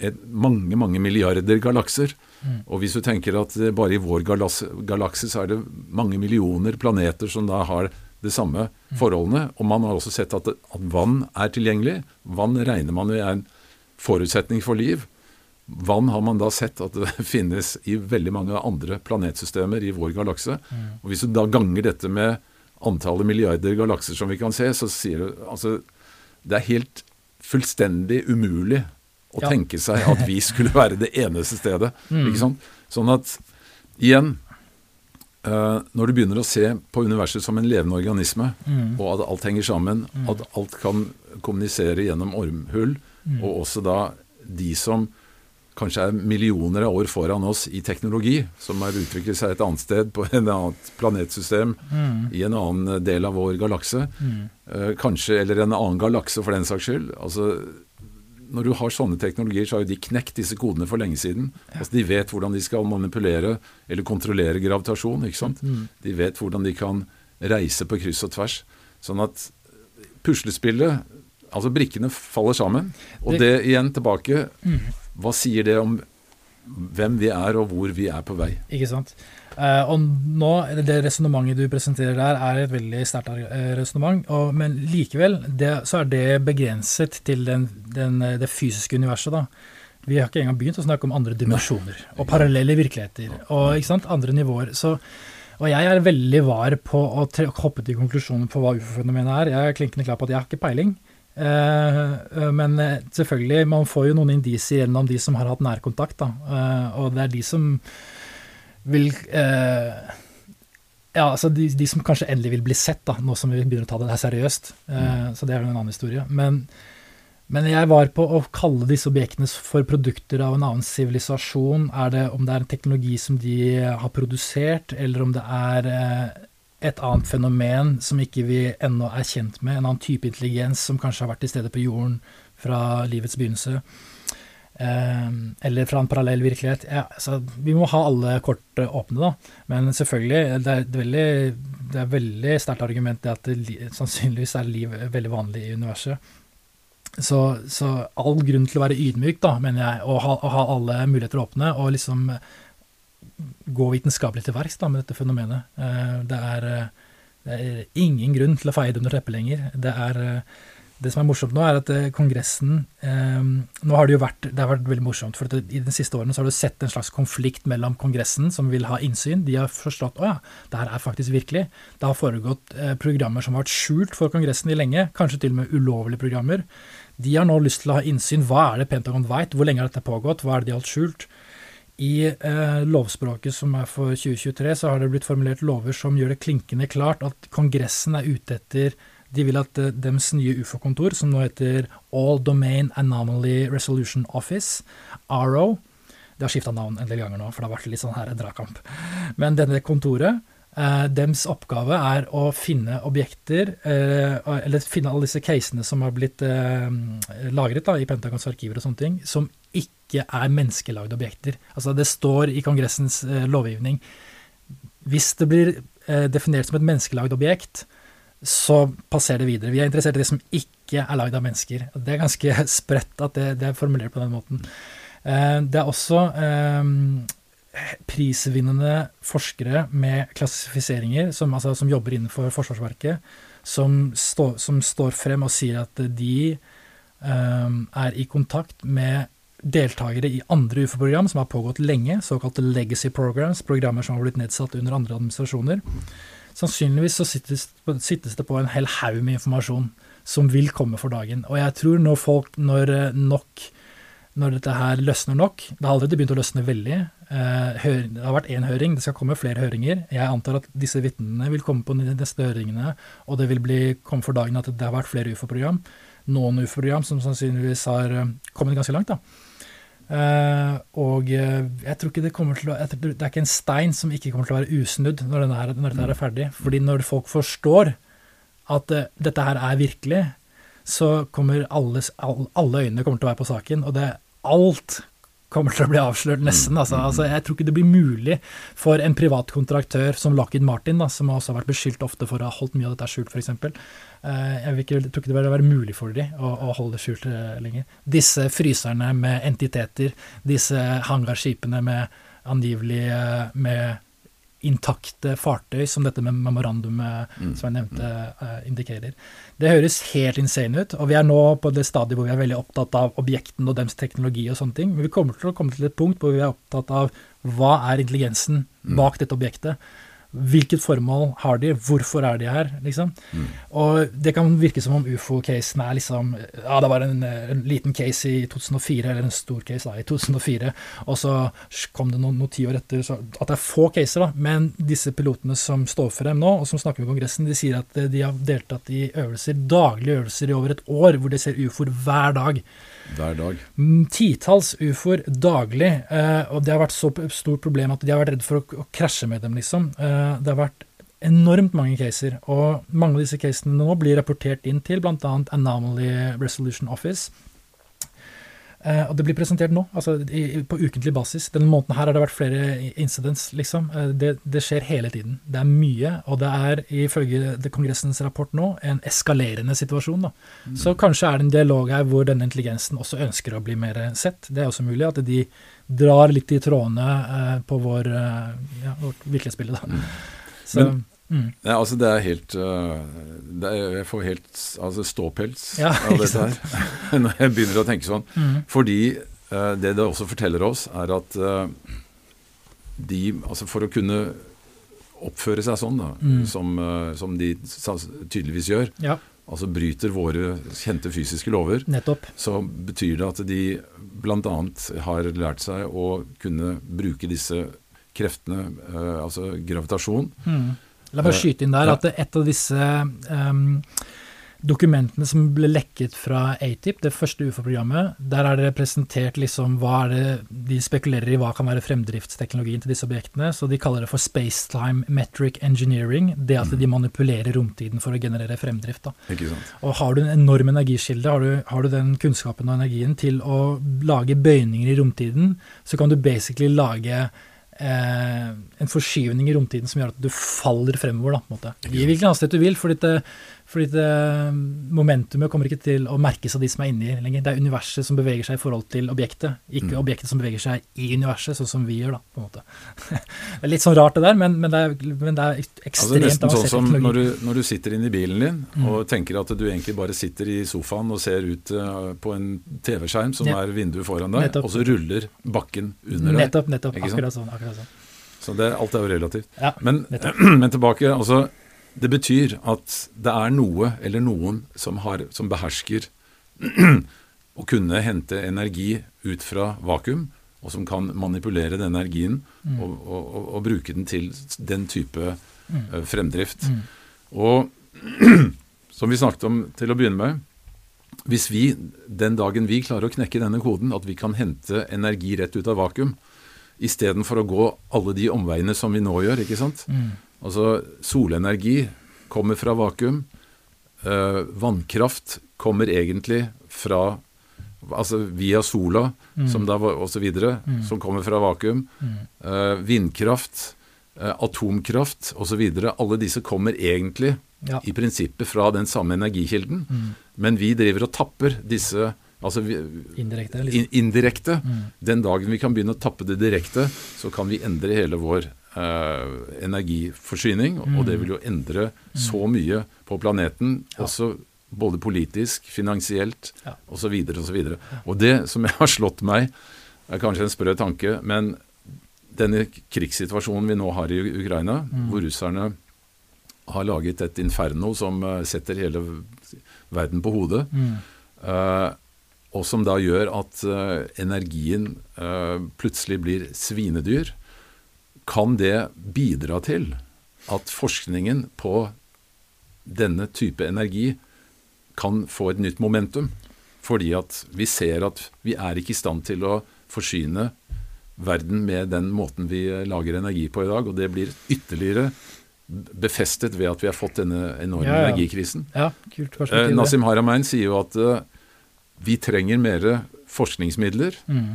et, mange, mange milliarder galakser. Mm. Og hvis du tenker at bare i vår galakse så er det mange millioner planeter som da har de samme forholdene. Og man har også sett at, at vann er tilgjengelig. Vann regner man med er en forutsetning for liv. Vann har man da sett at det finnes i veldig mange andre planetsystemer i vår galakse. Mm. Og Hvis du da ganger dette med antallet milliarder galakser som vi kan se, så sier du altså Det er helt fullstendig umulig å ja. tenke seg at vi skulle være det eneste stedet. Mm. Ikke sant? Sånn at igjen Uh, når du begynner å se på universet som en levende organisme, mm. og at alt henger sammen, mm. at alt kan kommunisere gjennom ormhull, mm. og også da de som kanskje er millioner av år foran oss i teknologi, som har utviklet seg et annet sted på en annet planetsystem mm. i en annen del av vår galakse, uh, kanskje, eller en annen galakse for den saks skyld. altså når du har sånne teknologier, så har jo de knekt disse kodene for lenge siden. Altså De vet hvordan de skal manipulere eller kontrollere gravitasjon. ikke sant? Mm. De vet hvordan de kan reise på kryss og tvers. Sånn at puslespillet Altså brikkene faller sammen. Og det, det igjen tilbake mm. Hva sier det om hvem vi er og hvor vi er på vei? Ikke sant. Uh, og nå, Det resonnementet du presenterer der, er et veldig sterkt uh, resonnement. Men likevel det, så er det begrenset til den, den, det fysiske universet. da. Vi har ikke engang begynt å snakke om andre dimensjoner og parallelle virkeligheter og ikke sant, andre nivåer. Så, og jeg er veldig var på å hoppe til konklusjoner på hva ufo-fenomenet er. Jeg er klinkende klar på at jeg har ikke peiling. Uh, men selvfølgelig, man får jo noen indisier gjennom de som har hatt nærkontakt. da, og det er de som vil eh, ja, altså de, de, som kanskje endelig vil bli sett, da, nå som vi begynner å ta det her seriøst. Eh, mm. Så det er jo en annen historie. Men, men, jeg var på å kalle disse objektene for produkter av en annen sivilisasjon. Er det om det er en teknologi som de har produsert, eller om det er eh, et annet fenomen som ikke vi ennå er kjent med, en annen type intelligens som kanskje har vært til stede på jorden fra livets begynnelse. Ehm, eller fra en parallell virkelighet. Ja, vi må ha alle kort åpne, da. Men selvfølgelig, det er et veldig, veldig sterkt argument det at det, sannsynligvis er liv veldig vanlig i universet. Så, så, all grunn til å være ydmyk, da, mener jeg, og ha, å ha alle muligheter åpne, og liksom gå vitenskapelig til verks med dette fenomenet. Eh, det er, det er ingen grunn til å feie det under teppet lenger. Det er det som er morsomt nå, er at eh, Kongressen eh, Nå har det jo vært det har vært veldig morsomt, for i de siste årene så har du sett en slags konflikt mellom Kongressen, som vil ha innsyn. De har forstått å ja, det her er faktisk virkelig. Det har foregått eh, programmer som har vært skjult for Kongressen i lenge, kanskje til og med ulovlige programmer. De har nå lyst til å ha innsyn. Hva er det Pentagon veit? Hvor lenge har dette pågått? Hva er det de har holdt skjult? I eh, lovspråket som er for 2023, så har det blitt formulert lover som gjør det klinkende klart at Kongressen er ute etter de vil at uh, deres nye ufo-kontor, som nå heter All Domain Anomaly Resolution Office, ARO Det har skifta navn en del ganger nå, for det har vært litt sånn her dragkamp. Men denne kontoret Eh, dems oppgave er å finne objekter, eh, eller finne alle disse casene som har blitt eh, lagret da, i Pentagons arkiver og sånne ting, som ikke er menneskelagde objekter. Altså Det står i Kongressens lovgivning Hvis det blir definert som et menneskelagd objekt, så passer det videre. Vi er interessert i det som ikke er lagd av mennesker. Det er ganske spredt at det, det, er formulert på den måten. Eh, det er også eh, prisvinnende forskere med klassifiseringer som, altså, som jobber innenfor Forsvarsverket, som, stå, som, står frem og sier at de um, er i kontakt med deltakere i andre UFO-program som har pågått lenge, såkalte legacy programs, programmer som har blitt nedsatt under andre administrasjoner. Sannsynligvis så sittes, sittes, det på en hel haug med informasjon som vil komme for dagen. Og jeg tror når folk, når eh, nok når dette her løsner nok Det har allerede begynt å løsne veldig. Eh, det har vært én høring, det skal komme flere høringer. Jeg antar at disse vitnene vil komme på de neste høringene, og det vil bli, komme for dagen at det har vært flere UFO-program. Noen UFO-program som sannsynligvis har eh, kommet ganske langt. da. Uh, og uh, jeg tror ikke det kommer til å tror, Det er ikke en stein som ikke kommer til å være usnudd når, her, når dette her er ferdig. Fordi når folk forstår at uh, dette her er virkelig, så kommer alles, all, alle øynene kommer til å være på saken. Og det alt kommer til å bli avslørt, nesten. Altså. altså. jeg tror ikke det blir mulig for en privat kontraktør som Lockheed Martin, da, som også har vært beskyldt ofte for å ha holdt mye av dette skjult, f.eks. Eh, jeg, ikke, tror ikke det ville være mulig for dem å, å holde det skjult eh, lenger. Disse fryserne med entiteter, disse hangarskipene med angivelig eh, med intakte fartøy, som dette med memorandumet mm. som jeg nevnte, uh, indikerer. Det høres helt insane ut, og vi er nå på det stadiet hvor vi er veldig opptatt av objektene og deres teknologi og sånne ting. Men vi kommer til å komme til et punkt hvor vi er opptatt av hva er intelligensen mm. bak dette objektet. Hvilket formål har de? Hvorfor er de her? Liksom. Mm. Og det kan virke som om ufo-casen er liksom Ja, det var en, en, liten case i 2004, eller en stor case da, i 2004, og så kom det noen, noen tiår etter så, at det er få caser, da. Men disse pilotene som står for dem nå, og som snakker med Kongressen, de sier at de har deltatt i øvelser, daglige øvelser i over et år, hvor de ser ufoer hver dag. Hver dag. Mm, titalls ufoer daglig. Eh, og det har vært så stort problem at de har vært redd for å, å krasje med dem, liksom. Eh, det har vært enormt mange caser, og mange av disse casene nå blir rapportert inn til bl.a. Anomaly Resolution Office. Eh, og det blir presentert nå, altså i, på ukentlig basis. Denne måneden her har det vært flere incidents, liksom. Eh, det, det, skjer hele tiden. Det er mye, og det er ifølge Kongressens rapport nå en eskalerende situasjon. Da. Mm. Så kanskje er det en dialog her hvor denne intelligensen også ønsker å bli mer sett. Det er også mulig at de drar litt i trådene eh, på vår, eh, ja, vårt virkelighetsbilde. Da. Mm. Så, Men Mm. Ja, altså det er helt uh, det er, Jeg får helt altså ståpels ja, av dette her når jeg begynner å tenke sånn. Mm. Fordi uh, det det også forteller oss, er at uh, de Altså for å kunne oppføre seg sånn, da, mm. som, som, de tydeligvis gjør, ja. altså bryter våre kjente fysiske lover, Nettopp. så betyr det at de bl.a. har lært seg å kunne bruke disse kreftene, altså gravitasjon, mm La meg skyte inn der at et av disse um, dokumentene som ble lekket fra ATIP, det første UFO-programmet, der er det presentert liksom hva er det De spekulerer i hva kan være fremdriftsteknologien til disse objektene. Så de kaller det for spacetime metric engineering. Det at de manipulerer romtiden for å generere fremdrift. Og har du en enorm energiskilde, har du, har du den kunnskapen og energien til å lage bøyninger i romtiden, så kan du basically lage en forskyvning i romtiden som gjør at du faller fremover. da, på en måte. Gi hvilken hastighet du vil, fordi det, fordi det, momentumet kommer ikke til å merkes av de som er inni lenger. Det er universet som beveger seg i forhold til objektet, ikke mm. objektet som beveger seg i universet, sånn som vi gjør. da, på en måte. det er litt sånn rart det der, men, men, det, er, men det, er, ekstremt altså, Nesten sånn som når du, når du, sitter inne i bilen din mm. og tenker at du egentlig bare sitter i sofaen og ser ut uh, på en TV-skjerm som ja. er vinduet foran deg, nettopp. og så ruller bakken under deg. Nettopp, nettopp. Akkurat sånn. akkurat sånn. Så det, alt er jo relativt. Ja, men, men tilbake. altså det betyr at det er noe eller noen som, har, som behersker å kunne hente energi ut fra vakuum, og som kan manipulere den energien mm. og, og, og, og, bruke den til den type mm. uh, fremdrift. Mm. Og som vi snakket om til å begynne med, hvis vi den dagen vi klarer å knekke denne koden, at vi kan hente energi rett ut av vakuum, istedenfor å gå alle de omveiene som vi nå gjør, ikke sant, mm. Altså solenergi kommer fra vakuum. Eh, vannkraft kommer egentlig fra Altså via sola, mm. som da og så videre, mm. som kommer fra vakuum. Mm. Eh, vindkraft, eh, atomkraft osv. Alle disse kommer egentlig ja. i prinsippet fra den samme energikilden. Mm. Men vi driver og tapper disse Altså vi, indirekte. Liksom. In, indirekte. Mm. Den dagen vi kan begynne å tappe det direkte, så kan vi endre hele vår energiforsyning, mm. og det vil jo endre så mye på planeten. Også både politisk, finansielt ja. osv. osv. Og, ja. og det som jeg har slått meg, er kanskje en sprø tanke, men denne krigssituasjonen vi nå har i Ukraina, mm. hvor russerne har laget et inferno som uh, setter hele verden på hodet, mm. uh, og som da gjør at energien plutselig blir svinedyr, kan det bidra til at forskningen på denne type energi kan få et nytt momentum? Fordi at vi ser at vi er ikke i stand til å forsyne verden med den måten vi lager energi på i dag. Og det blir ytterligere befestet ved at vi har fått denne enorme ja, ja. energikrisen. Ja, kult eh, Nasim Haramein sier jo at uh, vi trenger mer forskningsmidler. Mm.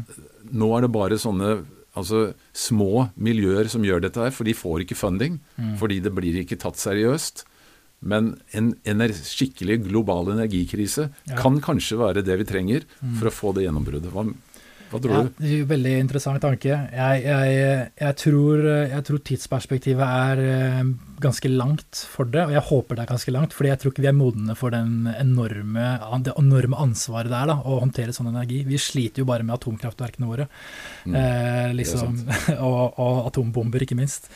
Nå er det bare sånne altså små miljøer som gjør dette her, for de får ikke funding. Mm. Fordi det blir ikke tatt seriøst. Men en, en skikkelig global energikrise ja. kan kanskje være det vi trenger mm. for å få det gjennombruddet. Hva, hva tror ja, du? Veldig interessant tanke. Jeg, jeg, jeg, tror, jeg, tror, tidsperspektivet er eh, ganske langt for det, og jeg håper det er ganske langt. fordi jeg tror ikke vi er modne for enorme, det enorme ansvaret det er da, å håndtere sånn energi. Vi sliter jo bare med atomkraftverkene våre, mm, eh, liksom, og, og, atombomber, ikke minst.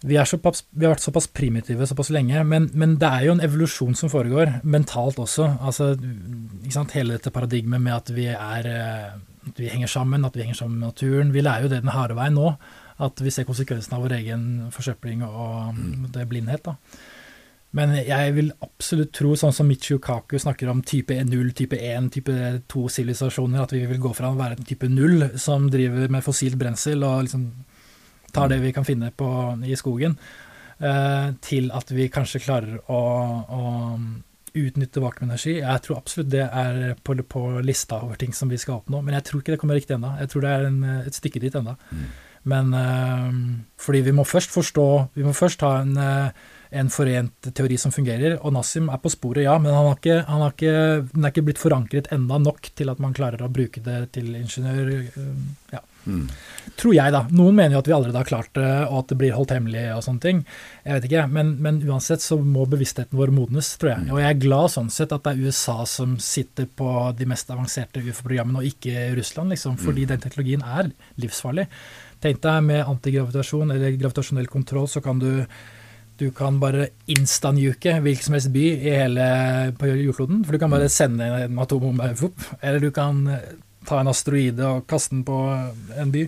Vi, såpass, vi, har vært såpass primitive såpass lenge, men, men, det er jo en evolusjon som foregår, mentalt også. Altså, Hele dette paradigmet med at vi er eh, at vi henger sammen, at vi henger sammen med naturen. Vi lærer jo det den harde veien nå. At vi ser konsekvensen av vår egen forsøpling og mm. det blindhet. da. Men jeg vil absolutt tro, sånn som Michio Kaku snakker om type 0, type 1, type 2-sivilisasjoner, at vi vil gå fra å være en type 0 som driver med fossilt brensel og liksom tar det vi kan finne på, i skogen, eh, til at vi kanskje klarer å, å utnytte vakuumenergi. Jeg tror absolutt det er på, på, lista over ting som vi skal oppnå, men jeg tror ikke det kommer riktig ennå. Jeg tror det er en, et stykke dit ennå. Mm. Men øh, fordi vi må først forstå Vi må først ha en, en, forent teori som fungerer. Og Nassim er på sporet, ja, men han har ikke, han har ikke, den er ikke blitt forankret enda nok til at man klarer å bruke det til ingeniør. Øh, ja. Mm. Tror jeg, da. Noen mener jo at vi allerede har klart det, og at det blir holdt hemmelig og sånne ting. Jeg vet ikke, men, men uansett så må bevisstheten vår modnes, tror jeg. Mm. Og jeg er glad sånn sett at det er USA som sitter på de mest avanserte UFO-programmene, og ikke Russland, liksom. Fordi mm. den teknologien er livsfarlig. Tenk deg med antigravitasjon eller gravitasjonell kontroll, så kan du du kan bare instanjuke hvilken som helst by i hele, på jordkloden. For du kan bare mm. sende en atombombe, eller du kan ta en asteroide og kaste den på en by.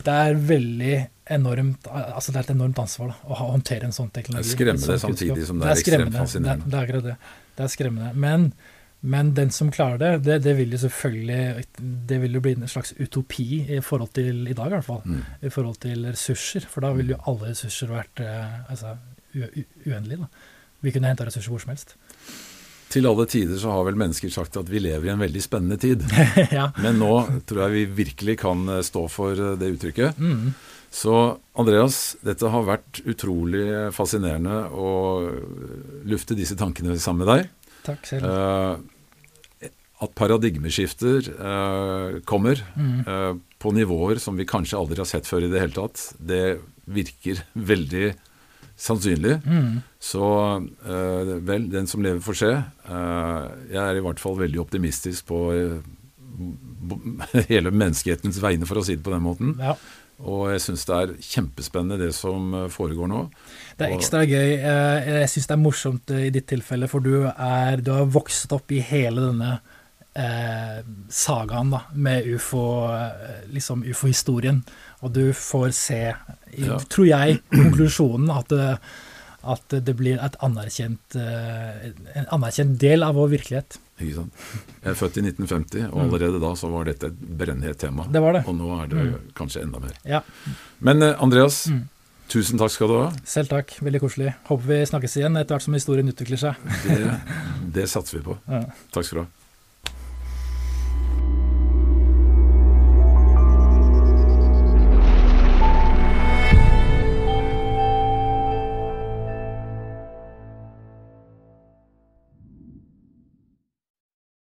Det er veldig enormt altså det er et enormt ansvar da, å håndtere en sånn teknologi. Det er skremmende sånn samtidig som det er, det er ekstremt fascinerende. Det, det, er det. det er skremmende. Men, men, den som klarer det, det, det, vil jo selvfølgelig det vil jo bli en slags utopi i forhold til i dag, i hvert fall. Mm. I forhold til ressurser. For da ville jo alle ressurser vært eh, altså, uendelige. Vi kunne henta ressurser hvor som helst til alle tider så har vel mennesker sagt at vi lever i en veldig spennende tid. ja. Men nå tror jeg vi virkelig kan eh, stå for eh, det uttrykket. Mm. Så Andreas, dette har vært utrolig fascinerende å lufte disse tankene sammen med deg. Takk selv. Eh, at paradigmeskifter eh, kommer mm. eh, på nivåer som vi kanskje aldri har sett før i det hele tatt, det virker veldig sannsynlig. Mm. Så uh, vel, den som lever, får se. Uh, jeg er i hvert fall veldig optimistisk på uh, hele menneskehetens vegne, for å si det på den måten. Ja. Og jeg syns det er kjempespennende det som foregår nå. Det er ekstra gøy. Jeg syns det er morsomt i ditt tilfelle, for du, er, du har vokst opp i hele denne eh, sagaen da, med ufo, liksom ufo-historien. Og du får se, ja. tror jeg, konklusjonen at det, at det blir anerkjent, eh, en anerkjent del av vår virkelighet. Ikke sant. Jeg er født i 1950, og mm. allerede da så var dette et brennhett tema. Det var det. Og nå er det mm. kanskje enda mer. Ja. Men eh, Andreas, mm. tusen takk skal du ha. Selv takk. Veldig koselig. Håper vi snakkes igjen etter hvert som historien utvikler seg. det, det satser vi på. Ja. Takk skal du ha.